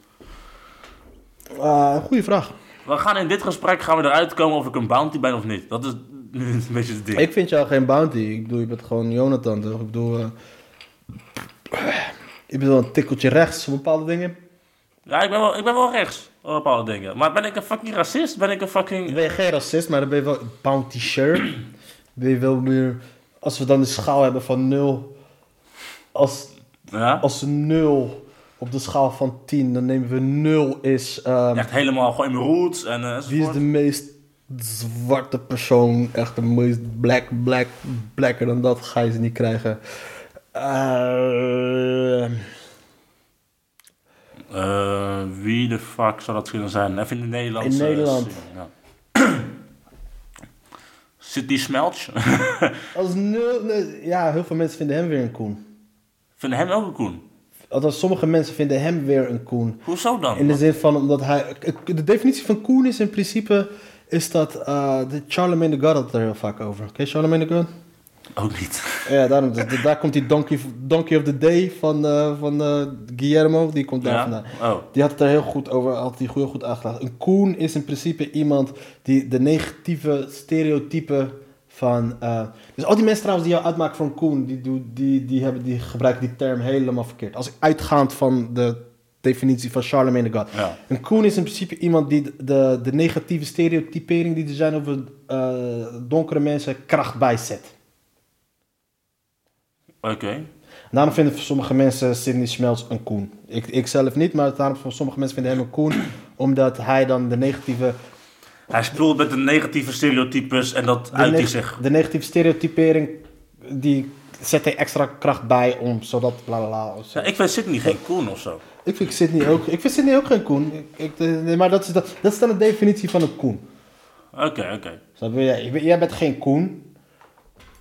Ah, goeie vraag. We gaan in dit gesprek gaan we eruit komen of ik een bounty ben of niet. Dat is <laughs> een beetje het ding. Ik vind jou geen bounty. Ik bedoel, je bent gewoon Jonathan, toch? Ik bedoel, eh, je bent wel een tikkeltje rechts op bepaalde dingen. Ja, ik ben, wel, ik ben wel rechts op bepaalde dingen. Maar ben ik een fucking racist? Ben ik een fucking... Ben je geen racist, maar dan ben je wel bounty share. Ben je wel meer, als we dan de schaal hebben van 0, als, Ja? als 0 op de schaal van 10, dan nemen we 0 is, ehm, Echt helemaal gewoon in mijn roots en eh, wie is de meest zwarte persoon, echt de meest black, black, blacker dan dat, ga je ze niet krijgen. Eh, Eh, wie de fuck zou dat kunnen zijn? Even in de Nederlandse... In Nederland. Ja. <clears throat> Zit die smeltje? <laughs> als nul, ja, heel veel mensen vinden hem weer een koen. Vinden hem ook een koen. Althans, sommige mensen vinden hem weer een koen. Hoezo dan? In de zin van, omdat hij... De definitie van koen is in principe... Is dat... eh de Charlemagne the God had het er heel vaak over. Je Charlemagne the God? Ook niet. Ja, daarom, dus daar komt die Donkey, Donkey of the Day van, eh, van eh, Guillermo. Die komt daar Ja? vandaan. Oh. Die had het er heel goed over, had hij heel goed aangelegd. Een koen is in principe iemand die de negatieve stereotypen van... eh, dus al die mensen trouwens die jou uitmaken voor een koen, die, doen- die, die, hebben, die gebruiken die term helemaal verkeerd. Als ik uitgaand van de definitie van Charlemagne the God. Ja. Een koen is in principe iemand die de, de, de negatieve stereotypering die er zijn over donkere mensen kracht bijzet. Oké. Daarom vinden sommige mensen Sidney Smelts een koen. Ik, ik zelf niet, maar daarom sommige mensen vinden hem een koen. Omdat hij dan de negatieve, Hij speelt met de negatieve stereotypes en dat uit hij zich. de negatieve stereotypering, die zet hij extra kracht bij om zodat bla bla bla. Ja, ik vind Sidney geen koen of zo. Ik vind Sidney ook, ik vind Sidney ook geen koen. Ik, ik, nee, maar dat is, dat, dat is dan de definitie van een koen. Oké, oké. Je? Jij, jij bent geen koen,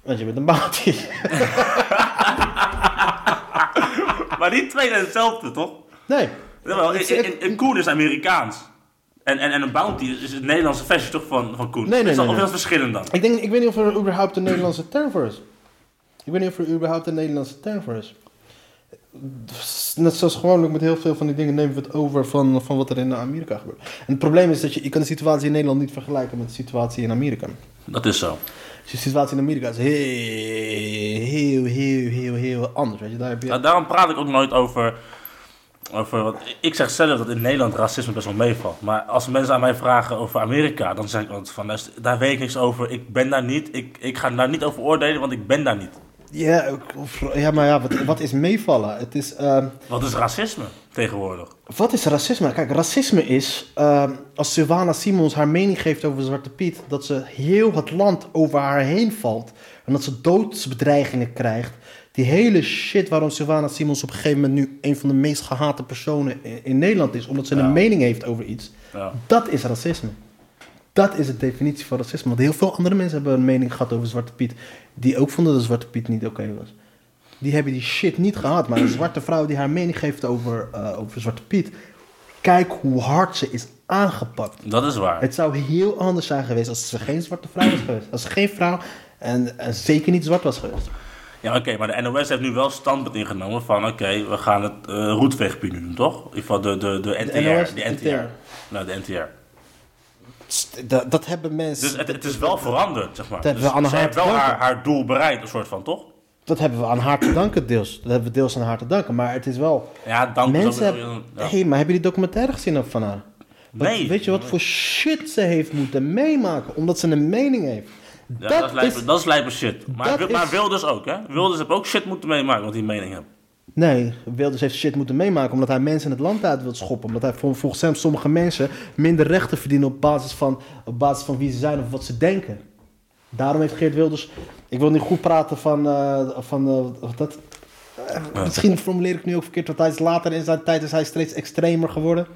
want je bent een bounty. <laughs> <laughs> Maar die twee zijn hetzelfde, toch? Nee. Jawel, Ik- een, een, een koen is Amerikaans. En, en, en een bounty is het Nederlandse versie toch van, van koen? Nee, nee, is dat, nee, Of is nee. dat verschillend dan? Ik, denk, ik weet niet of er überhaupt een Nederlandse term voor is. Ik weet niet of er überhaupt een Nederlandse term voor is. Net zoals gewoonlijk met heel veel van die dingen nemen we het over van, van wat er in Amerika gebeurt. En het probleem is dat je, je kan de situatie in Nederland niet vergelijken met de situatie in Amerika. Dat is zo. Dus de situatie in Amerika is heel, heel, heel, heel, heel anders. Weet je? Daar heb je... Nou, daarom praat ik ook nooit over Over wat, ik zeg zelf dat in Nederland racisme best wel meevalt. Maar als mensen aan mij vragen over Amerika, dan zeg ik altijd van, daar weet ik niks over. Ik ben daar niet. Ik, ik ga daar niet over oordelen, want ik ben daar niet. Ja, of- ja maar ja, wat, wat is meevallen? Het is, ehm, Wat is racisme tegenwoordig? wat is racisme? Kijk, racisme is ehm, als Sylvana Simons haar mening geeft over Zwarte Piet, dat ze heel het land over haar heen valt en dat ze doodsbedreigingen krijgt. Die hele shit waarom Sylvana Simons op een gegeven moment nu een van de meest gehate personen in, in Nederland is, omdat ze Ja. een mening heeft over iets. Ja. Dat is racisme. Dat is de definitie van racisme. Want heel veel andere mensen hebben een mening gehad over Zwarte Piet. Die ook vonden dat Zwarte Piet niet oké was. Die hebben die shit niet gehad. Maar een <clears throat> zwarte vrouw die haar mening geeft over, eh, over Zwarte Piet. Kijk hoe hard ze is aangepakt. Dat is waar. Het zou heel anders zijn geweest als ze geen zwarte vrouw was geweest. Als ze geen vrouw en, en zeker niet zwart was geweest. Ja, oké, maar de NOS heeft nu wel standpunt ingenomen van, oké, we gaan het eh roetveegpuur nu doen, toch? In ieder geval de, de, de NTR. NOS, de NTR. NTR. Nou, de NTR. Dat, dat hebben mensen... Dus het, het is wel veranderd, zeg maar. Dat hebben Dus aan haar heeft wel haar, haar doel bereikt, een soort van, toch? Dat hebben we aan haar te danken deels. Dat hebben we deels aan haar te danken. Maar het is wel... Ja, dank Mensen hebben... ja. Hey, maar hebben die documentaire gezien ook van haar? Wat- Nee. Weet je wat voor shit ze heeft moeten meemaken? Omdat ze een mening heeft. Ja, dat, is lijpe, dat is lijpe shit. Maar, dat maar is- Wilders ook, hè? Wilders heeft ook shit moeten meemaken, want die mening heeft. Nee, Wilders heeft shit moeten meemaken omdat hij mensen in het land uit wil schoppen. Omdat hij vol- volgens hem sommige mensen minder rechten verdienen op basis van, op basis van wie ze zijn of wat ze denken. Daarom heeft Geert Wilders... Ik wil niet goed praten van... eh, van dat, eh, Misschien formuleer ik nu ook verkeerd, want hij is later in zijn tijd is hij steeds extremer geworden.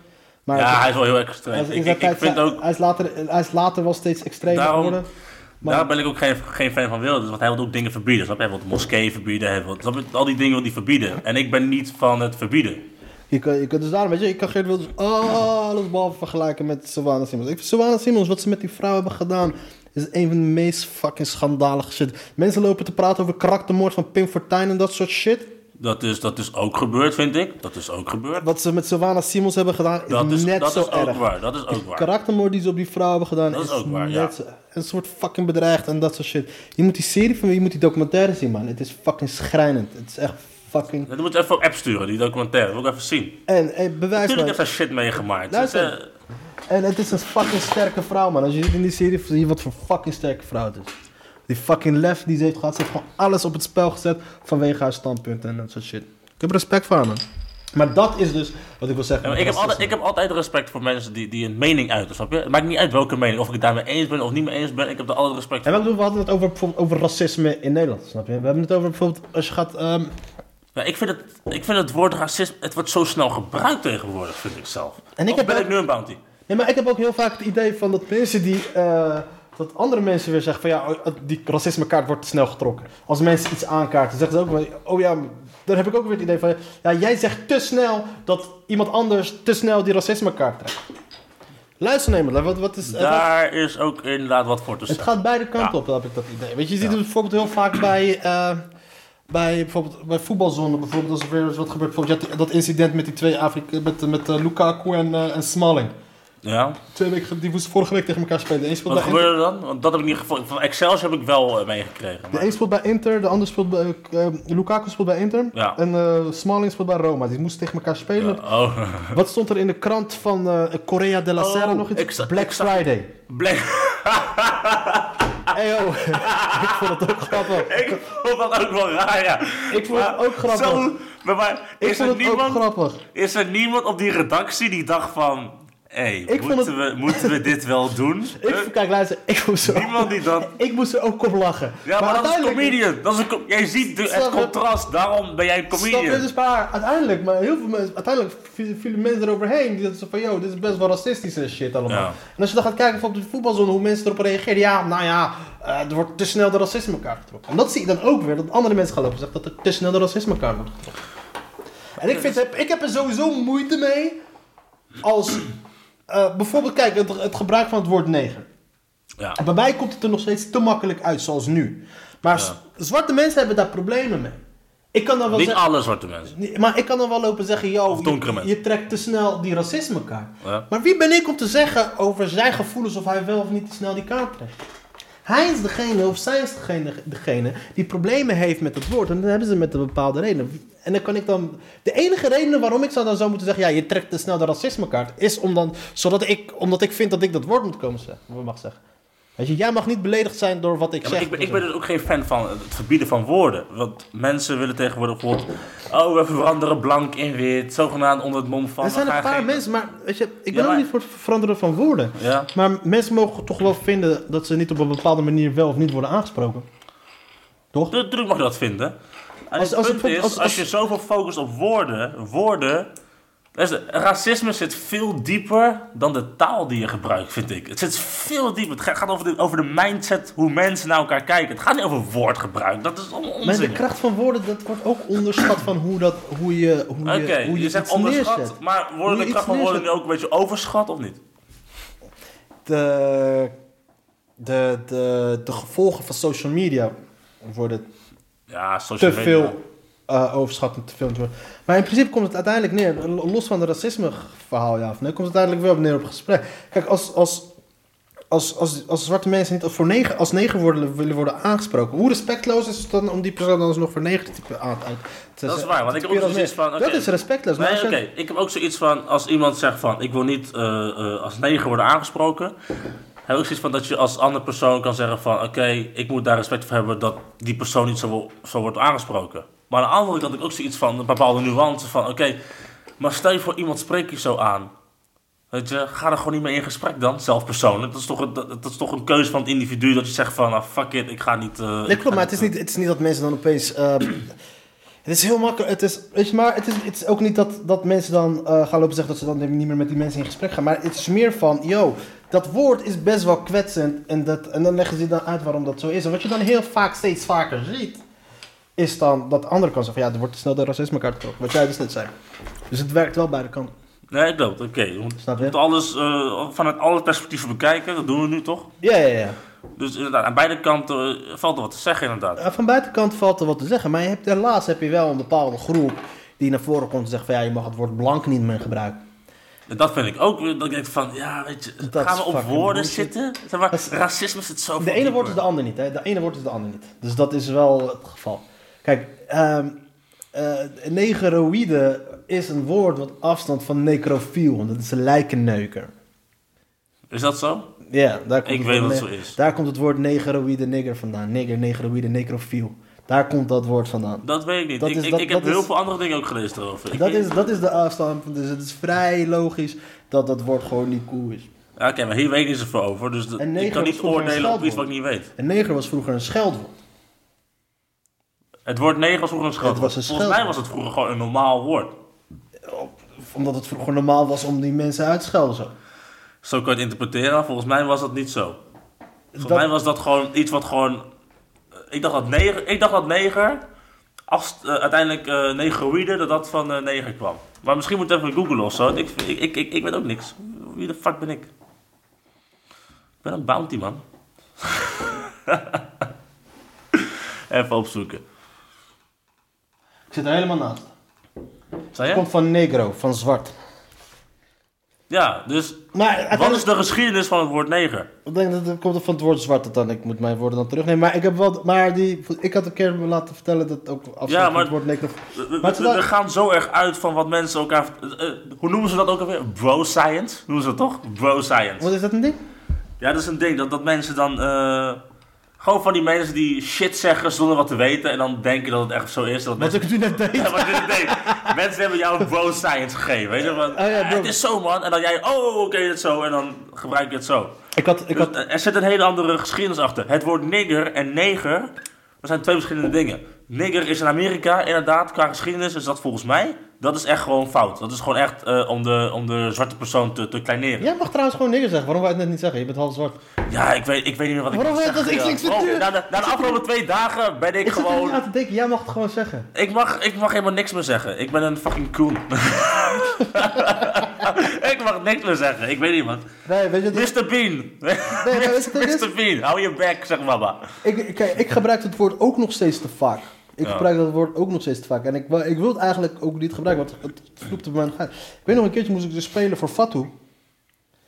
Maar Ja, hij is wel heel extreem. hij is in Ik, vind ook, hij, is later, hij is later wel steeds extremer Daarom- geworden. Maar- daar ben ik ook geen, geen fan van Wilders, want hij wil ook dingen verbieden. Snap je? Hij wil moskeeën verbieden, hij wil, snap je? al die dingen wil hij verbieden. En ik ben niet van het verbieden. Je kan, je kan dus daarom, weet je, ik kan Geert Wilders alles behalve vergelijken met Savannah Simons. Ik vind Savannah Simons, wat ze met die vrouw hebben gedaan, is een van de meest fucking schandalige shit. Mensen lopen te praten over karaktermoord van Pim Fortuyn en dat soort shit. Dat is, dat is ook gebeurd, vind ik. Dat is ook gebeurd. Wat ze met Savannah Simons hebben gedaan, is, Dat is, net dat zo is ook erg. waar. Dat is ook waar. Karaktermoord die ze op die vrouw hebben gedaan, Dat is ook waar, net ja. zo- een soort fucking bedreigd en dat soort shit. Je moet die serie van je moet die documentaire zien, man. Het is fucking schrijnend. Het is echt fucking... Dan moet je even op app sturen, die documentaire. Dat wil ik even zien. En, en bewijs Natuurlijk heeft hij shit meegemaakt. Luister. Dus, eh, En het is een fucking sterke vrouw, man. Als je ziet in die serie, zie je wat voor fucking sterke vrouw het is. Die fucking lef die ze heeft gehad, ze heeft gewoon alles op het spel gezet vanwege haar standpunten en dat soort shit. Ik heb respect voor haar, man. Maar dat is dus wat ik wil zeggen. Ja, ik, heb altijd, ik heb altijd respect voor mensen die, die een mening uiten, snap je? Het maakt niet uit welke mening, of ik het daarmee eens ben of niet mee eens ben, ik heb er altijd respect En voor. we we hadden het over, bijvoorbeeld over racisme in Nederland, snap je? We hebben het over bijvoorbeeld als je gaat... ehm, Ja, ik, vind het, ik vind het woord racisme, het wordt zo snel gebruikt tegenwoordig, vind ik zelf. En ik Of heb ben ook- ik nu een bounty? Nee, maar ik heb ook heel vaak het idee van dat mensen die... eh, dat andere mensen weer zeggen van ja, oh, die racismekaart wordt te snel getrokken. Als mensen iets aankaarten, zeggen ze ook wel, oh ja, dan heb ik ook weer het idee van, ja, jij zegt te snel dat iemand anders te snel die racismekaart trekt. Luister nee, maar wat, wat is... het Daar is ook inderdaad wat voor te Het zeggen. gaat beide kanten Ja. op, heb ik dat idee. Weet je, je ziet het bijvoorbeeld heel vaak bij, eh, bij, bijvoorbeeld, bij voetbalzone. Bijvoorbeeld als er weer eens wat gebeurt. Bijvoorbeeld, dat incident met die twee Afrika, met, met eh, Lukaku en, eh, en Smalling. Ja? Twee weken, die moesten vorige week tegen elkaar spelen. De een speelt Wat bij gebeurde er dan? Want dat heb ik niet gevonden. Van Excelsior heb ik wel eh, meegekregen. de maar- een speelt bij Inter, de ander speelt bij... eh, Lukaku speelt bij Inter. Ja. En eh, Smalling speelt bij Roma. Die moesten tegen elkaar spelen. Oh, <laughs> Wat stond er in de krant van Korea de la Oh, Serra nog iets? ik Black ik Friday. Black. Hey yo, <laughs> ik vond het ook grappig. ik vond dat ook wel raar, ja. Ik vond het ook grappig. Zo, maar, maar Ik is, er vond het ook niemand, grappig. is er niemand op die redactie die dacht van... Hey, Ik vond moeten, we, moeten we dit wel doen? <laughs> Ik, kijk, luister, ik moest, er Niemand ook, die dat... <laughs> ik moest er ook op lachen. Ja, maar, dat is uiteindelijk- comedian. Dat is een Jij ziet de, het contrast, daarom ben jij een comedian. Dus maar uiteindelijk, maar heel veel mensen, uiteindelijk vielen mensen eroverheen. Die dachten van, yo, dit is best wel racistische shit allemaal. Ja. En als je dan gaat kijken bijvoorbeeld op de voetbalzone, hoe mensen erop reageren. Ja, nou ja, eh, er wordt te snel de racismekaart getrokken. En dat zie je dan ook weer, dat andere mensen gaan lopen en zeggen dat er te snel de racismekaart wordt getrokken. En ik, vind, heb, ik heb er sowieso moeite mee als, eh, bijvoorbeeld, kijk, het, het gebruik van het woord neger. Ja. Bij mij komt het er nog steeds te makkelijk uit, zoals nu. Maar zwarte mensen hebben daar problemen mee. Ik kan dan wel Niet zeggen... alle zwarte mensen. Maar ik kan dan wel lopen zeggen, yo, je, je trekt te snel die racismekaart. Ja. Maar wie ben ik om te zeggen over zijn gevoelens of hij wel of niet te snel die kaart trekt? Hij is degene of zij is degene, degene die problemen heeft met het woord. En dan hebben ze met een bepaalde reden. En dan kan ik dan... De enige reden waarom ik zou dan zo moeten zeggen... Ja, je trekt te snel de racismekaart... Is om dan, zodat ik, omdat ik vind dat ik dat woord moet komen zeggen. Mag zeggen. Weet je, jij mag niet beledigd zijn door wat ik Ja, zeg. ik, ben, ik ben dus ook geen fan van het verbieden van woorden. Want mensen willen tegenwoordig bijvoorbeeld... Oh, we veranderen blank in wit. Zogenaamd onder het mom van... er zijn een paar geen- mensen, maar weet je, ik Ja, ben ook niet voor het veranderen van woorden. Ja. Maar mensen mogen toch wel vinden dat ze niet op een bepaalde manier wel of niet worden aangesproken. Toch? Natuurlijk mag je dat vinden. En Als- het als punt is, als- als, als- je zoveel focust op woorden... Woorden... Racisme zit veel dieper dan de taal die je gebruikt, vind ik. Het zit veel dieper. Het ga- gaat over de, over de mindset, hoe mensen naar elkaar kijken. Het gaat niet over woordgebruik. Dat is allemaal Maar de onzin. kracht van woorden, dat wordt ook onderschat van hoe, dat, hoe je, hoe Oké, je, hoe je, je, zegt onderschat, neerzet. maar worden de kracht van woorden nu ook een beetje overschat of niet? De, de, de, de gevolgen van social media worden Ja, te veel eh overschat en te veel. Maar in principe komt het uiteindelijk neer, los van het racisme verhaal, ja of nee, komt het uiteindelijk wel neer op gesprek. Kijk, als, als, als, als, als zwarte mensen niet als, voor neger, als neger worden, willen worden aangesproken, hoe respectloos is het dan om die persoon dan alsnog voor neger te aan uit te Dat is waar, want ik heb ook zoiets van, Dat is respectloos. Nee, oké. Ik heb ook zoiets van, als iemand zegt van, ik wil niet eh, eh, als neger worden aangesproken, heb ik ook zoiets van dat je als andere persoon kan zeggen van, oké, ik moet daar respect voor hebben dat die persoon niet zo, zo wordt aangesproken. Maar aan de andere kant heb ik ook zoiets van, een bepaalde nuance van, oké, maar stel je voor iemand spreekt je zo aan. Weet je, ga er gewoon niet mee in gesprek dan, zelf persoonlijk. Dat is toch een, dat, dat is toch een keuze van het individu dat je zegt van, ah, fuck it, ik ga niet... eh, Nee, klopt, maar het is, niet, het is niet dat mensen dan opeens. ehm, <clears throat> het is heel makkelijk. Het is, weet je, maar het is, het is ook niet dat, dat mensen dan eh, gaan lopen zeggen dat ze dan niet meer met die mensen in gesprek gaan. Maar het is meer van, yo, dat woord is best wel kwetsend. En, dat, en dan leggen ze dan uit waarom dat zo is. En wat je dan heel vaak, steeds vaker ziet, is dan dat de andere kant zegt van, ja, er wordt snel de racismekaart getrokken. Wat jij dus net zei. Dus het werkt wel beide kanten. Nee, ik geloof het. Oké, je moet, Snap je moet alles eh, vanuit alle perspectieven bekijken. Dat doen we nu toch? Ja, ja, ja. Dus inderdaad, aan beide kanten eh, valt er wat te zeggen inderdaad. Uh, Van buitenkant valt er wat te zeggen, maar je hebt, helaas heb je wel een bepaalde groep die naar voren komt en zegt van ja, je mag het woord blank niet meer gebruiken. En Dat vind ik ook. Dat ik denk van, ja, weet je, Dat gaan we op woorden zitten? Zeg maar, racisme zit zo De ene woord is de ander niet, hè? De ene woord is de ander niet. Dus dat is wel het geval. Kijk, eh, negeroïde is een woord wat afstand van necrofiel, want dat is een lijkenneuker. Is dat zo? Ja, daar komt Ik het weet woord dat het ne- zo is. Daar komt het woord negeroïde nigger vandaan. Nigger, negeroïde, necrofiel. Daar komt dat woord vandaan. Dat weet ik niet. Dat ik is- ik, dat- ik heb heel is- veel andere dingen ook gelezen erover. Dat is, dat is de afstand, dus het is vrij logisch dat dat woord gewoon niet cool is. Ja, Oké, maar hier weet ik niet zoveel over. Dus En ik kan niet oordelen op iets wat ik niet weet. Een neger was vroeger een scheldwoord. Het woord neger was vroeger een scheldwoord. was een Volgens mij was het vroeger gewoon een normaal woord. Omdat het vroeger normaal was om die mensen uit te schelden zo. Zo kan je het interpreteren. Volgens mij was dat niet zo. Volgens Dat- mij was dat gewoon iets wat gewoon... Ik dacht dat neger, ik dacht dat neger als, eh, uiteindelijk negroïde, dat dat van eh, neger kwam. Maar misschien moet ik even googlen of zo. Ik, ik, ik, ik, ik weet ook niks. Wie de fuck ben ik? Ik ben een bounty, man. <laughs> even opzoeken. Ik zit er helemaal naast. Het komt van negro, van zwart. Ja, dus Maar wat is de geschiedenis van het woord neger? ik denk dat het komt van het woord zwart dan. Ik moet mijn woorden dan terugnemen. Maar ik heb wel, maar die, ik had een keer me laten vertellen dat ook afstand Ja, van maar- het woord we- Maar we gaan zo erg uit van wat mensen elkaar... eh, eh, hoe noemen ze dat ook alweer? Bro science? Noemen ze dat toch? Bro science. Wat is dat een ding? Ja, dat is een ding. Dat, dat mensen dan... eh, gewoon van die mensen die shit zeggen zonder wat te weten. En dan denken dat het echt zo is. Dat Wat mensen, ik nu net <laughs> deed. Ja, wat dit deed. mensen hebben jou een bro science gegeven. Weet je? Van, Oh ja, "Ah, bro. het is zo man. En dan jij, oh oké, het is zo. En dan gebruik je het zo. Ik had, ik Dus, had, er zit een hele andere geschiedenis achter. Het woord nigger en neger, dat zijn twee verschillende dingen. Nigger is in Amerika inderdaad, qua geschiedenis is dat volgens mij, dat is echt gewoon fout. Dat is gewoon echt eh, om, de, om de zwarte persoon te, te kleineren. jij mag trouwens gewoon negro zeggen. Waarom wou je het net niet zeggen? Je bent half zwart. Ja, ik weet, ik weet niet meer wat ik Waarom zeggen. dat? Ik- ik zit Bro, nu- na, de, na de afgelopen twee dagen ben ik Ik zit er niet gewoon... aan te denken. Jij mag het gewoon zeggen. Ik mag, ik mag helemaal niks meer zeggen. Ik ben een fucking coon. <laughs> ik mag niks meer zeggen. Ik weet niet wat. Nee, weet je, dat- Mr. Bean. nee? Mr. <laughs> Bean, hou je bek, zeg mama. Ik, kijk, ik gebruik het woord ook nog steeds te vaak. Ik Ja. gebruik dat woord ook nog steeds te vaak. En ik, wil- ik wil het eigenlijk ook niet gebruiken, want het, vloept op mijn gaat. Ik weet nog een keertje moest ik dus spelen voor Fatu.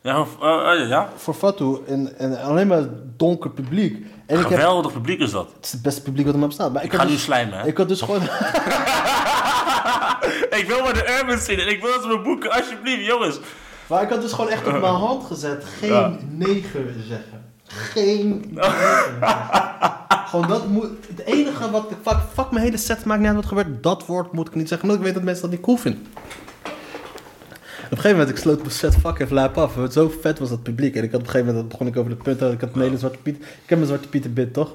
Ja, of- eh, eh, ja. Voor Fatu en, en alleen maar donker publiek. En ik heb, Geweldig publiek is dat. het is het beste publiek wat er maar bestaat. Maar ik, ga nu dus, slijmen, hè? ik had dus gewoon... <laughs> Ik wil maar de urban zien en ik wil dat ze me boeken, alsjeblieft, jongens. Maar ik had dus gewoon echt op mijn hand gezet. Geen Ja. neger zeggen. Geen neger. <laughs> Gewoon dat moet... Het enige wat... Fuck, fuck mijn hele set, maakt niet uit wat gebeurt. Dat woord moet ik niet zeggen. Omdat ik weet dat mensen dat niet cool vinden. Op een gegeven moment, ik sloot mijn set fuck even lijp af. Zo vet was dat publiek. En ik had op een gegeven moment, begon ik over de punten. Ik had mijn hele Zwarte Piet... Ik heb mijn Zwarte Pieter bit, toch?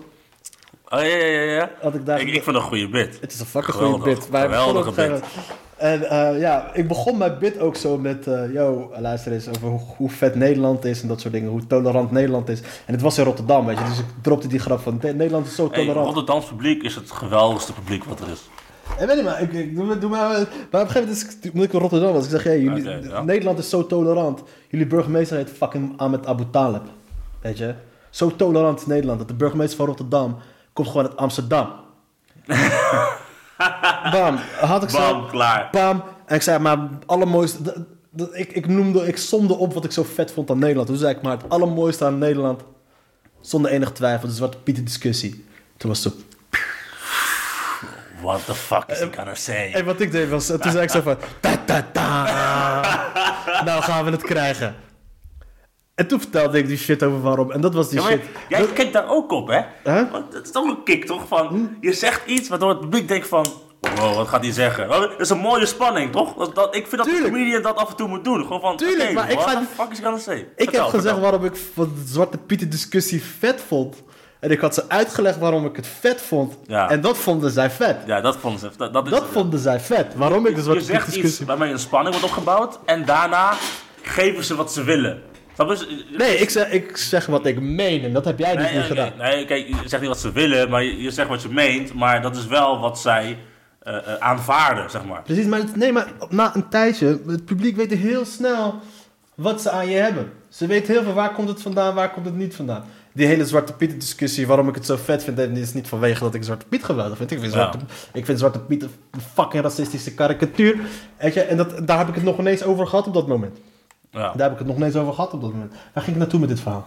Oh ja, ja, ja. Had ik daar... Ik, ik vind het een goede bit. Het is een fucking goede bit. Begon Geweldige moment- En eh, ja, ik begon mijn bit ook zo met... eh yo, luister eens over hoe, hoe vet Nederland is en dat soort dingen. Hoe tolerant Nederland is. En het was in Rotterdam, weet je. Dus ik dropte die grap van... Nederland is zo Hey, tolerant. Rotterdams publiek is het geweldigste publiek wat er is. En weet je maar, ik, ik, doe, doe maar... Maar op een gegeven moment is, moet ik in Rotterdam was. Ik zeg, hey, jullie, ja. Nederland is zo tolerant. Jullie burgemeester heet fucking Ahmed Abu Talib. Weet je? Zo tolerant is Nederland. Dat de burgemeester van Rotterdam komt gewoon uit Amsterdam. Bam. Had ik zo... Bam, klaar. Bam. En ik zei, maar het allermooiste... ik, ik noemde, ik somde op wat ik zo vet vond aan Nederland. Toen zei ik, maar het allermooiste aan Nederland... Zonder enige twijfel, de Zwarte Pieten discussie. Toen was het zo... What the fuck is he gonna say? En wat ik deed was... Toen zei ik zo van... Ta, ta, ta. nou gaan we het krijgen. En toen vertelde ik die shit over waarom. En dat was die Ja, shit. jij kijkt daar ook op, hè? Huh? Want het is toch een kick, toch? Van, je zegt iets waardoor het publiek denkt van... Wow, wat gaat hij zeggen? Dat is een mooie spanning, toch? Dat, dat, ik vind dat Tuurlijk. de comedian dat af en toe moet doen. Gewoon van, Tuurlijk, oké, maar ik ga fuck is gonna say? Ik Vertel, heb gezegd vertel. waarom ik van de Zwarte Pieten discussie vet vond. En ik had ze uitgelegd waarom ik het vet vond. Ja. En dat vonden zij vet. Ja, dat vonden ze... Dat, dat is Dat vonden zij vet. Waarom ik de Je Zwarte Pieten zegt iets discussie... waarmee een spanning wordt opgebouwd. En daarna geven ze wat ze willen. Nee, ik zeg, ik zeg wat ik meen. En dat heb jij dus Nee, niet gedaan. nee, kijk, je zegt niet wat ze willen, maar je, je zegt wat je meent. Maar dat is wel wat zij eh, eh, aanvaarden, zeg maar. Precies, maar, het- nee, maar na een tijdje... Het publiek weet heel snel wat ze aan je hebben. Ze weten heel veel waar komt het vandaan, waar komt het niet vandaan. Die hele Zwarte Piet discussie, waarom ik het zo vet vind, en is niet vanwege dat ik Zwarte Piet geweldig vind. Ik vind, Ja. Zwarte, ik vind Zwarte Piet een fucking racistische karikatuur. En dat, daar heb ik het nog ineens over gehad op dat moment. Ja. Daar heb ik het nog ineens over gehad op dat moment. Waar ging ik naartoe met dit verhaal?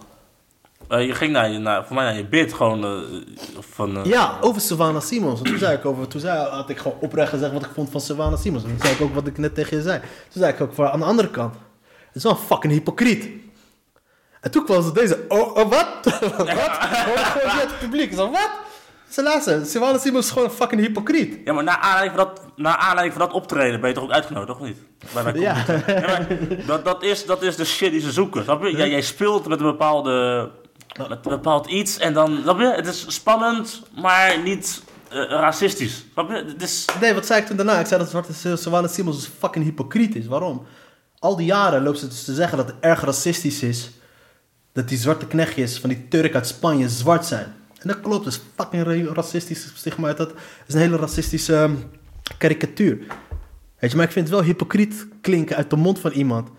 Eh, je ging naar, je, naar, voor mij naar je bid gewoon eh, van... eh, Ja, over Savannah Simons. En toen zei ik over, toen zei, had ik gewoon oprecht gezegd wat ik vond van Savannah Simons. En toen zei ik ook wat ik net tegen je zei. Toen zei ik ook voor aan de andere kant. Het is wel een fucking hypocriet. En toen kwam ze deze, oh, oh wat? <laughs> wat? <laughs> Hoor ik gewoon het publiek. Ik zei, wat? Ze luister, Savannah Simons is gewoon een fucking hypocriet. Ja, maar na aanleiding, van dat, na aanleiding van dat optreden ben je toch ook uitgenodigd, of niet? Bij mijn Ja. maar dat, dat, is, dat is de shit die ze zoeken, snap je? Jij, jij speelt met een bepaalde... Met een bepaald iets en dan, snap je? Het is spannend, maar niet eh, racistisch, snap je? Is... Nee, wat zei ik toen daarna? Ik zei dat zwarte Savannah Simons dus fucking hypocriet is. Waarom? Al die jaren loopt ze dus te zeggen dat het erg racistisch is. Dat die zwarte knechtjes van die Turk uit Spanje zwart zijn. Dat klopt, dat is fucking ra- racistisch stigma. Dat is een hele racistische ehm, karikatuur. Weet je, maar ik vind het wel hypocriet klinken uit de mond van iemand...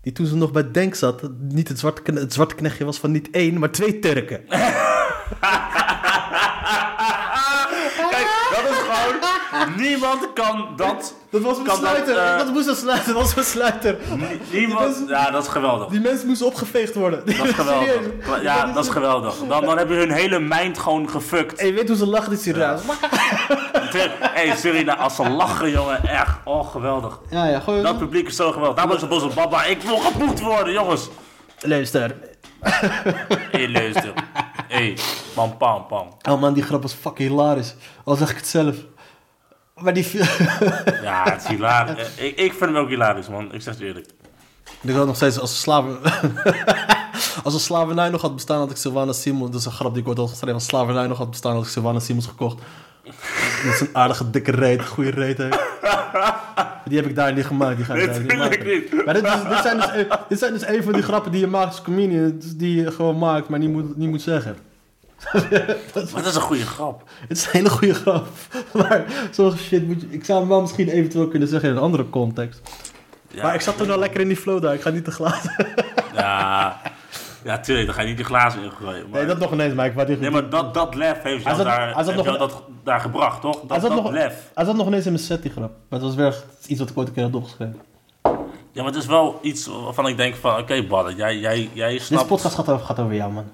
die toen ze nog bij Denk zat... niet het zwarte, het zwarte knechtje was van niet één, maar twee Turken. <laughs> Kijk, dat is gewoon... Niemand kan dat... Dat was een Kan dat, sluiter. eh, dat moest een sluiter. Dat was een sluiter. Niemand... Ja, dat is geweldig. Die mensen moesten opgeveegd worden. Dat is geweldig. Serieus. Ja, dat is geweldig. Dan, dan heb je hun hele mind gewoon gefukt. En je weet hoe ze lachen, die Syriërs. Hé, hey, Surina, als ze lachen, jongen, echt. Oh, geweldig. Ja, ja, gewoon... Dat publiek is zo geweldig. Daar was een baba. Ik wil geboekt worden, jongens. Luister. Hey, luister. Hé, hey, pam, pam, pam. Oh man, die grap was fucking hilarisch. Al zeg ik het zelf. Maar die... <laughs> Ja, het is hilarisch. Ik, ik vind hem ook hilarisch, man. Ik zeg het eerlijk. ik had nog steeds als slaven... <laughs> als een slavernij nog had bestaan, had ik Sylvana Simons... Dat is een grap die ik ooit had geschreven. Als slavernij nog had bestaan, had ik Sylvana Simons gekocht. Dat is een aardige, dikke reet. Goede reet heeft. Die heb ik daar niet gemaakt. Die ga ik daar niet maken. niet. Maar dit, is- dit, zijn dus, een- dit zijn dus een van die grappen die je maakt als comedian. Die je gewoon maakt, maar niet moet, niet moet zeggen. <laughs> Maar dat is een goede grap. Het is een hele goede grap. Maar zo'n shit moet je... Ik zou hem wel misschien eventueel kunnen zeggen in een andere context. Ja, Maar ik zat toen al lekker in die flow daar. Ik ga niet te glazen. Ja, ja, tuurlijk. Dan ga je niet die glazen ingooien. Maar... Nee, dat nog ineens, maar ik waardeer Nee, maar dat, dat lef heeft jou, daar, heeft nog- jou dat daar gebracht, toch? Dat, dat nog, lef. hij zat nog ineens in mijn set, die grap. Maar het was weer iets wat ik ooit een keer had opgeschreven. Ja, maar het is wel iets waarvan ik denk van... Oké, Badden, jij, jij, jij Deze snapt... podcast gaat over, gaat over jou, man.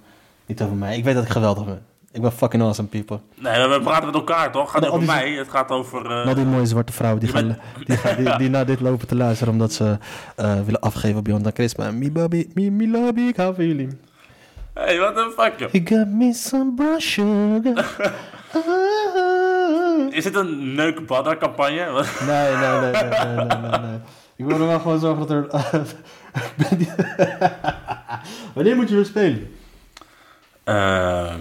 Niet over mij. Ik weet dat ik geweldig ben. Ik ben fucking awesome, people. Nee, we praten met elkaar toch? Het gaat niet over mij, het gaat over... eh, Al die mooie zwarte vrouwen die, gaan, die, gaan, die, die naar dit lopen te luisteren omdat ze eh, willen afgeven op Beyond Christmas. Mi baby, mi, mi lobby, ik hou van jullie. Hey, what the fuck, joh. You got me some brown sugar. Is dit een neuk badder campagne? <laughs> Nee, nee, nee, nee, nee, nee, nee. Ik wil er wel gewoon zorgen dat er... <laughs> Wanneer moet je weer spelen? Eh,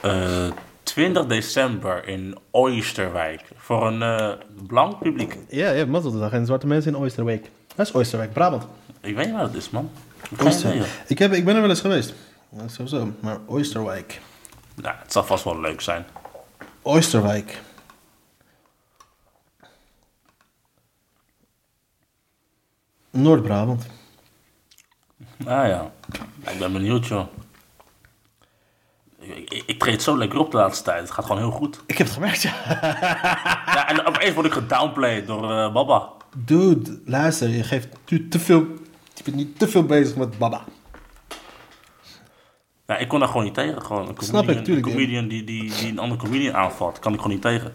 eh, 20 december in Oosterwijk. Voor een eh, blank publiek. Ja, ja, Mazzeldag en zwarte mensen in Oosterwijk. Dat is Oosterwijk, Brabant. Ik weet niet wat het is, man. Ik. Oosterwijk. Heb, ik ben er wel eens geweest. Ja, sowieso, maar Oosterwijk. Nou, het zal vast wel leuk zijn. Oosterwijk. Noord-Brabant. Ah ja. Ik ben benieuwd, joh. Ik, ik, ik treed zo lekker op de laatste tijd. Het gaat gewoon heel goed. Ik heb het gemerkt, ja. Ja, en opeens word ik gedownplayed door eh, Baba. Dude, luister, je geeft tu- te veel... Je bent niet te veel bezig met baba. Ja, ik kon daar gewoon niet tegen. Gewoon een Snap ik, comedian, tuurlijk, Een comedian die, die, die een andere comedian aanvalt. Kan ik gewoon niet tegen.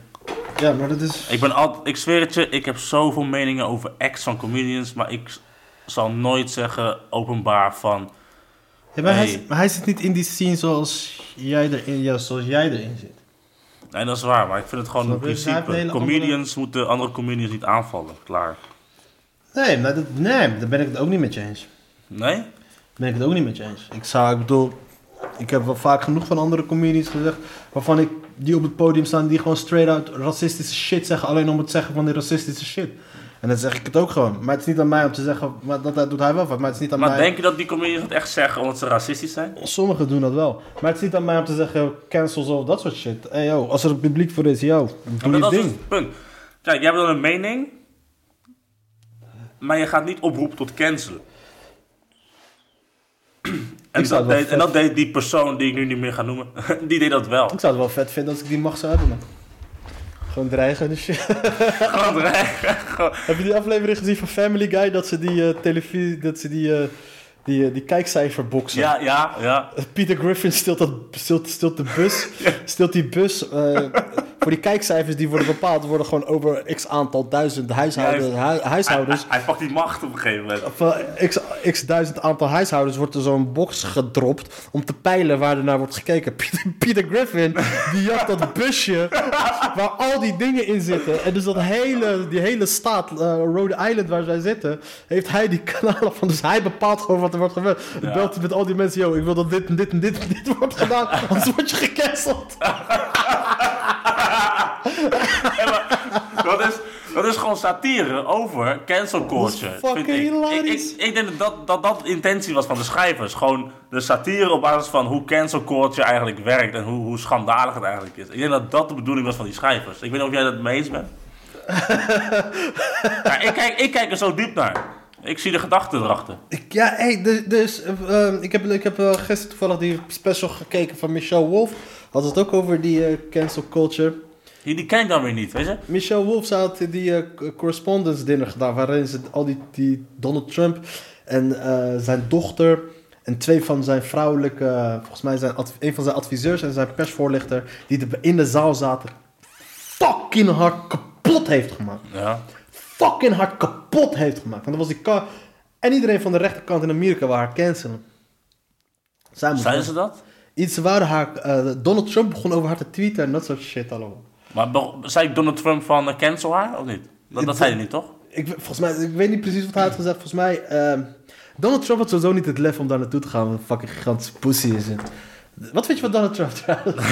Ja, maar dat is... Ik ben altijd, ik zweer het je, ik heb zoveel meningen over acts van comedians, maar ik zal nooit zeggen openbaar van. Ja, maar, hij, Hey. zit- maar hij zit niet in die scene zoals jij erin, ja, zoals jij erin zit. Nee, dat is waar, maar ik vind het gewoon Snap een principe. Comedians moeten andere comedians niet aanvallen. Klaar. Nee, maar dat, nee, daar ben ik het ook niet met je eens. Nee? Daar ben ik het ook niet met je eens. Ik zou, ik bedoel, ik heb wel vaak genoeg van andere comedians gezegd, waarvan ik die op het podium staan, die gewoon straight out racistische shit zeggen, alleen om het zeggen van die racistische shit. En dan zeg ik het ook gewoon. Maar het is niet aan mij om te zeggen, maar dat, doet hij wel vaak, maar het is niet aan Maar mij. denk je dat die comedians het echt zeggen omdat ze racistisch zijn? Sommigen doen dat wel. Maar het is niet aan mij om te zeggen, cancel zo of dat soort shit. Hey, yo, als er een publiek voor is, yo, Ja, doe maar je dat is ding. het punt. Kijk, jij hebt dan een mening, maar je gaat niet oproepen tot cancelen. En dat, deed, en dat deed die persoon die ik nu niet meer ga noemen, <laughs> die deed dat wel. Ik zou het wel vet vinden als ik die macht zou hebben, man. Gewoon dreigen en shit. <laughs> Gewoon dreigen. Gewoon- Heb je die aflevering gezien van Family Guy? Dat ze die, eh, televisie, dat ze die, eh, die, eh, die kijkcijfer boksen. Ja, ja, ja. Peter Griffin stilt, dat, stilt, stilt de bus. <laughs> Stilt die bus. eh, voor die kijkcijfers die worden bepaald, worden gewoon over x aantal duizend huishoudens. Ja, hu- huishoudens Hij, hij pakt die macht op een gegeven moment. van x, x duizend aantal huishoudens wordt er zo'n box gedropt om te peilen waar er naar wordt gekeken. Peter, Peter Griffin, die had dat busje waar al die dingen in zitten. En dus dat hele, die hele staat, eh, Rhode Island waar zij zitten, heeft hij die kanalen van. Dus hij bepaalt gewoon wat er wordt gebeurd. Ja. Belt met al die mensen, yo, ik wil dat dit en dit en dit en dit wordt gedaan, anders word je gecanceld. <laughs> <laughs> Dat, is, dat is gewoon satire over cancel culture. Fucking ik. Ik, ik, ik denk dat dat, dat dat de intentie was van de schrijvers. Gewoon de satire op basis van hoe cancel culture eigenlijk werkt en hoe, hoe schandalig het eigenlijk is. Ik denk dat dat de bedoeling was van die schrijvers. Ik weet niet of jij dat mee eens bent. ja, ik, kijk, ik kijk er zo diep naar. Ik zie de gedachten erachter. Ik, ja, hey, dus, dus eh, eh, ik heb, ik heb eh, gisteren toevallig die special gekeken van Michelle Wolf. Had het ook over die eh, cancel culture. Die, die ken ik dan weer niet, weet je? Michelle Wolf ze had die eh, correspondence dinner gedaan, waarin ze al die, die Donald Trump en eh, zijn dochter en twee van zijn vrouwelijke, volgens mij zijn een van zijn adviseurs en zijn persvoorlichter, die in de zaal zaten, fucking hard kapot heeft gemaakt. Ja. Fucking hard kapot heeft gemaakt. Want dat was die en iedereen van de rechterkant in Amerika wou haar cancelen. Zij moest Zeiden ze dat? Iets wouden haar, eh, Donald Trump begon over haar te tweeten en dat soort shit allemaal. Maar zei Donald Trump van eh, cancel haar of niet? Dat, dat zei hij niet, toch? Ik, volgens mij, ik weet niet precies wat hij had gezegd. Volgens mij, ehm, Donald Trump had sowieso niet het lef om daar naartoe te gaan. Wat een fucking gigantische pussy is het. Wat vind je van Donald Trump trouwens? <laughs>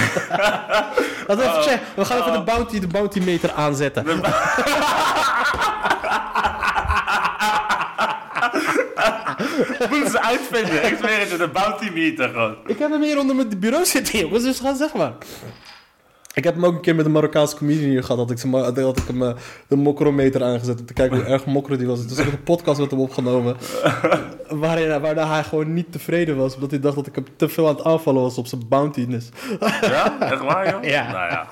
Laten we even checken. We gaan even de bounty, de bounty meter aanzetten. <laughs> Moeten ze uitvinden. Ik zweer het de bounty meter gewoon. Ik heb hem hier onder mijn bureau zitten, jongens. Dus ga zeg maar. Ik heb hem ook een keer met een Marokkaanse comedian hier gehad. Dat ik, ik hem eh, de mokrometer aangezet om te kijken hoe erg mokro die was. Dus ik heb een podcast met hem opgenomen. <laughs> waarin, waarna hij gewoon niet tevreden was. Omdat hij dacht dat ik hem te veel aan het aanvallen was op zijn bountiness. Ja? Echt waar, joh? <laughs> Ja. Nou ja.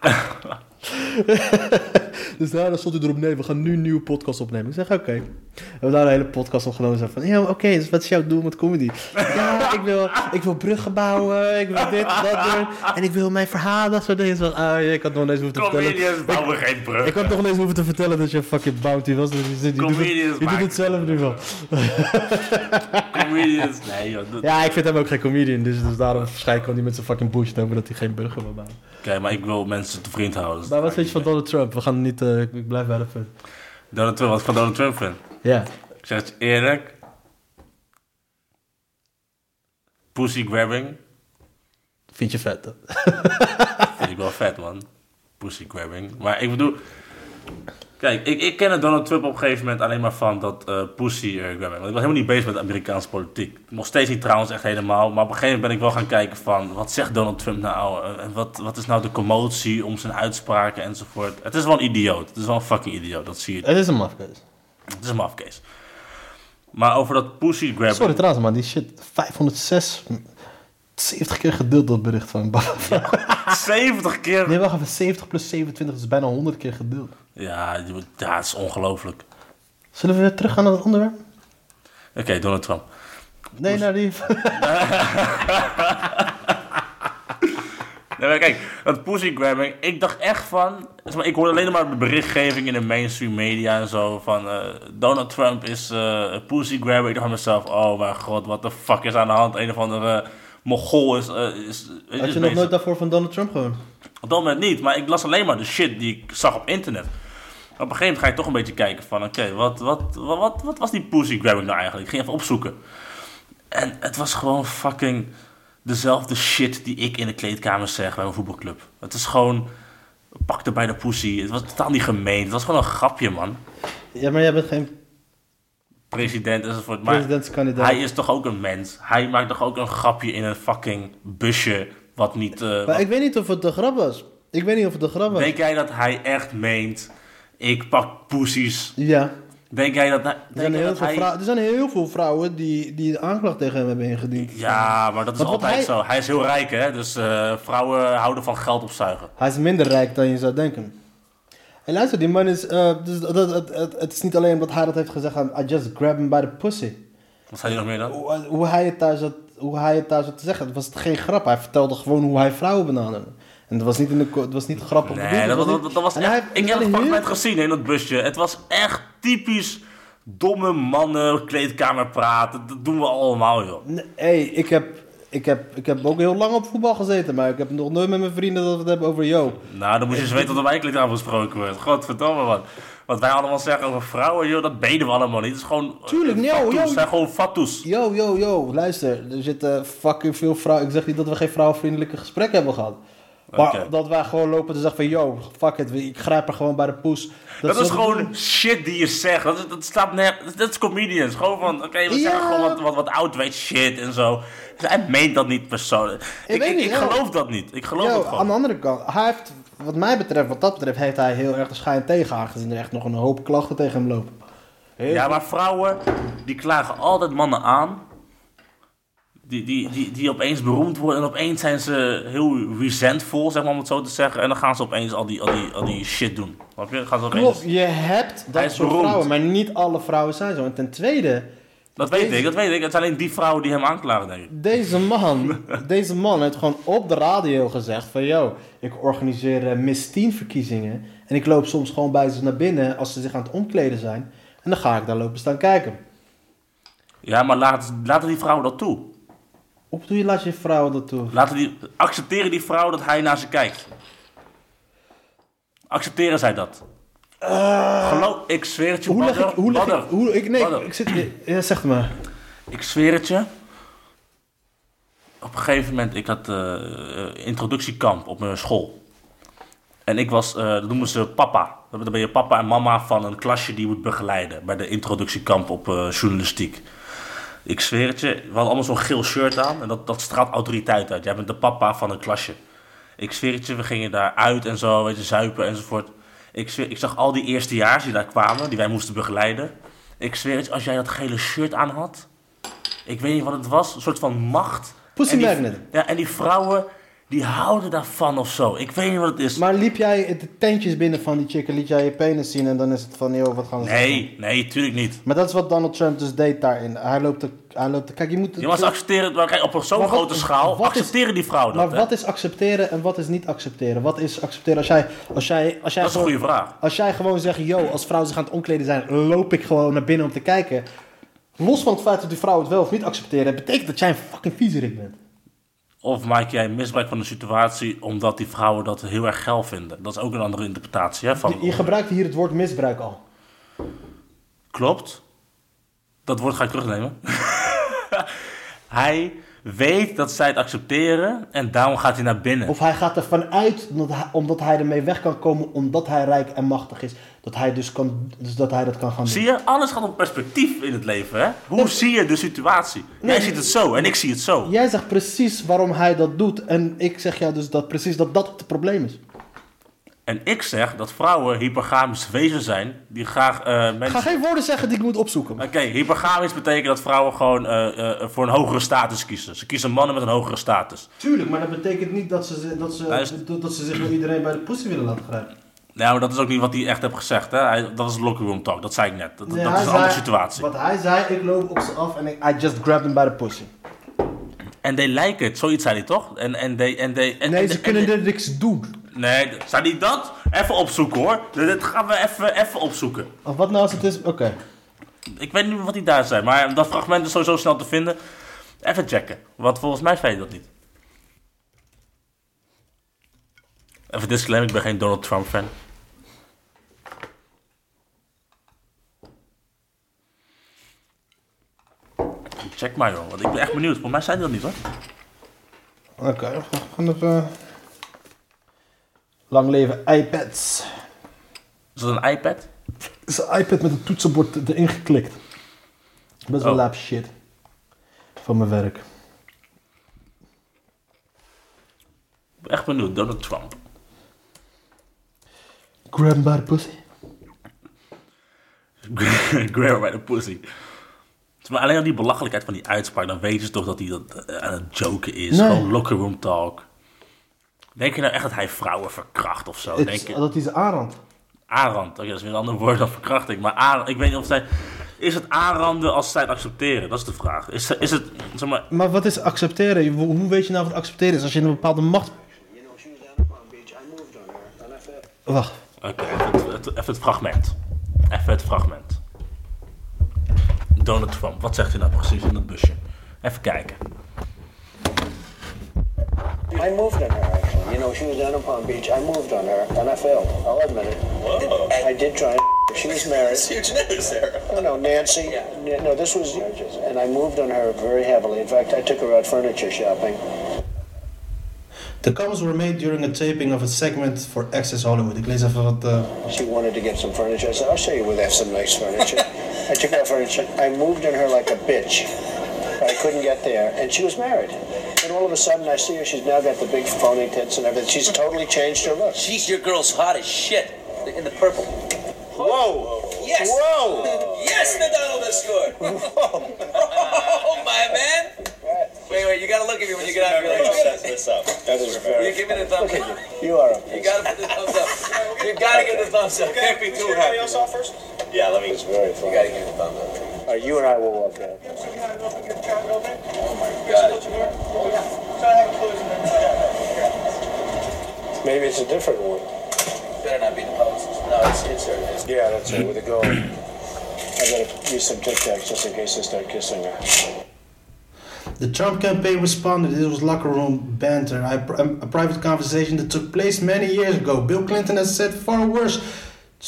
<laughs> <laughs> dus daarna stond hij erop, nee, we gaan nu een nieuwe podcast opnemen. Ik zeg, oké. We daar een hele podcast opgenomen. Zeg van, ja, oké, dus wat is jouw doel met comedy? ja, ik wil, ik wil bruggen bouwen, ik wil dit, dat doen. En ik wil mijn verhaal, dat soort dingen. Zo, ah, ik had nog eens hoeven te vertellen. Comedians bouwen geen. Ik had nog eens hoeven te vertellen dat je een fucking bounty was. Dus je, je, doet, het, Comedians je doet het zelf nu wel. Comedians, nee joh. dat- Ja, ik vind hem ook geen comedian. Dus, dus daarom waarschijnlijk kan hij met zijn fucking bullshit over dat hij geen burger wil bouwen. Oké, maar ik wil mensen te vriend houden. Maar wat vind je van Donald Trump? We gaan niet, eh, ik blijf bij de punt. Donald Trump, wat ik van Donald Trump vind? Ja. Ik zeg het eerlijk. Pussy grabbing. Vind je vet, hè? Vind ik wel vet, man. Pussy grabbing. Maar ik bedoel... Kijk, ik, ik ken Donald Trump op een gegeven moment alleen maar van dat eh, pussy eh, grabbing. Want ik was helemaal niet bezig met Amerikaanse politiek. Nog steeds niet trouwens echt helemaal. Maar op een gegeven moment ben ik wel gaan kijken van... Wat zegt Donald Trump nou? Eh, En wat, wat is nou de commotie om zijn uitspraken enzovoort? Het is wel een idioot. Het is wel een fucking idioot. Dat zie je. Het is een mafkees. Het is een mafkees. Maar over dat pussy grabbing... Sorry trouwens, man. Die shit 506... 70 keer gedeeld dat bericht van Baba. 70 <laughs> keer... Nee, wacht even. 70 plus 27 is bijna 100 keer gedeeld. Ja, het is ongelooflijk. Zullen we weer teruggaan naar het onderwerp? Oké, Donald Trump. Nee, naar die... <laughs> Nee, maar kijk, dat pussy grabbing, ik dacht echt van... Ik hoorde alleen maar berichtgeving in de mainstream media en zo van... eh, Donald Trump is eh pussy grabber. Ik dacht aan mezelf, oh mijn god, wat de fuck is aan de hand? Een of andere mogol is... eh, is, is Had je nog nooit daarvoor van Donald Trump gehoord? Op dat moment niet, maar ik las alleen maar de shit die ik zag op internet. Op een gegeven moment ga je toch een beetje kijken van... Oké, wat, wat, wat, wat, wat was die pussy grabbing nou eigenlijk? Ik ging even opzoeken. En het was gewoon fucking dezelfde shit die ik in de kleedkamer zeg bij mijn voetbalclub. Het is gewoon... Pakte bij de pussy. Het was totaal niet gemeen. Het was gewoon een grapje, man. Ja, maar jij bent geen President enzovoort. Maar presidentskandidaat. hij is toch ook een mens? Hij maakt toch ook een grapje in een fucking busje... Wat niet... eh, Maar wat- ik weet niet of het de grap was. Ik weet niet of het de grap was. Denk jij dat hij echt meent... Ik pak poesies. Ja. Denk jij dat... Er zijn, heel dat veel hij... er zijn heel veel vrouwen die, die de aanklacht tegen hem hebben ingediend. Ja, maar dat is Want altijd hij- zo. Hij is heel rijk, hè? Dus eh, vrouwen houden van geld opzuigen. Hij is minder rijk dan je zou denken. En luister, die man is... eh, dus dat, het, het, het is niet alleen omdat hij dat heeft gezegd... aan, I just grab him by the pussy. Wat zei je nog meer dan? Hoe, hoe, hij het daar zat, hoe hij het daar zat te zeggen. Het was geen grap. Hij vertelde gewoon hoe hij vrouwen benaderde. En het was niet, in de, het was niet grappig Nee, dat, was- dat, dat was echt... hij- ik heb het fragment gezien in dat busje. Het was echt typisch domme mannen, kleedkamer praten. Dat doen we allemaal, joh. Nee, hey, ik heb, ik, heb, ik heb ook heel lang op voetbal gezeten, maar ik heb nog nooit met mijn vrienden dat we het hebben over yo. Nou, dan moet je eens weten wat er bij kleedkamer besproken wordt. Godverdomme, man. Wat wij allemaal zeggen over vrouwen, joh, dat benen we allemaal niet. Het is gewoon... Tuurlijk, eh, nee, fatsoes. joh. Het zijn gewoon fatsoes. Yo, yo, yo, luister, er zitten fucking veel vrouwen. Ik zeg niet dat we geen vrouwenvriendelijke gesprekken hebben gehad. Maar dat wij gewoon lopen te zeggen van, yo, fuck it, ik grijp er gewoon bij de poes. Dat, is gewoon shit die je zegt. Dat, is- dat staat nergens. Dat is comedians. Gewoon van, oké, we Ja. zeggen gewoon wat, wat, wat oud shit en zo. Hij meent dat niet persoonlijk. Ik, weet ik, niet, ik ja. geloof dat niet. Ik geloof Yo, het aan gewoon. de andere kant, hij heeft, wat mij betreft, wat dat betreft, heeft hij heel erg de schijn tegen, aangezien er echt nog een hoop klachten tegen hem lopen. Heel Ja, maar vrouwen, die klagen altijd mannen aan. Die, die, die, die opeens beroemd worden en opeens zijn ze heel resentful, zeg maar om het zo te zeggen. En dan gaan ze opeens al die, al die, al die shit doen. Snap je? Gaan ze opeens... Klopt, je hebt dat soort vrouwen, maar niet alle vrouwen zijn zo. En ten tweede, Dat weet Deze- ik, dat weet ik. Het zijn alleen die vrouwen die hem aanklagen, denk ik. deze man, <laughs> deze man heeft gewoon op de radio gezegd van... Yo, ik organiseer eh, Miss Teen verkiezingen. En ik loop soms gewoon bij ze naar binnen als ze zich aan het omkleden zijn. En dan ga ik daar lopen staan kijken. Ja, maar laat, laten die vrouwen dat toe. Hoe bedoel je, laat je vrouwen dat toe? Laten die, accepteren die vrouw dat hij naar ze kijkt? Accepteren zij dat? Geloof, ik zweer het je, Eh, Hoe leg ik... Badr, Hoe leg ik, hoe, ik nee, ik zit... Ja, zeg het maar. Ik zweer het je. Op een gegeven moment, ik had eh, eh, introductiekamp op mijn school. En ik was, eh, dat noemen ze papa. Dan ben je papa en mama van een klasje die je moet begeleiden. Bij de introductiekamp op eh, journalistiek. Ik zweer het je, we hadden allemaal zo'n geel shirt aan. En dat, dat straalt autoriteit uit. Jij bent de papa van een klasje. Ik zweer het je, we gingen daar uit en zo, weet je, zuipen enzovoort. Ik, zweer, ik zag al die eerstejaars die daar kwamen, die wij moesten begeleiden. Ik zweer het je, als jij dat gele shirt aan had... Ik weet niet wat het was, een soort van macht. Pussy En die- magnet. Ja, en die vrouwen, die houden daarvan of zo. Ik weet niet wat het is. Maar liep jij de tentjes binnen van die chick en liet jij je penis zien en dan is het van, joh, wat gaan we zeggen? Nee, nee, tuurlijk niet. Maar dat is wat Donald Trump dus deed daarin. Hij loopt te, hij loopt kijk, je moet... Je was accepteren, maar kijk, op zo'n grote schaal wat is- accepteren die vrouwen dat. Maar hè? wat is accepteren en wat is niet accepteren? Wat is accepteren als jij, als jij, als jij Dat is een gewoon, goede vraag. Als jij gewoon zegt, yo, als vrouwen zich aan het omkleden zijn, loop ik gewoon naar binnen om te kijken. Los van het feit dat die vrouwen het wel of niet accepteren, betekent dat jij een fucking viezerik bent. Of maak jij misbruik van de situatie omdat die vrouwen dat heel erg geil vinden? Dat is ook een andere interpretatie. Hè, van, Je, gebruikt hier het woord misbruik al. Klopt. Dat woord ga ik terugnemen. <laughs> hij weet dat zij het accepteren en daarom gaat hij naar binnen. Of hij gaat ervan uit, omdat hij, omdat hij ermee weg kan komen, omdat hij rijk en machtig is. Dat hij dus, kan, dus dat, hij dat kan gaan doen. Zie je, alles gaat om perspectief in het leven. Hè? Hoe zie je de situatie? Jij ziet het zo en ik zie het zo. Jij zegt precies waarom hij dat doet. En ik zeg jou dus dat precies dat dat het probleem is. En ik zeg dat vrouwen hypergamische wezens zijn die graag eh Ik mensen... ga geen woorden zeggen die ik moet opzoeken. Oké, hypergamisch betekent dat vrouwen gewoon eh, eh, voor een hogere status kiezen. Ze kiezen mannen met een hogere status. Tuurlijk, maar dat betekent niet dat ze, dat ze, Luister. dat, ze zich door iedereen bij de pussy willen laten grijpen. Nou, maar dat is ook niet wat hij echt heeft gezegd. Hè? Hij, dat is locker room talk, dat zei ik net. Dat, Nee, dat is een andere situatie. Wat hij zei, ik loop op ze af en ik, I just grabbed him by the pussy. En they like it, zoiets zei hij toch? En, en they, en they, Nee, ze en- kunnen en- er niks doen. Nee, zei hij dat? Even opzoeken hoor. Dit gaan we even, even opzoeken. Of wat nou als het is, oké. Ik weet niet wat hij daar zei, maar dat fragment is sowieso snel te vinden. Even checken, want volgens mij zei hij dat niet. Even disclaimer, ik ben geen Donald Trump fan. Check maar joh, want ik ben echt benieuwd. Volgens mij zei hij dat niet hoor. Oké, we gaan even... Lang leven iPads. Is dat een iPad? Is een iPad met een toetsenbord erin geklikt. Best wel Oh. lap shit. Van mijn werk. Ik ben echt benieuwd, Donald Trump. Grab him by the pussy. <laughs> Grab by the pussy. Maar alleen al die belachelijkheid van die uitspraak, dan weten ze toch dat hij dat eh, aan het joken is. Nee. Gewoon locker room talk. Denk je nou echt dat hij vrouwen verkracht of zo? Denk je, dat is aanrand. aanrand, oké, dat is weer een ander woord dan verkrachting. Maar aan, ik weet niet of zij... Is het aanranden als zij het accepteren? Dat is de vraag. Is, is het, zeg maar... Maar wat is accepteren? Hoe weet je nou wat accepteren is? Als je een bepaalde macht... Wacht. Oké, even, het- het- even het fragment. Even het fragment. Donald Trump, wat zegt hij nou precies in dat busje? Even kijken. I moved on her, actually. You know, she was down in Palm Beach. I moved on her, and I failed. I'll admit it. Whoa. I did try. She was married. That's huge news there. No, no, Nancy. N- No, this was and I moved on her very heavily. In fact, I took her out furniture shopping. The comments were made during a taping of a segment for Access Hollywood. Ik lees even wat... eh, She wanted to get some furniture. I said, "I'll show you where they have some nice furniture." <laughs> I took her out furniture. I moved on her like a bitch. I couldn't get there, and she was married. And all of a sudden, I see her. She's now got the big phony tits and everything. She's totally changed her look. She's your girl's hot as shit. In the purple. Whoa! Yes. Whoa! Yes, Nadal has scored. <laughs> oh my man. Wait, wait. You gotta look at me when you get out of your Everybody like sets this up. That is You very. give me the thumbs up. You are a You gotta put the thumbs up. You gotta give the thumbs up. Can't be too happy. else off first? Yeah, let me. It's very You gotta give the thumbs up. Uh, you and I will walk out. Maybe it's a different one. Better not be the post. No, it's it's her. It's Yeah, that's it. With a go. I gotta use some Tic Tacs just in case I start kissing her. The Trump campaign responded. This was locker room banter, I, a private conversation that took place many years ago. Bill Clinton has said far worse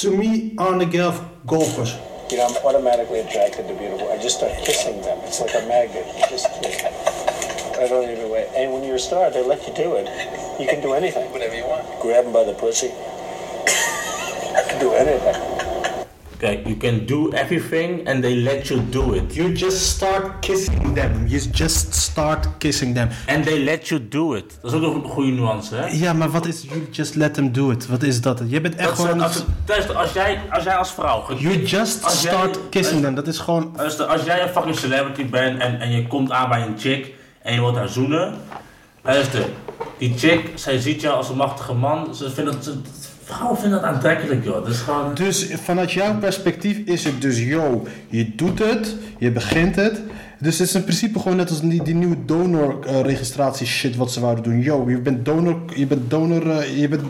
to me on the golf golfers. You know, I'm automatically attracted to beautiful. I just start kissing them. It's like a magnet. You just. I don't even wait. And when you're a star, they let you do it. You can do anything. whatever you want. Grab them by the pussy. I can do anything. Kijk, you can do everything and they let you do it. You just start kissing them. You just start kissing them. And they let you do it. Dat is ook nog een goede nuance, hè? Ja, maar wat is you just let them do it? Wat is dat? Je bent echt Dat is, gewoon... als, als, jij, als jij als vrouw... You just als jij- start kissing als- them. Dat is gewoon... Luister, als jij een fucking celebrity bent en, en je komt aan bij een chick en je wilt haar zoenen. Luister, die chick, zij ziet jou als een machtige man. Ze vinden dat, ze, vrouwen vinden dat aantrekkelijk, joh. Dat is gewoon... Dus vanuit jouw perspectief is het dus, yo, je doet het, je begint het. Dus het is in principe gewoon net als die, die nieuwe donorregistratie shit wat ze wouden doen. Yo, je bent donor, je bent donor, eh, je bent...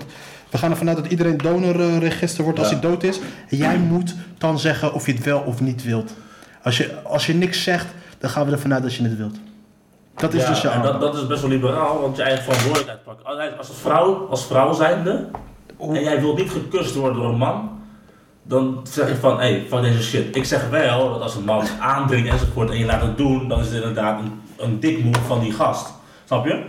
We gaan ervan uit dat iedereen donorregister wordt als Ja. hij dood is. En jij moet dan zeggen of je het wel of niet wilt. Als je, als je niks zegt, dan gaan we ervan uit dat je het wilt. Dat is Ja, dus je en dat, dat is best wel liberaal, want je eigen verantwoordelijkheid pakken. Als, als vrouw, als vrouw zijnde, en jij wilt niet gekust worden door een man, dan zeg je van, hé, hey, van deze shit. Ik zeg wel dat als een man aandringt enzovoort en je laat het doen, dan is het inderdaad een, een dik move van die gast. Snap je?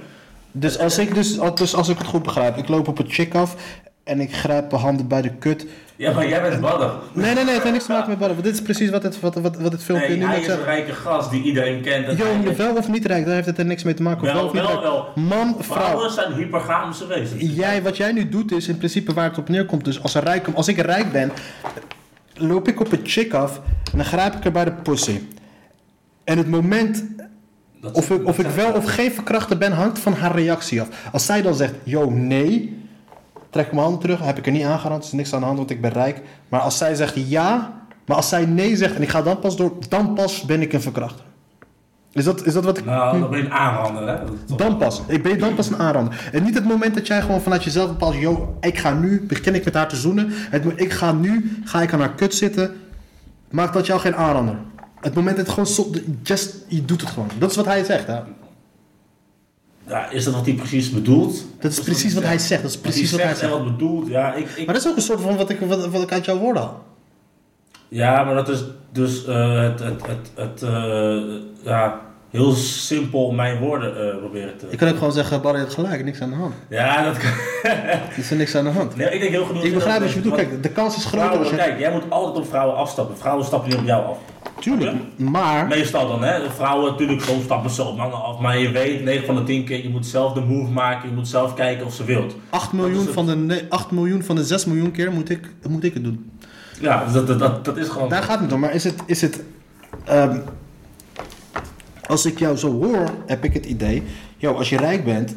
Dus als, ik dus, dus als ik het goed begrijp, ik loop op een chick af en ik grijp mijn handen bij de kut. Ja, maar jij bent badder. Nee, nee, nee, het heeft niks te maken met. Want dit is precies wat het, wat, wat, wat het filmpje Nee, nu hij is een rijke gast die iedereen kent. hij- wel of niet rijk, daar heeft het er niks mee te maken. Wel, wel of niet wel. Man, vrouw. Vrouwen zijn hypergamische wezens. Jij, wat jij nu doet is in principe waar het op neerkomt. Dus als, een rijk, als ik rijk ben, loop ik op een chick af en dan grijp ik haar bij de pussy. En het moment Dat- of ik, of ik wel of geen verkrachter ben, hangt van haar reactie af. Als zij dan zegt, yo, nee, trek mijn hand terug, heb ik er niet aangerand, er is niks aan de hand, want ik ben rijk. Maar als zij zegt ja, maar als zij nee zegt en ik ga dan pas door, dan pas ben ik een verkrachter. Is dat, is dat wat ik... Nou, dan ben je een aanrander, hè? Dan pas. Ik ben dan pas een aanrander. En niet het moment dat jij gewoon vanuit jezelf bepaalt, yo, ik ga nu, begin ik met haar te zoenen. Het, ik ga nu, ga ik aan haar kut zitten. Maakt dat jou geen aanrander. Het moment dat het gewoon, just, je doet het gewoon. Dat is wat hij zegt, hè. Ja, is dat wat hij precies bedoelt? Dat is precies wat hij zegt. Dat is precies wat hij zegt. En zegt. wat bedoelt, ja, ik, ik, Maar dat is ook een soort van wat ik, wat, wat ik uit jouw woorden haal. ja, maar dat is dus eh, het, het, het, het eh, ja, heel simpel mijn woorden eh, proberen te... Ik kan ook gewoon zeggen, Barry heeft gelijk, niks aan de hand. Ja, dat kan... Er <laughs> is er niks aan de hand. nee, ik denk heel genoeg... Ik begrijp wat je bedoelt. Kijk, de kans is groter als je... kijk, jij moet altijd op vrouwen afstappen. Vrouwen stappen niet op jou af. Tuurlijk, maar... Meestal dan, hè. Vrouwen, natuurlijk, soms stappen ze op mannen af. Maar je weet, 9 van de 10 keer, je moet zelf de move maken. Je moet zelf kijken of ze wilt. 8 Dat is miljoen, van de, ne- 8 miljoen van de 6 miljoen keer moet ik, moet ik het doen. Ja, dat, dat, dat, dat is gewoon... Daar gaat het niet om, maar is het. Is het ehm, als ik jou zo hoor, heb ik het idee. Yo, als je rijk bent.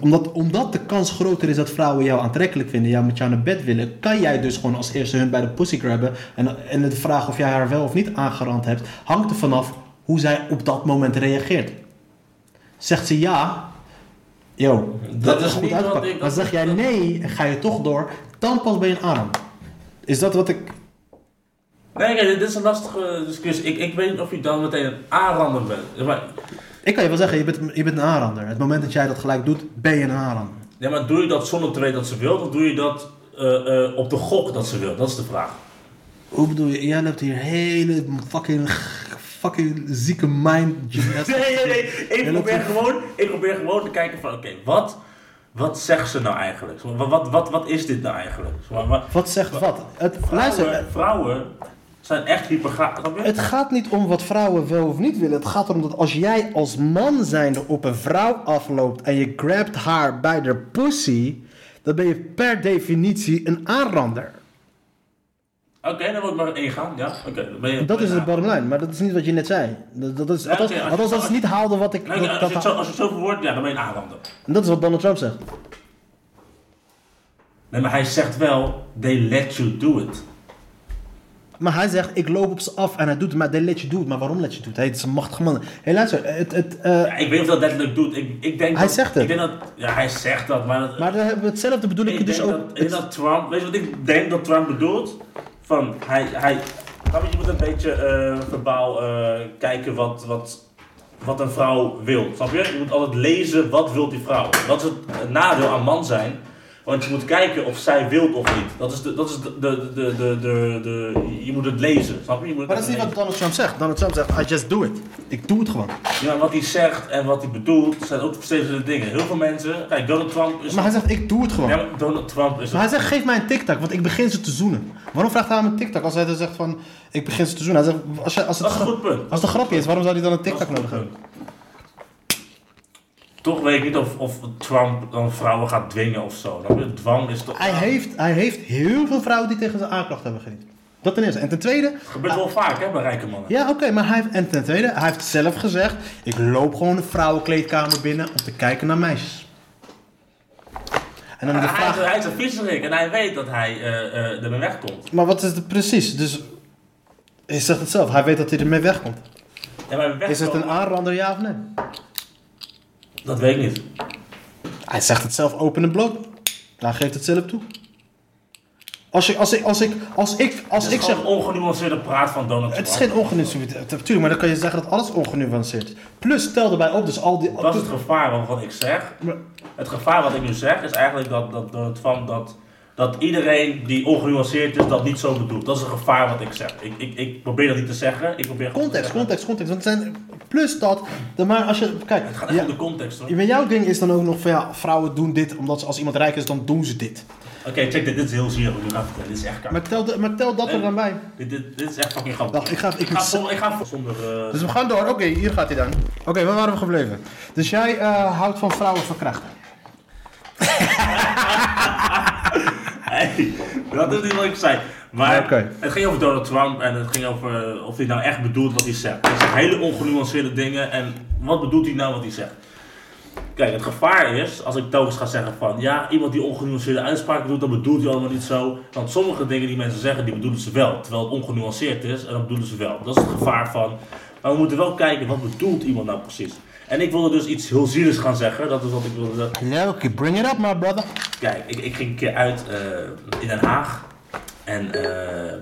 Omdat, omdat de kans groter is dat vrouwen jou aantrekkelijk vinden, jou met jou naar bed willen, kan jij dus gewoon als eerste hun bij de pussy grabben. En, en de vraag of jij haar wel of niet aangerand hebt, hangt er vanaf hoe zij op dat moment reageert. Zegt ze ja, yo, dat, is is goed niet wat uitgepakt. ik- Maar zeg jij nee en ga je toch door, dan pas ben je aanrander. Is dat wat ik Nee, dit is een lastige discussie. Ik, ik weet niet of je dan meteen een aanrander bent. Maar, Ik kan je wel zeggen, je bent, je bent een aanrander. Het moment dat jij dat gelijk doet, ben je een aanrander. ja, maar doe je dat zonder te weten dat ze wil? Of doe je dat eh, eh, op de gok dat ze wil? Dat is de vraag. Hoe bedoel je? Jij hebt hier hele fucking, fucking zieke mind. Nee, nee, nee. Ik probeer, gewoon, ik probeer gewoon te kijken van, oké, wat, wat zegt ze nou eigenlijk? Wat, wat, wat, wat is dit nou eigenlijk? Maar, Wat zegt wat? Het, vrouwen, luister, vrouwen zijn echt het gaat niet om wat vrouwen wel of niet willen. Het gaat erom dat als jij als man zijnde op een vrouw afloopt en je grabt haar bij de pussy, dan ben je per definitie een aanrander. Oké, dan wil ik maar één gaan. Ja, oké. dan ben je- Dat is de bottom line, maar dat is niet wat je net zei. Dat, dat is, althans, dat is niet haalde wat ik... Nee, dat- als, je dat- zo, als je het zo verwoordt, ja, dan ben je een aanrander. dat is wat Donald Trump zegt. Nee, maar hij zegt wel, they let you do it. Maar hij zegt, ik loop op ze af en hij doet het, maar let you do it. Maar waarom let je do it? Hij is een machtige man. Hé, luister, het, het, eh, Ja, ik weet niet of dat letterlijk doet. Ik, ik denk Hij dat, zegt het. Ik denk dat, ja, hij zegt dat, maar... dat- maar dan hebben we hetzelfde bedoel ik, ik dus ook. dat, ik denk dat Trump, weet je wat ik denk dat Trump bedoelt? Van, hij, hij, je, je moet een beetje eh, verbaal eh, kijken wat, wat, wat een vrouw wil, snap je? Je moet altijd lezen, wat wil die vrouw? Dat is het nadeel aan man zijn. Want je moet kijken of zij wil of niet. Dat is de, dat is de, de, de, de, de, de- je moet het lezen, snap je? je moet het maar dat is niet lezen. wat Donald Trump zegt. Donald Trump zegt, I just do it. Ik doe het gewoon. Ja, wat hij zegt en wat hij bedoelt zijn ook verschillende dingen. Heel veel mensen, kijk, Donald Trump is... Maar hij zegt, ik doe het gewoon. Ja, Donald Trump is... Maar hij zegt, geef mij een TikTok, want ik begin ze te zoenen. Waarom vraagt hij hem een TikTok als hij dan zegt van, ik begin ze te zoenen? Hij zegt, als, je, als, het, Dat is een goed punt. als het een grapje is, waarom zou hij dan een TikTok nodig hebben? Toch weet ik niet of, of Trump dan vrouwen gaat dwingen of zo. Dwang is toch... Hij heeft, hij heeft heel veel vrouwen die tegen zijn aanklacht hebben gediend. Dat ten eerste. En ten tweede, Gebeurt wel vaak, hè, bij rijke mannen. ja oké, maar hij heeft, en ten tweede, hij heeft zelf gezegd, ik loop gewoon de vrouwenkleedkamer binnen om te kijken naar meisjes. En dan de hij, vraag, is, hij is een en hij weet dat hij eh, eh, ermee wegkomt. maar wat is het precies? Dus, hij zegt het zelf, hij weet dat hij ermee wegkomt. Ja, maar Is het een aanrander, ja of nee? Dat weet ik niet. Hij zegt het zelf open en bloot. Hij geeft het zelf toe. Als ik, als ik, als ik, als ik, als Het ik is zeg... ongenuanceerde praat van Donald Trump. Het is geen ongenuanceerd. Natuurlijk, maar dan kan je zeggen dat alles ongenuanceerd is. Plus, stel erbij op, dus al die... Dat is het gevaar waarvan ik zeg. Het gevaar wat ik nu zeg is eigenlijk dat, dat, dat, van, dat, dat iedereen die ongenuanceerd is dat niet zo bedoelt. Dat is een gevaar wat ik zeg. Ik, ik, ik probeer dat niet te zeggen. Ik probeer Context, context, context. Want het zijn, plus dat, de, maar als je, kijk, Het gaat echt ja, om de context hoor. bij jouw ding is dan ook nog van ja, vrouwen doen dit omdat ze, als iemand rijk is, dan doen ze dit. Oké, check dit. Dit is heel zielig wat ik nu ga vertellen. Dit is echt kaart. Maar tel, de- maar tel dat er dan bij. Dit, dit, dit is echt fucking grappig. Wacht, ik ga, ik Ik ga, ik ga zonder... eh, Dus we gaan door. Oké, hier gaat hij dan. Oké, waar waren we gebleven? Dus jij eh, houdt van vrouwen verkrachten. Hey, dat is niet wat ik zei. Maar het ging over Donald Trump en het ging over eh, of hij nou echt bedoelt wat hij zegt. Hij zegt hele ongenuanceerde dingen en wat bedoelt hij nou wat hij zegt? Kijk, het gevaar is, als ik telkens ga zeggen van ja, iemand die ongenuanceerde uitspraken doet, dan bedoelt hij allemaal niet zo. Want sommige dingen die mensen zeggen, die bedoelen ze wel. Terwijl het ongenuanceerd is en dat bedoelen ze wel. Dat is het gevaar van. Maar we moeten wel kijken, wat bedoelt iemand nou precies? En ik wilde dus iets heel zieligs gaan zeggen. Dat is wat ik wilde. Oké, bring it up, my brother. Kijk, ik, ik ging een keer uit eh, in Den Haag. En, eh,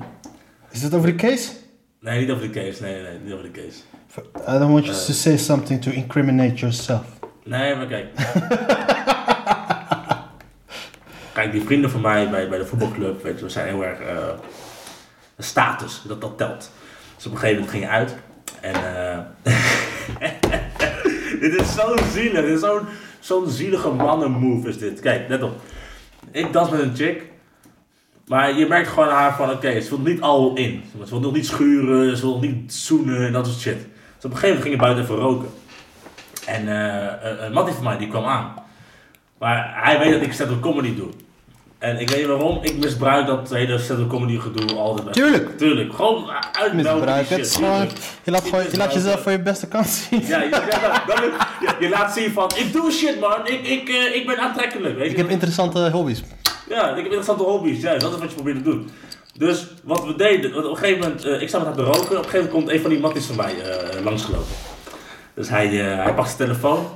Is het over de case? nee, niet over de case. Nee, nee, niet over de case. I don't want you to say something to incriminate yourself. Nee, maar kijk. <laughs> kijk, die vrienden van mij bij, bij de voetbalclub, weet je, we zijn heel erg eh, status, dat dat telt. Dus op een gegeven moment ging je uit. En eh <laughs> dit is zo zielig, dit is zo'n zielige mannenmove is dit. Kijk, let op. Ik dans met een chick. Maar je merkt gewoon aan haar van, oké, ze wil niet al in. Ze wil nog niet schuren, ze wil niet zoenen en dat soort shit. Dus op een gegeven moment ging buiten even roken. En eh, een, van mij die kwam aan. Maar hij weet dat ik stand-up comedy doe. En ik weet niet waarom, ik misbruik dat hele stand-up comedy gedoe altijd. Tuurlijk. Tuurlijk, gewoon uitmelken die Misbruik. Het is gewoon, je, laat gewoon, je laat jezelf van je beste kant zien. Ja, je, ja, dat- dat- je, je laat zien van, ik doe shit man, ik, ik, eh, ik ben aantrekkelijk, weet je. Ik heb interessante hobby's. Ja, ik heb interessante hobby's. Ja, dat is wat je probeert te doen. Dus wat we deden, op een gegeven moment, eh, ik sta met haar te roken. Op een gegeven moment komt een van die matties van mij eh, langsgelopen. Dus hij, hij pakt zijn telefoon.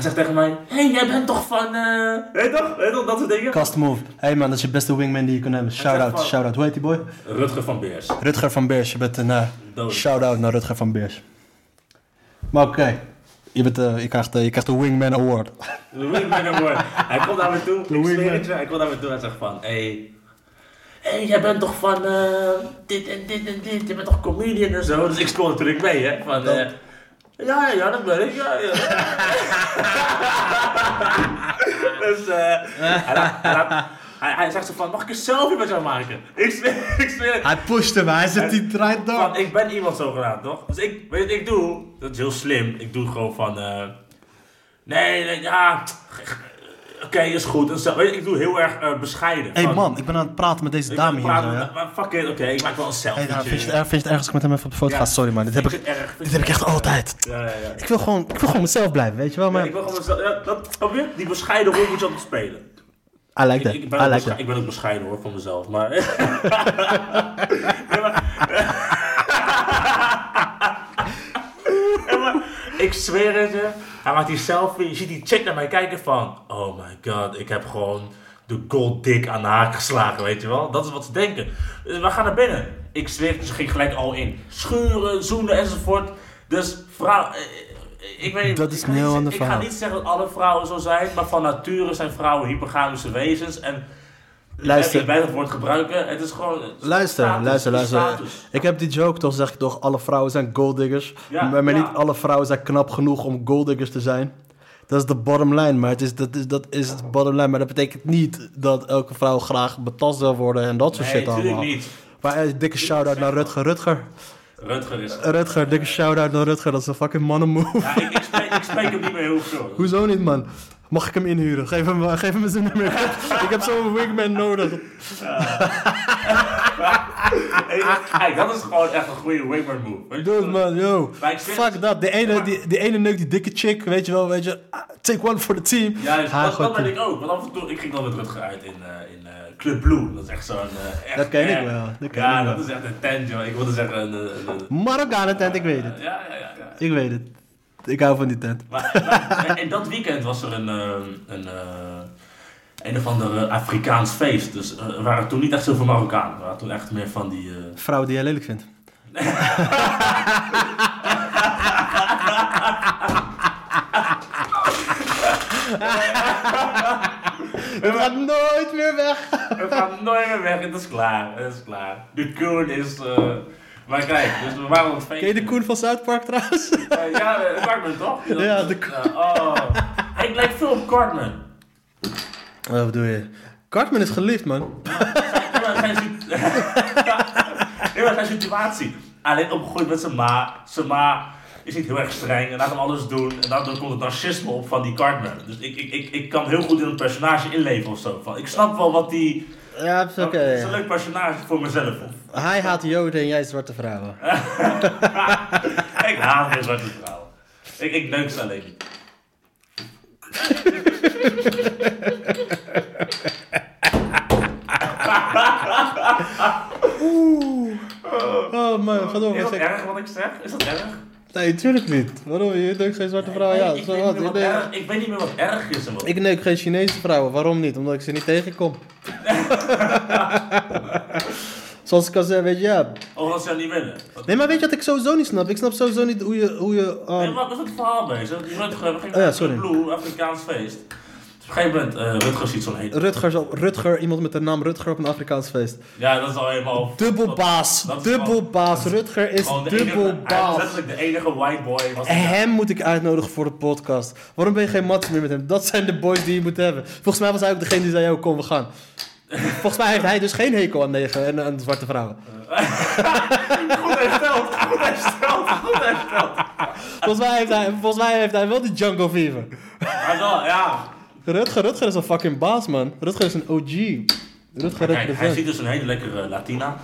Hij zegt tegen mij, hé, hey, jij bent toch van, eh je toch? Toch, dat soort dingen? Cast move. Hey man, dat is je beste wingman die je kunt hebben. Shout out, van- shout out. Hoe heet die boy? Rutger van Beers. Rutger van Beers. Je bent een uh, Dood. shout out naar Rutger van Beers. Maar oké. Je, bent, eh, je, krijgt, eh, je krijgt de Wingman Award. De wingman award. Hij komt naar me toe, ik zweer het je, hij komt naar me toe en zegt van, hé, hey, hey, jij bent toch van eh, dit en dit en dit, je bent toch comedian en zo. Dus ik speel natuurlijk mee, hè, van, eh, ja, ja, dat ben ik, ja, ja. <laughs> dus, eh, hij, hij, laat- hij, hij zegt zo van, mag ik een selfie met jou maken? Ik zweer, <laughs> ik zweer het. Hij pusht hem, hij zet die draait Van, door. ik ben iemand zogenaamd, toch? Dus ik, weet je wat ik doe? Dat is heel slim. Ik doe gewoon van, eh, nee, nee, ja, oké, is goed. Weet je, ik doe heel erg eh, bescheiden. Hey Van, man, ik ben aan het praten met deze ik dame hier. praten ja? Maar fuck it, oké, ik maak wel een selfie. Hey, nou, vind, je het, erg- vind je het erg als ik met hem even op de foto Ja. ga? Sorry man, dit heb ik, erg. dit heb ik echt altijd. Ja, ja, ja. Ik wil gewoon, ik wil gewoon mezelf blijven, weet je wel? Maar ik wil gewoon mezelf, ja, dat, je? Die bescheiden rol moet je altijd spelen. I like Ik, that, ik, I ben ook like that. ik ben ook bescheiden hoor, van mezelf, maar... <laughs> Maar ik zweer het je, hij maakt die selfie, je ziet die chick naar mij kijken van... Oh my god, ik heb gewoon de gold dick aan de haak geslagen, weet je wel? Dat is wat ze denken. Dus we gaan naar binnen. Ik zweer ze ging gelijk al in. Schuren, zoenen enzovoort. Dus vrouw... eh, Ik weet niet, Dat is ik niet- Ik ga niet zeggen dat alle vrouwen zo zijn, maar van nature zijn vrouwen hypergamische wezens. En Luister. ik bij dat woord gebruiken, het is gewoon... Luister, status, luister, het is luister. status. Ik heb die joke, toch zeg ik toch, alle vrouwen zijn golddiggers. Ja, maar maar ja. niet alle vrouwen zijn knap genoeg om golddiggers te zijn. Dat is de bottom line, maar het is, dat, is, dat is het bottom line. Maar dat betekent niet dat elke vrouw graag betast wil worden en dat soort Nee, shit natuurlijk allemaal. niet. Maar eh, dikke shout-out naar Rutger. Rutger, Rutger is... Rutger, dikke shout-out naar Rutger. Dat is een fucking mannenmove. Ja, ik, ik, spreek, ik spreek hem niet meer heel veel. <laughs> Hoezo niet, man? Mag ik hem inhuren? Geef hem, geef hem zijn nummer. <laughs> Ik heb, zo'n wingman nodig. <laughs> Kijk, dat is gewoon echt een goede wingman move. Dude, man, yo. Fuck dat. De ene, die, die ene neuk, die dikke chick, weet je wel, weet je. ah, Take one for the team. Juist, dat, dat ben ik ook. Want af en toe, ik ging dan met Rutger uit in, eh, in eh, Club Blue. Dat is echt zo'n... eh, echt- Dat ken ik wel, dat ken ja, dat is echt een tent, joh. Ik wilde zeggen een... een- een- Marokkanen tent, ik weet het. ja, ja. ja. Ik weet het. Ik hou van die tent. Maar, maar in dat weekend was er een, ehm, een, eh, een of ander eh, Afrikaans feest. Dus eh, er waren toen niet echt zoveel Marokkanen. Er waren toen echt meer van die... eh, Vrouw die jij lelijk vindt. <laughs> Het gaat nooit meer weg. Het gaat nooit meer weg, het is klaar. Het is klaar. De Koen is... eh, maar kijk, dus we waren op het. Ken je de Koen van South Park trouwens? Eh, ja, eh, Cartman toch? Die Ja, de Ja, oh. Ik lijk veel op Cartman. Wat bedoel je? Cartman is geliefd, man. Zijn, maar zijn situatie. Alleen opgegroeid met zijn ma. Zijn ma is niet heel erg streng en laat hem alles doen. En daardoor komt het narcisme op van die Cartman. Dus ik, ik, ik, ik kan heel goed in een personage inleven of zo. Van, ik snap wel wat die... Ja, het is oké. Het is een leuk personage voor mezelf. Of. Hij haat joden en jij zwarte vrouwen. <laughs> ik haat geen zwarte vrouwen. Ik, ik neuk ze alleen niet. Oh man, ga door. Is dat erg wat ik zeg? Is dat erg? Nee, tuurlijk niet. Waarom? Je neukt geen zwarte vrouwen? Ja, ik, zo weet wat. niet meer Ik wat neuk- erg, ik weet niet meer wat erg is. En wat Ik neuk geen Chinese vrouwen. Waarom niet? Omdat ik ze niet tegenkom. <laughs> Zoals ik al zei, weet je, ja. Of als ze dat niet willen. Nee, maar weet je wat ik sowieso niet snap? Ik snap sowieso niet hoe je... Hoe je Nee, um, wat was het verhaal bezig? Die Rutger, we gingen Oh ja, naar sorry. Blue, Afrikaans feest. Op een gegeven moment, eh Rutger ziet zo'n heet. Rutger, iemand met de naam Rutger op een Afrikaans feest. Ja, dat is al helemaal... Dubbelbaas. Dubbelbaas. Rutger is Hij dubbelbaas. letterlijk de enige white boy. Was En hem moet ik uitnodigen voor de podcast. Waarom ben je geen match meer met hem? Dat zijn de boys die je moet hebben. Volgens mij was hij ook degene die zei, yo, kom, we gaan. Volgens mij heeft hij dus geen hekel aan negen en aan zwarte vrouwen. <laughs> Goed hersteld, goed hersteld, goed hersteld. Volgens mij heeft hij, volgens mij, heeft hij wel die jungle fever. Maar wel, ja. Rutger, Rutger is een fucking baas, man. Rutger is een OG. Rutger Kijk, hij ziet dus een hele lekkere Latina.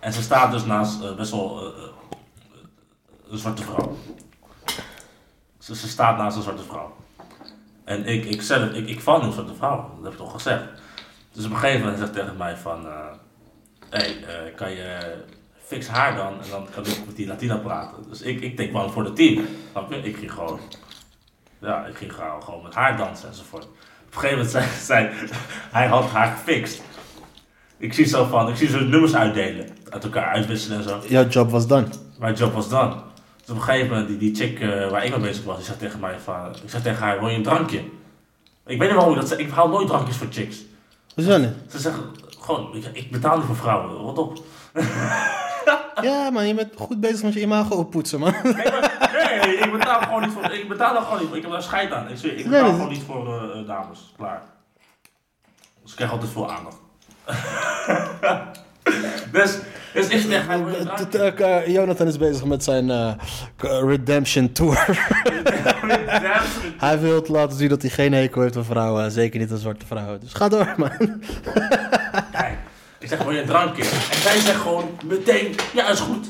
En ze staat dus naast eh, best wel eh, eh, een zwarte vrouw. Ze, ze staat naast een zwarte vrouw. En ik, ik, zelf, ik, ik val niet op zwarte vrouw, dat heb ik toch gezegd. Dus op een gegeven moment zegt hij tegen mij van... eh hey, kan je fix haar dan? En dan kan ik met die Latina praten. Dus ik, ik denk wel voor het team. Ik ging gewoon... Ja, ik ging gewoon, gewoon met haar dansen enzovoort. Op een gegeven moment zei, zei hij had haar gefixt. Ik zie zo van, ik zie zo nummers uitdelen. Uit elkaar uitwisselen en zo. Jouw job was done. Mijn job was dan. Dus op een gegeven moment, die, die chick eh, waar ik mee bezig was, die zegt tegen mij van, ik zeg tegen haar, wil je een drankje? Ik weet niet waarom ik dat zeg, ik haal nooit drankjes voor chicks. Hoezo niet? Ze zeggen gewoon, ik, ik betaal niet voor vrouwen, rot op. <laughs> Ja, man, je bent goed bezig met je imago oppoetsen, man. Nee, maar- nee, ik betaal gewoon niet voor, ik betaal er gewoon niet voor, ik heb daar scheid aan. Ik, zeg, ik betaal gewoon niet voor eh, eh, dames, klaar. Dus ik krijg altijd veel aandacht. <laughs> dus, dus ik zeg, hij wil je een T- drankje? t- eh, Jonathan is bezig met zijn eh, Redemption Tour. hij wil laten zien dat hij geen hekel heeft aan vrouwen. Zeker niet aan zwarte vrouwen. Dus ga door, man. Kijk, ik zeg, wil je drankje? En zij zegt gewoon meteen, ja, is goed.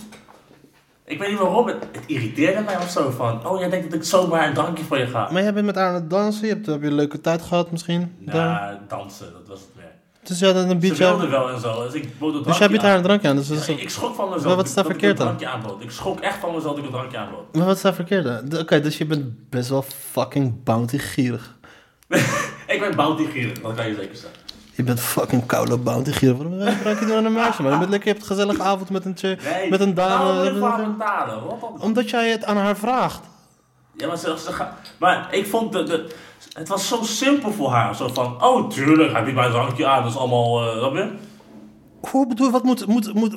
Ik weet niet waarom, het, het irriteerde mij of zo van, oh, jij denkt dat ik zomaar een drankje voor je ga. Maar jij bent met haar aan het dansen. Je hebt, heb je een leuke tijd gehad misschien? Daar. Ja, dansen, dat was het meer. Dus ja, dan een Ze beetje... wilde wel en zo, dus ik bood een Dus jij biedt haar een drankje aan. Dus Ja, ik, schrok van mezelf Maar wat is daar dat ik verkeerd een drankje aanbood. Ik schrok echt van mezelf dat ik een drankje aanbood. Maar wat is daar verkeerd aan? D- Oké, dus je bent best wel fucking bounty gierig. <laughs> ik ben bounty gierig, dat kan je zeker zeggen. Je bent fucking koude bounty gierig. Waarom gebruik je dan aan een meisje, man? Je bent lekker, je hebt een gezellige avond met een, Nee, met een dame. je betalen? Op. Omdat jij het aan haar vraagt. Ja, maar, ze, ze ga- maar ik vond de, de, het was zo simpel voor haar. Zo van, oh tuurlijk, hij biedt mij een drankje aan, dat is allemaal, eh, snap je? Hoe bedoel je, wat moet, moet, moet,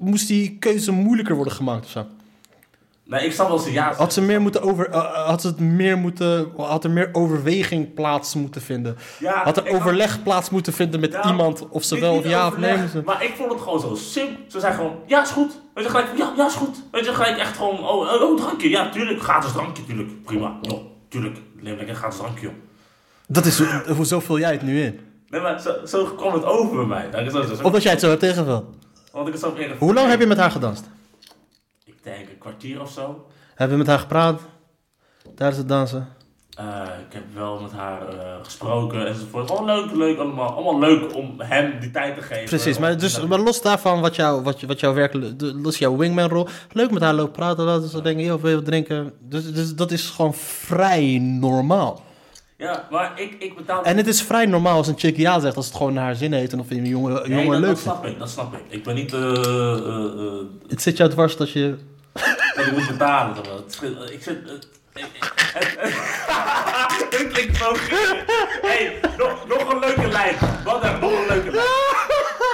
moest die keuze moeilijker worden gemaakt of zo? Nee, ik snap wel ze ja. Had ze meer moeten over, eh, had ze het meer moeten, had er meer overweging plaats moeten vinden? Ja, Had er had- overleg plaats moeten vinden met Ja, iemand of ze wel of ja of nee? Maar ik vond het gewoon zo simpel. Ze zei gewoon, ja is goed. Weet je, gelijk, ja, ja is goed. Weet je, gelijk echt gewoon, oh, oh, oh, drankje. Ja, tuurlijk, gratis drankje, tuurlijk. Prima, joh, tuurlijk. Neem lekker gratis drankje, joh. Dat is, hoe- hoezo vul jij het nu in? Nee, maar zo, zo kwam het over bij mij. Dat is zo, zo, Of dat jij het zo hebt tegenveld? Want ik het zo Hoe lang heb je met haar gedanst? Denk een kwartier of zo. Heb je met haar gepraat tijdens het dansen? Eh, ik heb wel met haar eh, gesproken enzovoort. Gewoon leuk, leuk allemaal. Allemaal leuk om hem die tijd te geven. Precies, maar, dus, maar los daarvan, wat, jou, wat, wat jouw werkelijk, de- los jouw wingman rol, leuk met haar lopen praten, laten ze denken, joh, wil je wat drinken? Dus, dus dat is gewoon vrij normaal. Ja, maar ik, ik betaal... En het is vrij normaal als een chick ja zegt, als het gewoon naar haar zin heeft en of je een jongen, Nee, jongen dat, leuk dat vindt. snap ik, dat snap ik. Ik ben niet... eh, Het zit jou dwars dat je... <laughs> dat ik moet betalen. toch wel. Ik ik- het- <laughs> klinkt zo hey, nog, nog een leuke lijn. Wat dan? Nog een leuke lijn.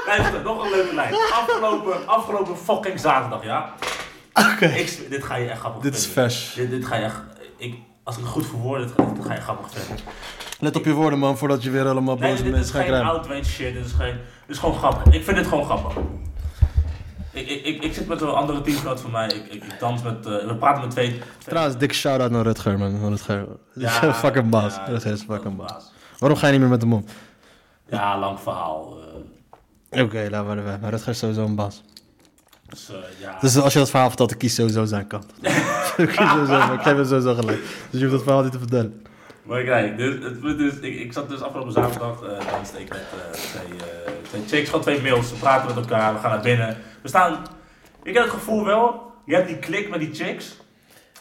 Luister, nog een leuke lijn. Afgelopen, afgelopen fucking zaterdag, ja? Oké. Dit ga je echt grappig Dit is vers. Dit, dit ga je echt... Ik, als ik het goed verwoord, dit, dit ga je grappig vinden. Let op je woorden man, voordat je weer helemaal Nee, boze dit is mensen geen outrage shit. Dit is, geen, dit is gewoon grappig. Ik vind dit gewoon grappig. Ik, ik, ik, ik zit met een andere teamgenoot van mij. Ik, ik, ik dans met... eh, we praten met twee... Trouwens, dikke shout-out naar Rutger man, Rutger. Ja, <laughs> fucking baas. ja, Rutger is fucking baas. Waarom ga je niet meer met hem om? Ja, lang verhaal. eh, Oké, laat maar erbij. Maar Rutger is sowieso een baas. dus eh, ja. Dus als je dat verhaal vertelt, dan kies sowieso zijn kant. <laughs> ik, sowieso, ik geef hem sowieso gelijk. Dus je hoeft dat verhaal niet te vertellen. Maar kijk, dus, het punt is, ik, ik zat dus afgelopen zaterdag, eh danste ik met twee, twee chicks, gewoon twee mails. We praten met elkaar, we gaan naar binnen. We staan, ik heb het gevoel wel, je hebt die klik met die chicks.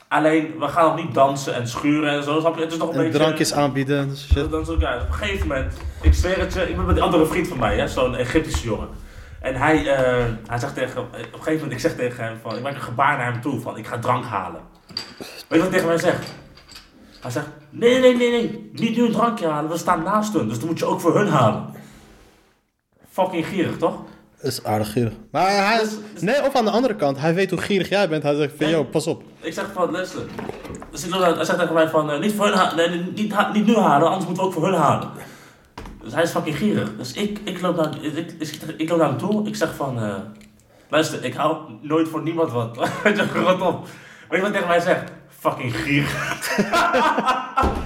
Alleen, we gaan nog niet dansen en schuren en zo, snap je? Het is nog een En beetje... drankjes aanbieden en shit. Dan zo, ja, op een gegeven moment, ik zweer het je, ik ben met die andere vriend van mij, zo'n Egyptische jongen. En hij, eh, hij zegt tegen, op een gegeven moment, ik zeg tegen hem van, ik maak een gebaar naar hem toe van, ik ga drank halen. Weet je wat hij tegen mij zegt? Hij zegt, nee, nee, nee, nee, niet nu een drankje halen, we staan naast hun, dus dan moet je ook voor hun halen. Fucking gierig, toch? Dat is aardig gierig. Maar hij is... Nee, of aan de andere kant, hij weet hoe gierig jij bent. Hij zegt van, yo, pas op. Ik zeg van, luister. Dus hij zegt tegen mij van, eh, niet, voor hun ha- nee, niet, ha- niet nu halen, anders moeten we ook voor hun halen. Dus hij is fucking gierig. Dus ik, ik, loop, naar, ik, ik, loop naar hem toe, ik zeg van, luister, ik hou nooit voor niemand wat. <laughs> Weet je, rot op. Weet je wat tegen mij zegt? Fucking gierig. <laughs>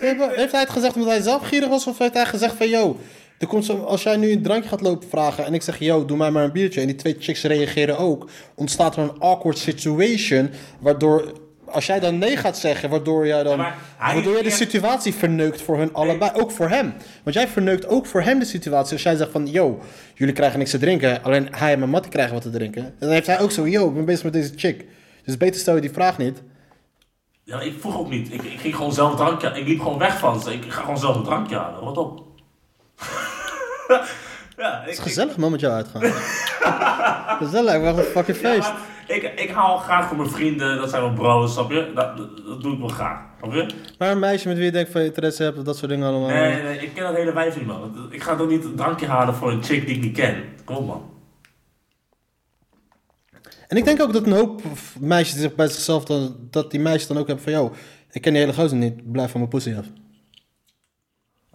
Heeft heeft hij het gezegd omdat hij zelf gierig was? Of heeft hij gezegd van, yo, er komt zo, als jij nu een drankje gaat lopen vragen en ik zeg, yo, doe mij maar een biertje. En die twee chicks reageren ook. Ontstaat er een awkward situation, waardoor... Als jij dan nee gaat zeggen, waardoor jij dan. waardoor jij de situatie verneukt voor hun allebei. Ook voor hem. Want jij verneukt ook voor hem de situatie. Als jij zegt van, yo, jullie krijgen niks te drinken. Alleen hij en mijn mattie krijgen wat te drinken. En dan heeft hij ook zo, yo, ik ben bezig met deze chick. Dus beter stel je die vraag niet. Ja, ik vroeg ook niet. Ik, ik ging gewoon zelf een drankje Ik liep gewoon weg van ze. Ik ga gewoon zelf een drankje halen. Rot op. <laughs> ja, ik, Het is gezellig man met jou uitgaan. <laughs> gezellig, hebben een fucking feest. ik, ik haal graag voor mijn vrienden, dat zijn wel bros, snap je? Dat, dat, dat doe ik wel graag, snap je? Maar een meisje met wie je denkt van je interesse hebt, dat soort dingen allemaal. Nee, nee, ik ken dat hele wijf niet, man. Ik ga toch niet een drankje halen voor een chick die ik niet ken. Kom op, man. En ik denk ook dat een hoop meisjes zich bij zichzelf dan, dat die meisjes dan ook hebben van, yo, ik ken die hele gozer niet, blijf van mijn pussy af.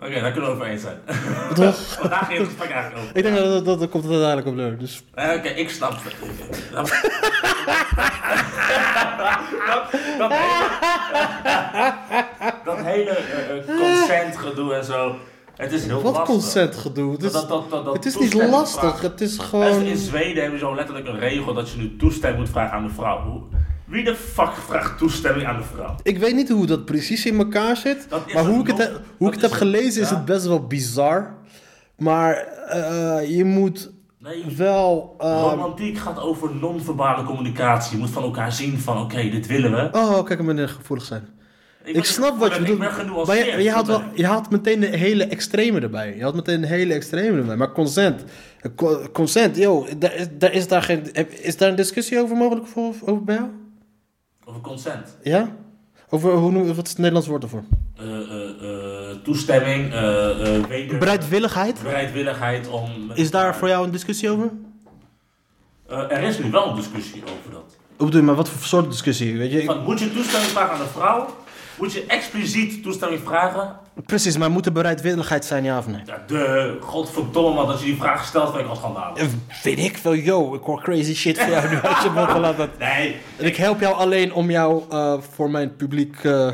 Oké, daar kunnen we over eens zijn. <laughs> Toch? <laughs> Daar ging het gesprek eigenlijk over. Ik denk dat, dat, komt het uiteindelijk op neer. Dus Eh, Oké, ik snap het. <laughs> Dat, dat, dat hele, hele eh, eh, consent gedoe en zo. Het is heel wat lastig. consent gedoe. Het is, Dat- dat- dat- dat het is niet lastig, vragen. het is gewoon... in Zweden hebben ze zo letterlijk een regel dat je nu toestemming moet vragen aan de vrouw. Wie de fuck vraagt toestemming aan de vrouw? Ik weet niet hoe dat precies in elkaar zit, maar hoe ik het, he- hoe ik het heb gelezen is het best wel bizar. Maar eh, je moet Nee, wel... eh, romantiek gaat over non-verbale communicatie. Je moet van elkaar zien van oké, dit willen we. Oh, kijk, ik ben gevoelig zijn. Ik snap wat je bedoelt. Maar je, je, had wel, je had meteen de hele extreme erbij. Je had meteen de hele extreme erbij. Maar consent. co- Consent, yo, daar is, daar is, daar geen, is daar een discussie over mogelijk voor, over bij jou? Over consent. Ja? Over, hoe noem, wat is het Nederlands woord ervoor? Eh, eh, eh, toestemming, eh, eh, weder... Bereidwilligheid? bereidwilligheid om... Is daar voor jou een discussie over? Eh, er is nu wel een discussie over dat. Hoe bedoel je, maar wat voor soort discussie? Weet je, ik- Van, moet je toestemming vragen aan de vrouw? Moet je expliciet toestemming vragen? precies, maar moet er bereidwilligheid zijn, ja of nee? Ja, de godverdomme man, dat je die vraag stelt, vind ik al schandalig. Eh, Weet ik veel, yo, ik hoor crazy shit van jou nu uit je mond gelaten. Nee, En ik help jou alleen om jou eh, voor mijn publiek eh,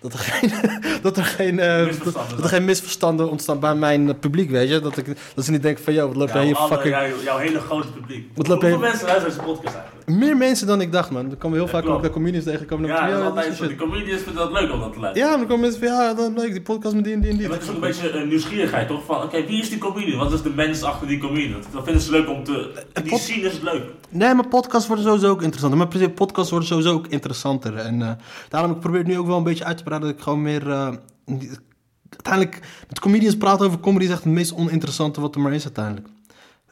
Dat er geen, <laughs> dat er geen, Misverstanden dat er geen misverstanden ontstaan bij mijn publiek, weet je. Dat, ik, dat ze niet denken van, joh, wat loop jij hier fucking... jouw, jouw hele grote publiek. Wat loop Hoeveel je- mensen luisteren deze podcast eigenlijk? Meer mensen dan ik dacht, man. Er komen heel vaak klopt. ook bij comedians tegenkomen. Ja, dat is dat altijd is zo. Die shit. comedians vinden dat leuk om dat te luisteren. Ja, dan komen mensen van, ja, dat leuk, die podcast met die en die en die. Ja, maar het is ook een beetje een nieuwsgierigheid, toch? Van, oké, wie is die comedian? Wat is de mens achter die comedian? Dat, dat vinden ze leuk om te... Die pot- scene is leuk. Nee, maar podcasts worden sowieso ook interessanter. Maar precies, podcasts worden sowieso ook interessanter. En eh, daarom ik probeer het nu ook wel een beetje uit te breiden dat ik gewoon meer... eh, uiteindelijk, met comedians praten over comedy is echt het meest oninteressante wat er maar is uiteindelijk.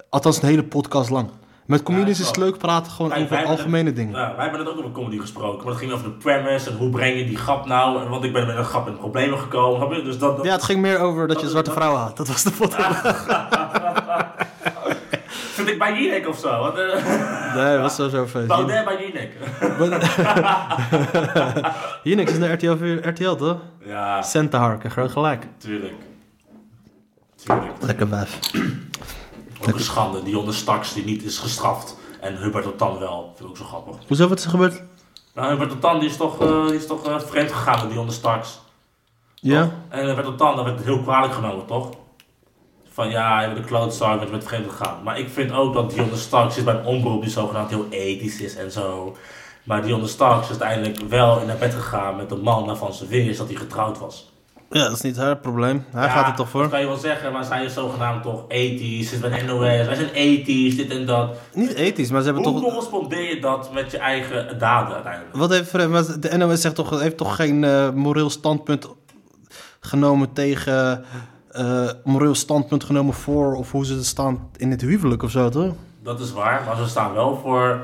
Althans, een hele podcast lang. Met comedians Ja, is het leuk praten gewoon Wij- over wij algemene het- dingen. Ja, wij hebben het ook over comedy gesproken. Maar het ging over de premise en hoe breng je die grap nou. En Want ik ben met een grap in problemen gekomen. Dus dat, dat- Ja, het ging meer over dat je Dat- zwarte vrouwen had. Dat was de podcast. Zit <laughs> ik bij Jinek of zo? <laughs> Wat, <laughs> eh, Nee, dat was sowieso feest. Baudet bij Jinek. Niks is naar RTL, RTL toch? Ja, Centen harken, groot gelijk. tuurlijk. Tuurlijk. Lekker wijf. Ook een schande. Dionne Staks die niet is gestraft. En Hubert Otan wel. Vind ik ook zo grappig. Hoezo, wat is er gebeurd? Nou, Hubert die is toch, eh, die is toch eh, vreemd gegaan met Dionne Staks. Ja? Toch? En Hubert Otan, dat werd het heel kwalijk genomen, toch? Van ja, je bent een klootzak, je bent met vreemd gegaan. Maar ik vind ook dat Dionne Staks is bij een omroep die zogenaamd heel ethisch is en zo. Maar Dionne Staks is uiteindelijk wel in naar bed gegaan met een man waarvan ze wist dat hij getrouwd was. Ja, dat is niet haar probleem. Hij Ja, gaat er toch Dat voor? kan je wel zeggen, maar zij is zogenaamd toch ethisch, zit bij de NOS, wij zijn ethisch, dit en dat. Niet ethisch, maar ze hebben Hoe toch... correspondeer je dat met je eigen daden uiteindelijk? Wat heeft, maar de NOS zegt toch, heeft toch geen eh, moreel standpunt genomen tegen... eh, moreel standpunt genomen voor of hoe ze staan in het huwelijk of zo, toch? Dat is waar, maar ze staan wel voor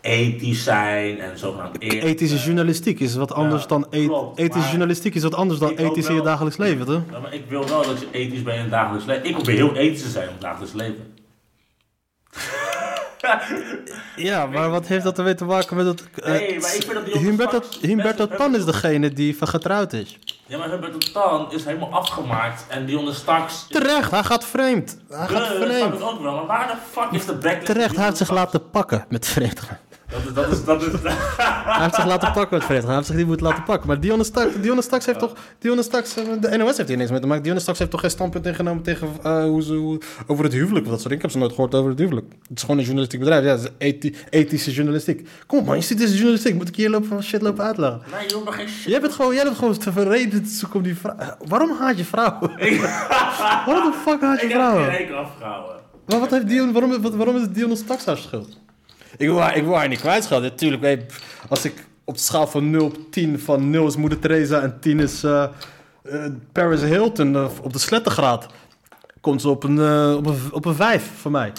ethisch zijn en zogenaamd eerlijk Ethische zijn. journalistiek is wat anders dan... e- klopt, ethische journalistiek is wat anders dan ethisch in je dagelijks leven, toch? Ja, maar ik wil wel dat je ethisch bent in het dagelijks leven. Ik probeer heel ethisch te zijn in het dagelijks leven. <laughs> Ja, maar wat heeft dat ermee te maken met het... eh, Nee, maar ik vind dat die Humberto, straks- Humberto Tan is degene die van getrouwd is. Ja, maar Hubert Tan is helemaal afgemaakt en Dionne Staks... Terecht, hij gaat vreemd. Hij gaat dat vreemd. ik ook wel, maar waar de fuck is de backlash? Terecht, hij heeft zich laten pakken met vreemd gaan. Dat is, dat is, dat is... Hij heeft zich laten pakken met vreemd gaan. Hij heeft zich niet moeten laten pakken. Maar Dionne Staks, Dionne Staks heeft toch... Dionne Staks, eh, de NOS heeft hier niks mee te maken. Dionne Staks heeft toch geen standpunt ingenomen tegen eh, hoe ze, hoe- over het huwelijk. of Dat soort dingen. Ik heb ze nooit gehoord over het huwelijk. Het is gewoon een journalistiek bedrijf. Ja, het is ethi- ethische journalistiek. Kom op man, je ziet deze journalistiek. Moet ik hier lopen, shit lopen uitleggen? Nee, hoeft maar geen shit. Jij bent gewoon, jij bent gewoon te verreden te zoeken om die vrouw. Waarom haat je vrouwen? <laughs> Waarom de fuck haat je Ik heb vrouwen? geen enkel afgehouden. Maar wat heeft Dion, waarom, wat, waarom is het Dionne Staks haar schuld? Ik wil, haar- ik wil haar niet kwijtschelden. Natuurlijk, hey, als ik op de schaal van 0 op 10, van 0 is Moeder Teresa en 10 is eh, eh, Paris Hilton eh, op de slettergraad, komt ze op een, op een, op een 5 voor mij.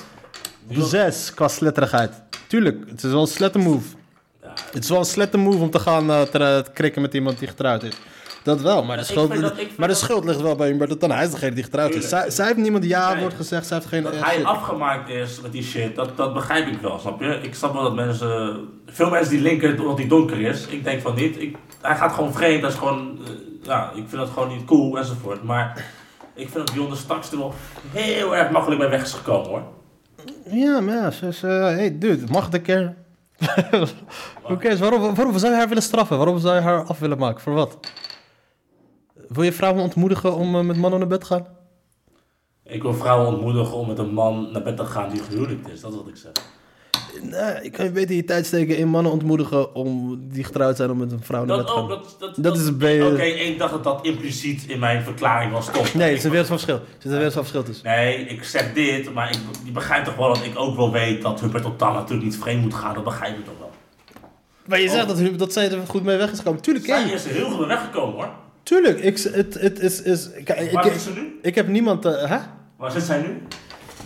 Op een 6 qua sletterigheid. Tuurlijk, het is wel een slettermove. Het is wel een slettermove om te gaan te, te krikken met iemand die getrouwd is. Dat wel, maar de, schuld, dat- maar de schuld ligt wel bij Humberto Tan. Hij is degene die getrouwd is. Zij, zij heeft niemand ja Nee. wordt gezegd. Zij heeft geen... Dat hij shit. afgemaakt is met die shit, dat, dat begrijp ik wel, snap je? Ik snap wel dat mensen... Veel mensen die linken omdat hij donker is. Ik denk van niet. Ik, hij gaat gewoon vreemd, dat is gewoon... eh, ja, ik vind dat gewoon niet cool enzovoort. Maar ik vind dat Dionne Staks er wel heel erg makkelijk bij weg is gekomen hoor. Ja, maar ja, ze is... eh, hey, dude, mag een keer? <laughs> Cares? Waarom, waarom zou je haar willen straffen? Waarom zou je haar af willen maken? Voor wat? Wil je vrouwen ontmoedigen om eh, met mannen naar bed te gaan? Ik wil vrouwen ontmoedigen om met een man naar bed te gaan die gehuwelijkd is. Dat is wat ik zeg. Nee, ik kan je beter je tijd steken in mannen ontmoedigen om die getrouwd zijn om met een vrouw naar bed Dat te gaan. ook, dat, dat, Dat is een beetje- Oké, ik dacht dat dat impliciet in mijn verklaring was stond. Nee, het is een wereld van verschil. Er zit een wereld van verschil tussen. Nee, ik zeg dit, maar ik, je begrijpt toch wel dat ik ook wel weet dat Hubert Total natuurlijk niet vreemd moet gaan. Dat begrijp ik toch wel. Maar je zegt dat, dat zij er goed mee weg is gekomen. Tuurlijk, Zij is er heel goed mee weggekomen hoor. Tuurlijk. Ik, het, het is... is kijk, Waar ik, zit ze nu? ik heb niemand... eh, hè? Waar zit zij nu?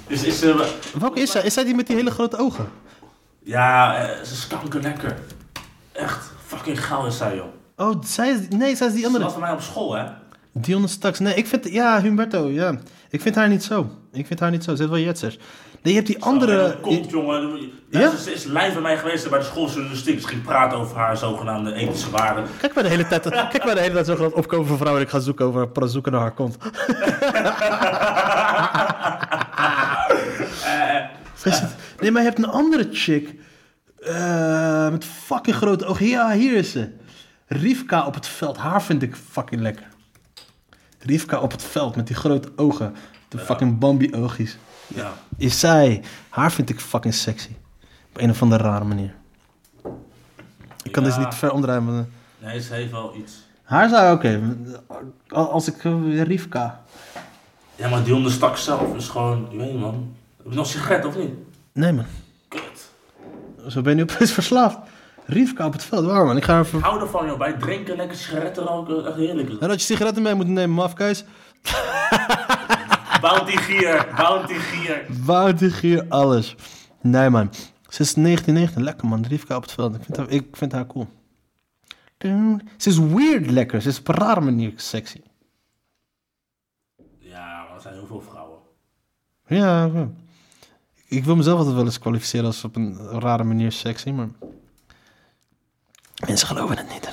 Is, is ze... Welke is zij? Is zij die met die hele grote ogen? Ja, eh, ze is kankerlekker. Echt, fucking gauw is zij joh. Oh, zij is... Nee, zij is die Ze andere. was bij mij op school hè. Dionne Staks. Nee, ik vind... Ja, Humberto, ja. Ik vind haar niet zo. Ik vind haar niet zo. Ze heeft wel jetsers. Nee, je hebt die andere... Komt jongen. Ja? Ja? Ze is live bij mij geweest bij de schooljournalistiek. Ze ging praten over haar zogenaamde ethische waarden. Kijk maar de hele tijd... <laughs> Kijk maar de hele tijd zo gewoon opkomen van vrouwen en ik ga zoeken, over, zoeken naar haar kont. <laughs> Is Nee, maar je hebt een andere chick. eh, met fucking grote ogen. Ja, hier is ze. Rivka op het veld, haar vind ik fucking lekker. Rivka op het veld met die grote ogen. De fucking Bambi-oogjes. Ja. Is zij, haar vind ik fucking sexy. Op een of andere rare manier. Ik kan Ja. deze niet ver omdraaien. Maar... Nee, ze heeft wel iets. Haar zou oké. Als ik eh, Rivka. Ja, maar die onderstak zelf is gewoon, je weet niet man. Heb je nog sigaret of niet? Nee man, Kut. zo ben je nu opeens <laughs> verslaafd. Rivka op het veld, waar man. Ik ga even... Ik hou ervan joh, bij drinken, lekker sigaretten roken, echt heerlijk. En dat je sigaretten mee moet nemen, mafkeis. <laughs> Bounty gier, bounty gier. Wouter Gier, alles. Nee man. Ze is 1919, lekker man. Rivka op het veld. Ik vind haar, ik vind haar cool. Ze is weird lekker. Ze is op een rare manier sexy. Ja, maar er zijn heel veel vrouwen. Ja, ja. ik wil mezelf altijd wel eens kwalificeren als op een rare manier sexy, maar... Mensen geloven het niet.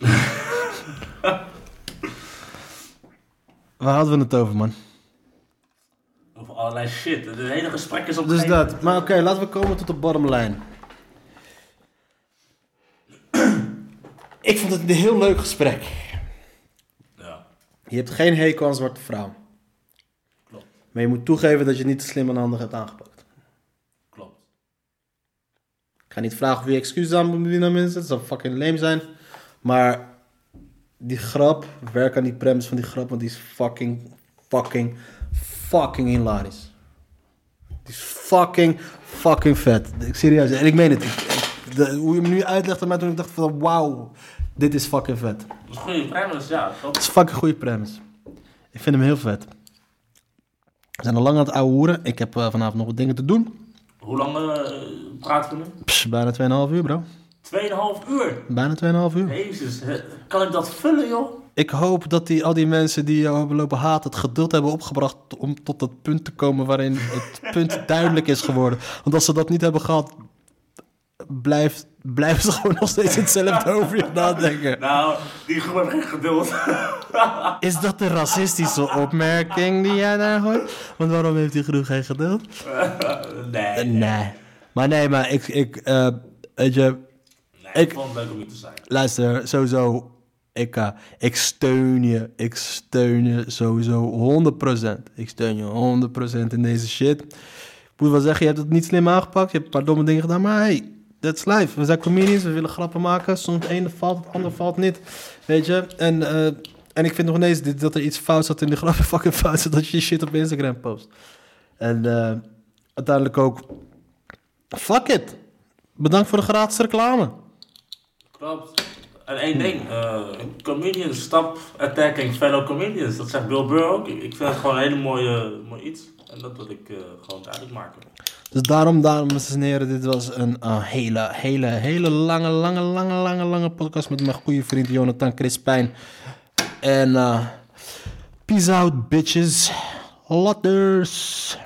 <laughs> Waar hadden we het over, man? Over allerlei shit. Het hele gesprek is op Dus dat. Maar oké, laten we komen tot de bottom line. <clears throat> Ik vond het een heel leuk gesprek. Ja, Je hebt geen hekel aan zwarte vrouw. klopt. Maar je moet toegeven dat je niet te slim en handig hebt aangepakt. Klopt. Ik ga niet vragen of je excuses aan moet bieden aan mensen. Dat zou fucking lame zijn. Maar die grap, werk aan die premise van die grap, want die is fucking, fucking, fucking hilarisch. Die is fucking, fucking vet. Ik serieus, en ik meen het. Ik- de- hoe je me nu uitlegt aan mij toen ik dacht van wauw, dit is fucking vet. Dat is een goede premise, ja. Het is een fucking goede premise. Ik vind hem heel vet. We zijn al lang aan het ouwe hoeren. Ik heb eh, vanavond nog wat dingen te doen. Hoe lang eh, praten we nu? Bijna 2,5 uur, bro. Tweeënhalf uur. Bijna 2,5 uur. Jezus, kan ik dat vullen, joh? Ik hoop dat die, al die mensen die jou hebben lopen haten... het geduld hebben opgebracht om tot dat punt te komen... waarin het <laughs> punt duidelijk is geworden. Want als ze dat niet hebben gehad... Blijft, blijven ze gewoon nog steeds hetzelfde <laughs> over je nadenken. Nou, die heeft geen geduld. <laughs> Is dat een racistische opmerking die jij daar hoort? Want waarom heeft die groep geen geduld? nee, nee. Nee. Maar nee, maar ik... ik eh, weet je... ik, ik- vond het leuk om hier te zijn. Luister, sowieso, ik, eh, ik steun je. Ik steun je sowieso 100%. Ik steun je 100% in deze shit. Ik moet wel zeggen, je hebt het niet slim aangepakt. Je hebt een paar domme dingen gedaan, maar hey, that's life. We zijn comedians, we willen grappen maken. Soms het ene valt, het andere valt niet. Weet je? En, eh, en ik vind nog ineens dat er iets fout zat in de <laughs> grappen. Fucking fout zat dat je je shit op Instagram post. En eh, uiteindelijk ook, fuck it. Bedankt voor de gratis reclame. Klopt. En één ding, eh comedians stop attacking fellow comedians. Dat zegt Bill Burr ook. Ik vind het gewoon een hele mooie, mooi iets. En dat wil ik eh, gewoon duidelijk maken. Dus daarom, dames en heren, dit was een eh, hele, hele, hele lange, lange, lange, lange, lange podcast met mijn goede vriend Jonathan Crispijn. En peace out, bitches. Latters.